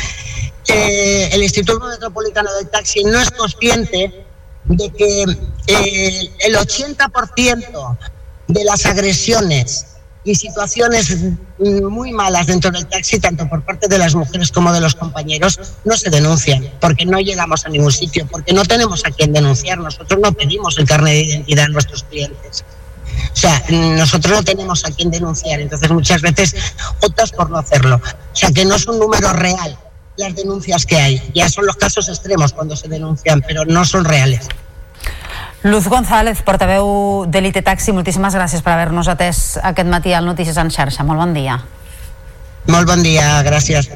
eh, el Instituto Metropolitano del Taxi no es consciente de que eh, el 80% de las agresiones y situaciones muy malas dentro del taxi, tanto por parte de las mujeres como de los compañeros, no se denuncian, porque no llegamos a ningún sitio, porque no tenemos a quien denunciar. Nosotros no pedimos el carnet de identidad a nuestros clientes. O sea, nosotros no tenemos a quien denunciar, entonces muchas veces optas por no hacerlo. O sea, que no es un número real, las denuncias que hay. Ya son los casos extremos cuando se denuncian, pero no son reales. Luz González, portaveu d'Elite Taxi, moltíssimes gràcies per haver-nos atès aquest matí al Notícies en xarxa. Molt bon dia. Molt bon dia, gràcies.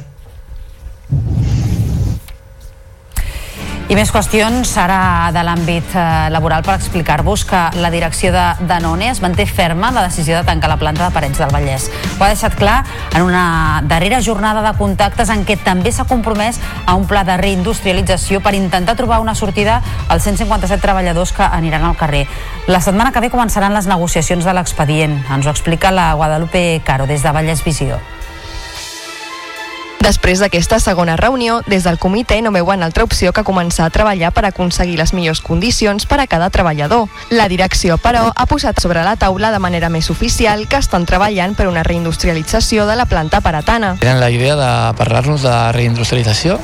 I més qüestions ara de l'àmbit eh, laboral per explicar-vos que la direcció de Danone es manté ferma en la decisió de tancar la planta de Parets del Vallès. Ho ha deixat clar en una darrera jornada de contactes en què també s'ha compromès a un pla de reindustrialització per intentar trobar una sortida als 157 treballadors que aniran al carrer. La setmana que ve començaran les negociacions de l'expedient. Ens ho explica la Guadalupe Caro des de Vallès Visió. Després d'aquesta segona reunió, des del comitè no veuen altra opció que començar a treballar per aconseguir les millors condicions per a cada treballador. La direcció, però, ha posat sobre la taula de manera més oficial que estan treballant per una reindustrialització de la planta paratana. Tenen la idea de parlar-nos de reindustrialització.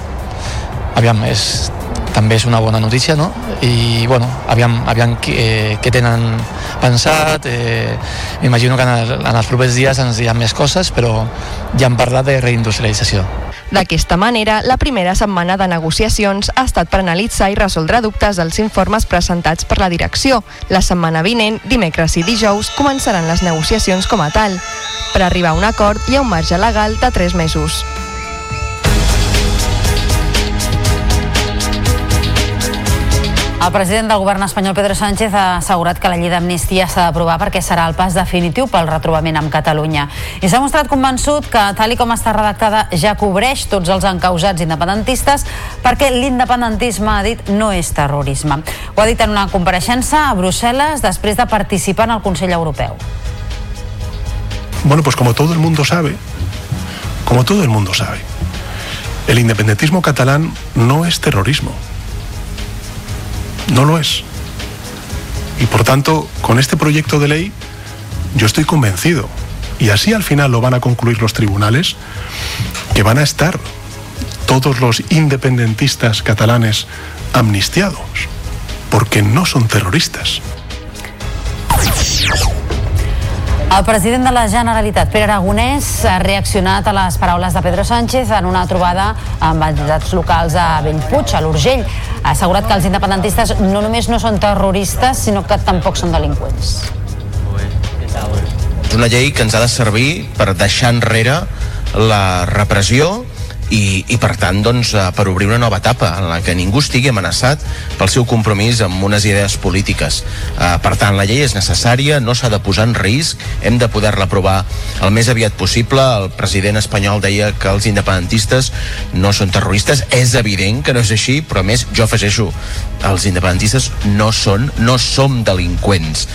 Aviam, és també és una bona notícia, no? I, bueno, aviam, aviam eh, què tenen pensat, eh, m'imagino que en, el, en els propers dies ens diran més coses, però ja han parlat de reindustrialització. D'aquesta manera, la primera setmana de negociacions ha estat per analitzar i resoldre dubtes dels informes presentats per la direcció. La setmana vinent, dimecres i dijous, començaran les negociacions com a tal. Per arribar a un acord hi ha un marge legal de 3 mesos. El president del govern espanyol, Pedro Sánchez, ha assegurat que la llei d'amnistia s'ha d'aprovar perquè serà el pas definitiu pel retrobament amb Catalunya. I s'ha mostrat convençut que, tal i com està redactada, ja cobreix tots els encausats independentistes perquè l'independentisme, ha dit, no és terrorisme. Ho ha dit en una compareixença a Brussel·les després de participar en el Consell Europeu. Bueno, pues como todo el mundo sabe, como todo el mundo sabe, el independentismo catalán no es terrorismo. No lo es. Y por tanto, con este proyecto de ley, yo estoy convencido, y así al final lo van a concluir los tribunales, que van a estar todos los independentistas catalanes amnistiados, porque no son terroristas. El president de la Generalitat, Pere Aragonès, ha reaccionat a les paraules de Pedro Sánchez en una trobada amb entitats locals a Bellpuig, a l'Urgell. Ha assegurat que els independentistes no només no són terroristes, sinó que tampoc són delinqüents. És una llei que ens ha de servir per deixar enrere la repressió i, i per tant doncs, eh, per obrir una nova etapa en la que ningú estigui amenaçat pel seu compromís amb unes idees polítiques. Eh, per tant, la llei és necessària, no s'ha de posar en risc, hem de poder-la aprovar el més aviat possible. El president espanyol deia que els independentistes no són terroristes, és evident que no és així, però més jo afegeixo, els independentistes no són, no som delinqüents.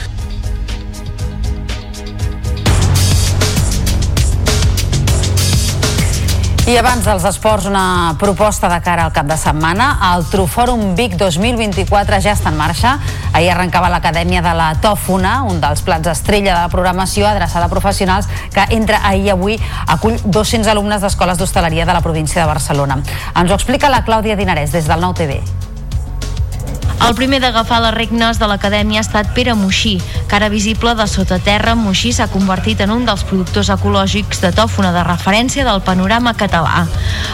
I abans dels esports, una proposta de cara al cap de setmana. El Trufòrum Vic 2024 ja està en marxa. Ahir arrencava l'Acadèmia de la Tòfona, un dels plats estrella de la programació adreçada a professionals que entre ahir i avui acull 200 alumnes d'escoles d'hostaleria de la província de Barcelona. Ens ho explica la Clàudia Dinarès des del Nou TV. El primer d'agafar les regnes de l'acadèmia ha estat Pere Moixí. Cara visible de sota terra, Moixí s'ha convertit en un dels productors ecològics de tòfona de referència del panorama català.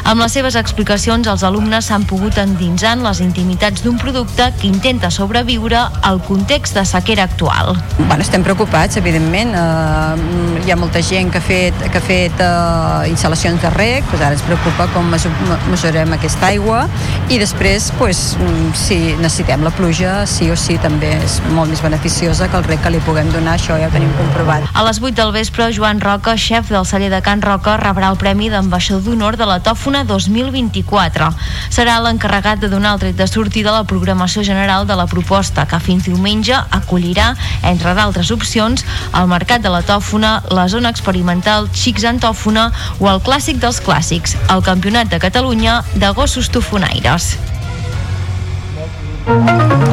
Amb les seves explicacions, els alumnes s'han pogut endinsar en les intimitats d'un producte que intenta sobreviure al context de sequera actual. Bueno, estem preocupats, evidentment. Uh, hi ha molta gent que ha fet, que ha fet uh, instal·lacions de rec, doncs ara ens preocupa com mesurem aquesta aigua i després, pues, si necessitem la pluja, sí o sí, també és molt més beneficiosa que el rec que li puguem donar, això ja ho tenim comprovat. A les 8 del vespre, Joan Roca, xef del celler de Can Roca, rebrà el Premi d'Ambaixador d'Honor de la Tòfona 2024. Serà l'encarregat de donar el tret de sortida a la programació general de la proposta, que fins diumenge acollirà, entre d'altres opcions, el Mercat de la Tòfona, la zona experimental Xics en Tòfona o el clàssic dels clàssics, el Campionat de Catalunya de gossos tofonaires. Thank you.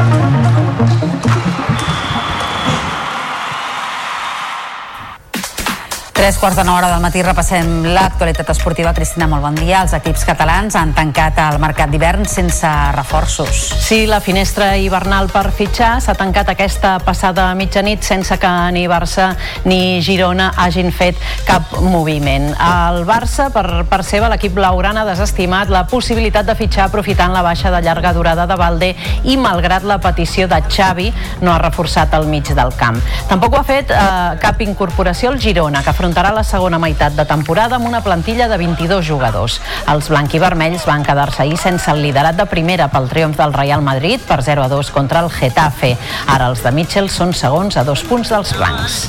Tres quarts de hora del matí repassem l'actualitat esportiva. Cristina, molt bon dia. Els equips catalans han tancat el mercat d'hivern sense reforços. Sí, la finestra hivernal per fitxar s'ha tancat aquesta passada mitjanit sense que ni Barça ni Girona hagin fet cap moviment. El Barça, per part seva, l'equip blaugrana ha desestimat la possibilitat de fitxar aprofitant la baixa de llarga durada de Valde i, malgrat la petició de Xavi, no ha reforçat el mig del camp. Tampoc ho ha fet eh, cap incorporació al Girona, que afrontarà la segona meitat de temporada amb una plantilla de 22 jugadors. Els blanquivermells van quedar-se ahir sense el liderat de primera pel triomf del Real Madrid per 0 a 2 contra el Getafe. Ara els de Mitchell són segons a dos punts dels blancs.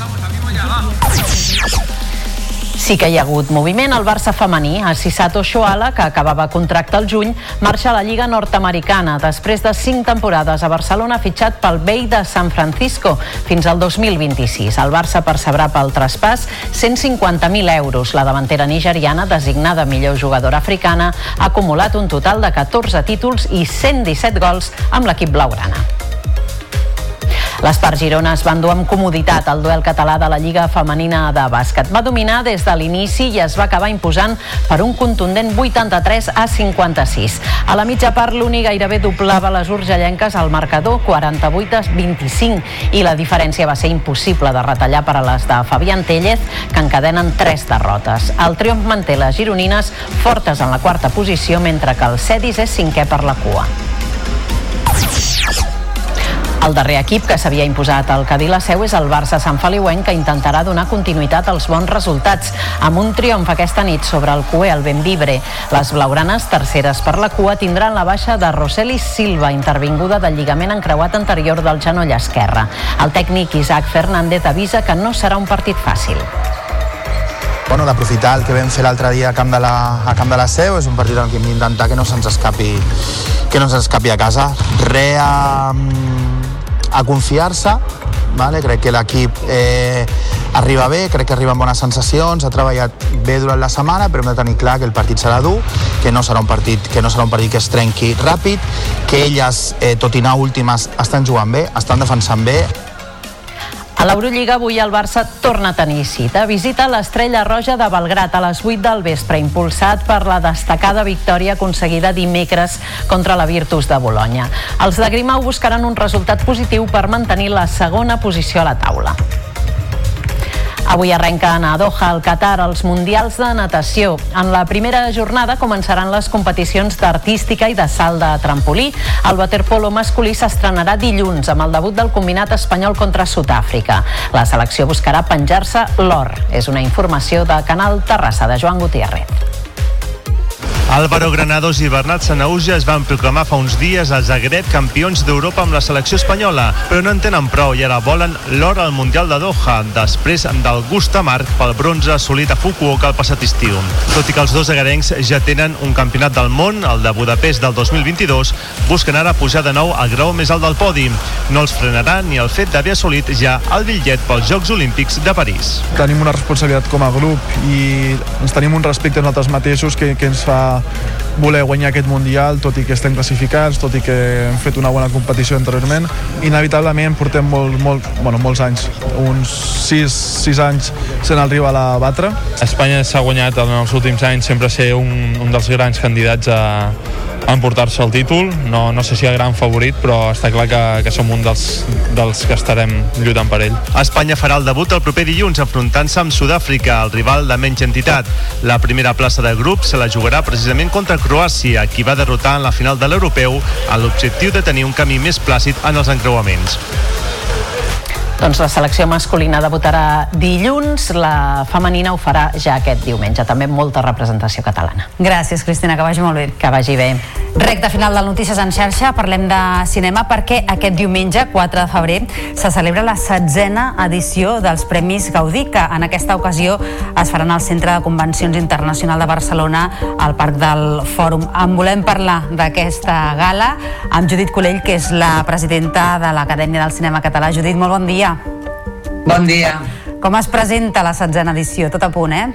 Sí que hi ha hagut moviment. El Barça femení, a Sisato Shoala, que acabava contracte al juny, marxa a la Lliga Nord-Americana. Després de cinc temporades a Barcelona, fitxat pel Bay de San Francisco fins al 2026. El Barça percebrà pel traspàs 150.000 euros. La davantera nigeriana, designada millor jugadora africana, ha acumulat un total de 14 títols i 117 gols amb l'equip blaugrana. Les Girona es van dur amb comoditat el duel català de la Lliga Femenina de Bàsquet. Va dominar des de l'inici i es va acabar imposant per un contundent 83 a 56. A la mitja part, l'Uni gairebé doblava les urgellenques al marcador 48 a 25 i la diferència va ser impossible de retallar per a les de Fabián Tellez, que encadenen tres derrotes. El triomf manté les gironines fortes en la quarta posició, mentre que el Cedis és cinquè per la cua. El darrer equip que s'havia imposat al Cadí la seu és el Barça Sant Feliuenc que intentarà donar continuïtat als bons resultats amb un triomf aquesta nit sobre el Cué al Benvibre. Les blaugranes, terceres per la cua, tindran la baixa de Roseli Silva, intervinguda del lligament encreuat anterior del genoll esquerre. El tècnic Isaac Fernández avisa que no serà un partit fàcil bueno, d'aprofitar el que vam fer l'altre dia a Camp, de la, a Camp de la Seu, és un partit en què hem d'intentar que no se'ns escapi, que no se'ns escapi a casa. Re a, a confiar-se, vale? crec que l'equip eh, arriba bé, crec que arriba amb bones sensacions, ha treballat bé durant la setmana, però hem de tenir clar que el partit serà dur, que no serà un partit que no serà un partit que es trenqui ràpid, que elles, eh, tot i anar últimes, estan jugant bé, estan defensant bé, a l'Eurolliga avui el Barça torna a tenir cita. Visita l'Estrella Roja de Belgrat a les 8 del vespre, impulsat per la destacada victòria aconseguida dimecres contra la Virtus de Bologna. Els de Grimau buscaran un resultat positiu per mantenir la segona posició a la taula. Avui arrenquen a Doha, al Qatar, els Mundials de Natació. En la primera jornada començaran les competicions d'artística i de salt de trampolí. El waterpolo masculí s'estrenarà dilluns amb el debut del combinat espanyol contra Sud-àfrica. La selecció buscarà penjar-se l'or. És una informació de Canal Terrassa de Joan Gutiérrez. Álvaro Granados i Bernat Sanauja es van proclamar fa uns dies a Zagreb campions d'Europa amb la selecció espanyola, però no en tenen prou i ara volen l'or al Mundial de Doha, després del gust amarg pel bronze assolit a Fukuoka el passat estiu. Tot i que els dos agarencs ja tenen un campionat del món, el de Budapest del 2022, busquen ara pujar de nou al grau més alt del podi. No els frenarà ni el fet d'haver assolit ja el bitllet pels Jocs Olímpics de París. Tenim una responsabilitat com a grup i ens tenim un respecte a nosaltres mateixos que, que ens fa voler guanyar aquest Mundial, tot i que estem classificats, tot i que hem fet una bona competició anteriorment. Inevitablement portem molt, molt, bueno, molts anys, uns 6, 6 anys sent el rival a batre. Espanya s'ha guanyat en els últims anys sempre ser un, un dels grans candidats a, emportar-se el títol. No, no sé si el gran favorit, però està clar que, que som un dels, dels que estarem lluitant per ell. Espanya farà el debut el proper dilluns enfrontant-se amb Sud-àfrica, el rival de menys entitat. La primera plaça del grup se la jugarà precisament contra Croàcia, qui va derrotar en la final de l'Europeu amb l'objectiu de tenir un camí més plàcid en els encreuaments. Doncs la selecció masculina debutarà dilluns, la femenina ho farà ja aquest diumenge. També molta representació catalana. Gràcies, Cristina, que vagi molt bé. Que vagi bé. Recte final de Notícies en xarxa, parlem de cinema perquè aquest diumenge, 4 de febrer, se celebra la setzena edició dels Premis Gaudí, que en aquesta ocasió es faran al Centre de Convencions Internacional de Barcelona, al Parc del Fòrum. En volem parlar d'aquesta gala amb Judit Colell, que és la presidenta de l'Acadèmia del Cinema Català. Judit, molt bon dia. Bon dia. Com es presenta la setzena edició? Tot a punt, eh?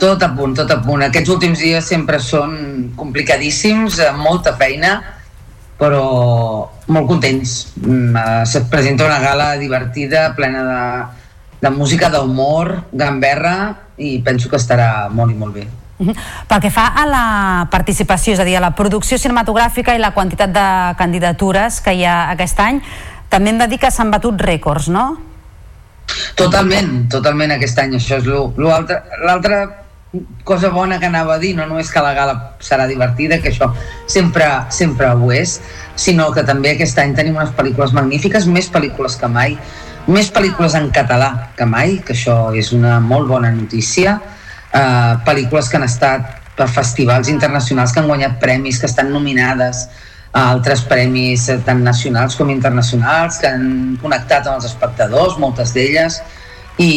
Tot a punt, tot a punt. Aquests últims dies sempre són complicadíssims, amb molta feina, però molt contents. Mm, eh, Se presenta una gala divertida, plena de, de música, d'humor, gamberra, i penso que estarà molt i molt bé. Pel que fa a la participació, és a dir, a la producció cinematogràfica i la quantitat de candidatures que hi ha aquest any, també hem de dir que s'han batut rècords, no? Totalment, totalment aquest any, això és l'altra cosa bona que anava a dir, no només que la gala serà divertida, que això sempre, sempre ho és, sinó que també aquest any tenim unes pel·lícules magnífiques, més pel·lícules que mai, més pel·lícules en català que mai, que això és una molt bona notícia, uh, pel·lícules que han estat per festivals internacionals que han guanyat premis, que estan nominades, altres premis eh, tant nacionals com internacionals que han connectat amb els espectadors, moltes d'elles, i,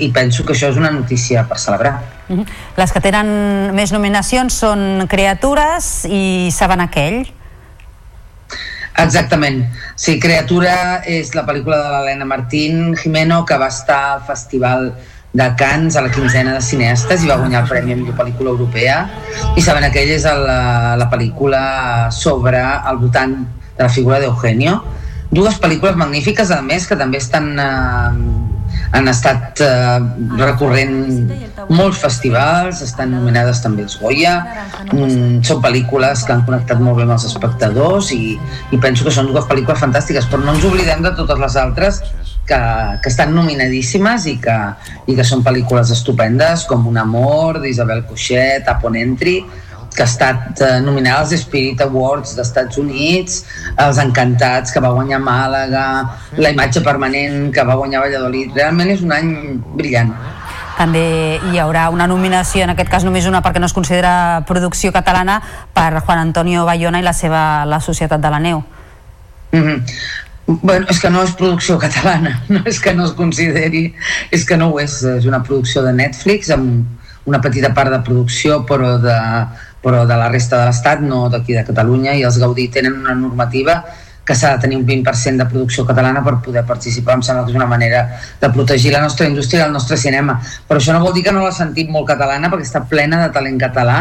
i penso que això és una notícia per celebrar. Mhm. Les que tenen més nominacions són Creatures i Saben aquell. Exactament. Sí, Creatura és la pel·lícula de l'Helena Martín Jimeno que va estar al Festival de Cannes a la quinzena de cineastes i va guanyar el Premi a millor pel·lícula europea. I saben aquell és la, la pel·lícula sobre el voltant de la figura d'Eugenio. Dues pel·lícules magnífiques, a més, que també estan eh, han estat eh, recorrent molts festivals, estan nominades també als Goya, mm, són pel·lícules que han connectat molt bé amb els espectadors i, i penso que són dues pel·lícules fantàstiques, però no ens oblidem de totes les altres que, que estan nominadíssimes i que, i que són pel·lícules estupendes, com Un amor, d'Isabel Coixet, Upon Entry, que ha estat eh, nominada als Spirit Awards d'Estats Units, els Encantats, que va guanyar Màlaga, la imatge permanent, que va guanyar Valladolid. Realment és un any brillant. També hi haurà una nominació, en aquest cas només una perquè no es considera producció catalana, per Juan Antonio Bayona i la seva La Societat de la Neu. Mm -hmm. Bueno, és que no és producció catalana, <laughs> no és que no es consideri, és que no ho és, és una producció de Netflix amb una petita part de producció però de, però de la resta de l'Estat, no d'aquí de Catalunya, i els Gaudí tenen una normativa que s'ha de tenir un 20% de producció catalana per poder participar, em sembla que és una manera de protegir la nostra indústria i el nostre cinema. Però això no vol dir que no la sentim molt catalana, perquè està plena de talent català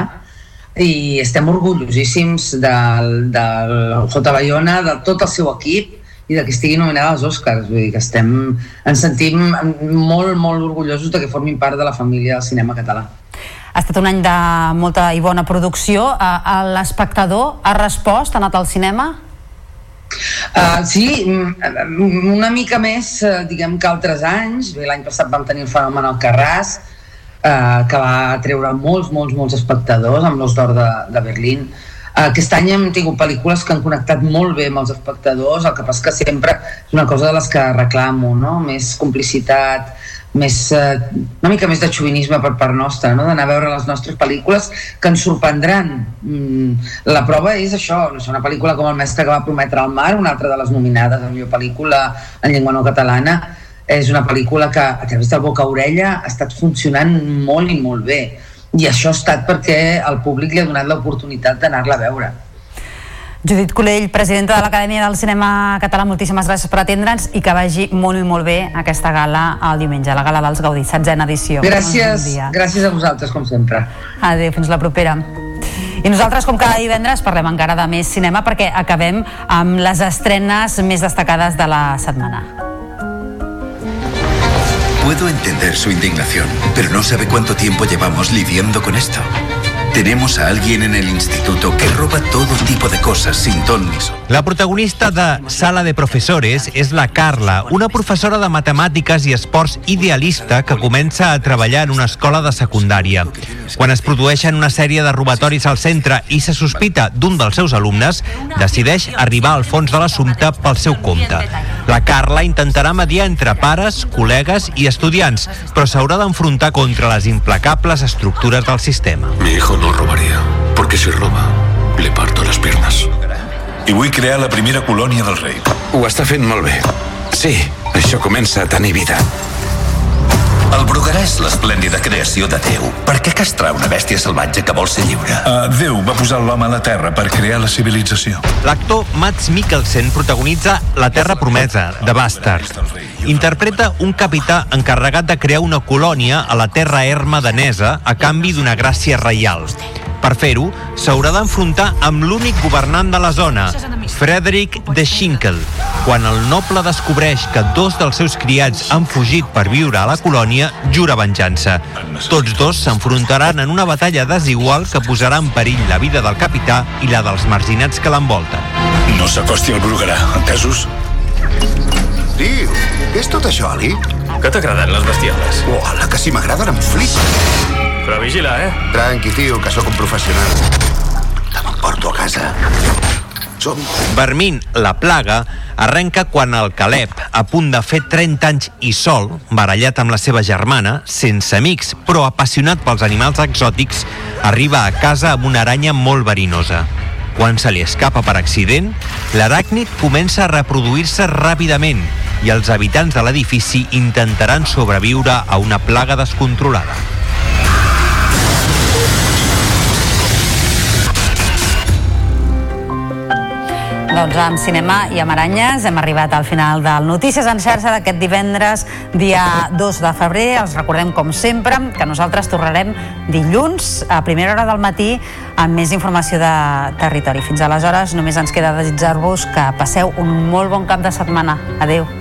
i estem orgullosíssims del, del J. Bayona, de tot el seu equip i de que estigui nominada als Oscars. Vull dir que estem, ens sentim molt, molt orgullosos de que formin part de la família del cinema català. Ha estat un any de molta i bona producció. L'espectador ha respost, ha anat al cinema? Uh, sí, mm, una mica més, diguem que altres anys. L'any passat vam tenir el fenomen al Carràs, uh, que va treure molts, molts, molts espectadors amb l'Os d'Or de, de Berlín. Uh, aquest any hem tingut pel·lícules que han connectat molt bé amb els espectadors, el que passa que sempre és una cosa de les que reclamo, no? més complicitat, més, eh, una mica més de xovinisme per part nostra, no? d'anar a veure les nostres pel·lícules que ens sorprendran. Mm, la prova és això, no sé, una pel·lícula com El mestre que va prometre al mar, una altra de les nominades a millor pel·lícula en llengua no catalana, és una pel·lícula que a través del boca-orella ha estat funcionant molt i molt bé. I això ha estat perquè el públic li ha donat l'oportunitat d'anar-la a veure. Judit Colell, presidenta de l'Acadèmia del Cinema Català, moltíssimes gràcies per atendre'ns i que vagi molt i molt bé aquesta gala el diumenge, la gala dels Gaudí, setzena edició. Gràcies, gràcies a vosaltres, com sempre. Adéu, fins la propera. I nosaltres, com cada divendres, parlem encara de més cinema perquè acabem amb les estrenes més destacades de la setmana. Puedo entender su indignación, pero no sabe cuánto tiempo llevamos lidiando con esto. Tenemos a alguien en el instituto que roba todo tipo de cosas sin ton ni son. La protagonista de Sala de Professores és la Carla, una professora de matemàtiques i esports idealista que comença a treballar en una escola de secundària. Quan es produeixen una sèrie de robatoris al centre i se sospita d'un dels seus alumnes, decideix arribar al fons de l'assumpte pel seu compte. La Carla intentarà mediar entre pares, col·legues i estudiants, però s'haurà d'enfrontar contra les implacables estructures del sistema. Mi hijo no robaría, porque si roba, le parto las piernas. I vull crear la primera colònia del rei. Ho està fent molt bé. Sí, això comença a tenir vida. El Bruguerà és l'esplèndida creació de Déu. Per què castrar una bèstia salvatge que vol ser lliure? Uh, Déu va posar l'home a la Terra per crear la civilització. L'actor Mats Mikkelsen protagonitza La Terra Promesa, de Bastard. Interpreta un capità encarregat de crear una colònia a la terra erma danesa a canvi d'una gràcia reial. Per fer-ho, s'haurà d'enfrontar amb l'únic governant de la zona, Frederick de Schinkel. Quan el noble descobreix que dos dels seus criats han fugit per viure a la colònia, jura venjança. Tots dos s'enfrontaran en una batalla desigual que posarà en perill la vida del capità i la dels marginats que l'envolten. No s'acosti al Bruguerà, entesos? Tio, què és tot això, Ali? Que t'agraden les bestioles? Uala, que si m'agraden em flip. Però vigila, eh? Tranqui, tio, que sóc un professional. Te m'emporto a casa. Som... Vermin, la plaga, arrenca quan el Caleb, a punt de fer 30 anys i sol, barallat amb la seva germana, sense amics, però apassionat pels animals exòtics, arriba a casa amb una aranya molt verinosa. Quan se li escapa per accident, l'aràcnid comença a reproduir-se ràpidament i els habitants de l'edifici intentaran sobreviure a una plaga descontrolada. Doncs amb cinema i amb aranyes hem arribat al final del Notícies en xarxa d'aquest divendres, dia 2 de febrer. Els recordem, com sempre, que nosaltres tornarem dilluns a primera hora del matí amb més informació de territori. Fins aleshores, només ens queda desitjar-vos que passeu un molt bon cap de setmana. Adeu.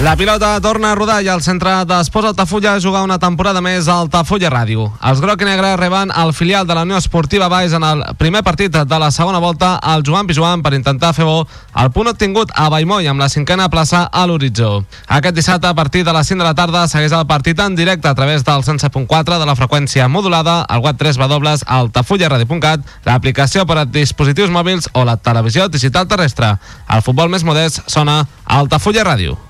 La pilota torna a rodar i el centre d'Esports Altafulla jugar una temporada més a Altafulla Ràdio. Els groc i negre reben el filial de la Unió Esportiva Baix en el primer partit de la segona volta al Joan Pijuan per intentar fer bo el punt obtingut a Baimoi amb la cinquena plaça a l'horitzó. Aquest dissabte a partir de les 5 de la tarda segueix el partit en directe a través del 107.4 de la freqüència modulada, al web 3 w altafullaradio.cat, l'aplicació per a dispositius mòbils o la televisió digital terrestre. El futbol més modest sona a Altafulla Ràdio.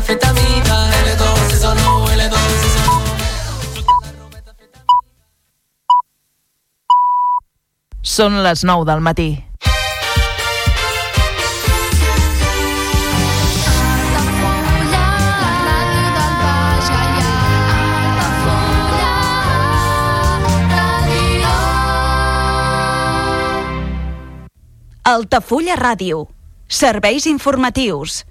Les robetes fet a mida. L2, eso no, L2, eso no. Són les 9 del matí. Altafulla Ràdio. Serveis informatius.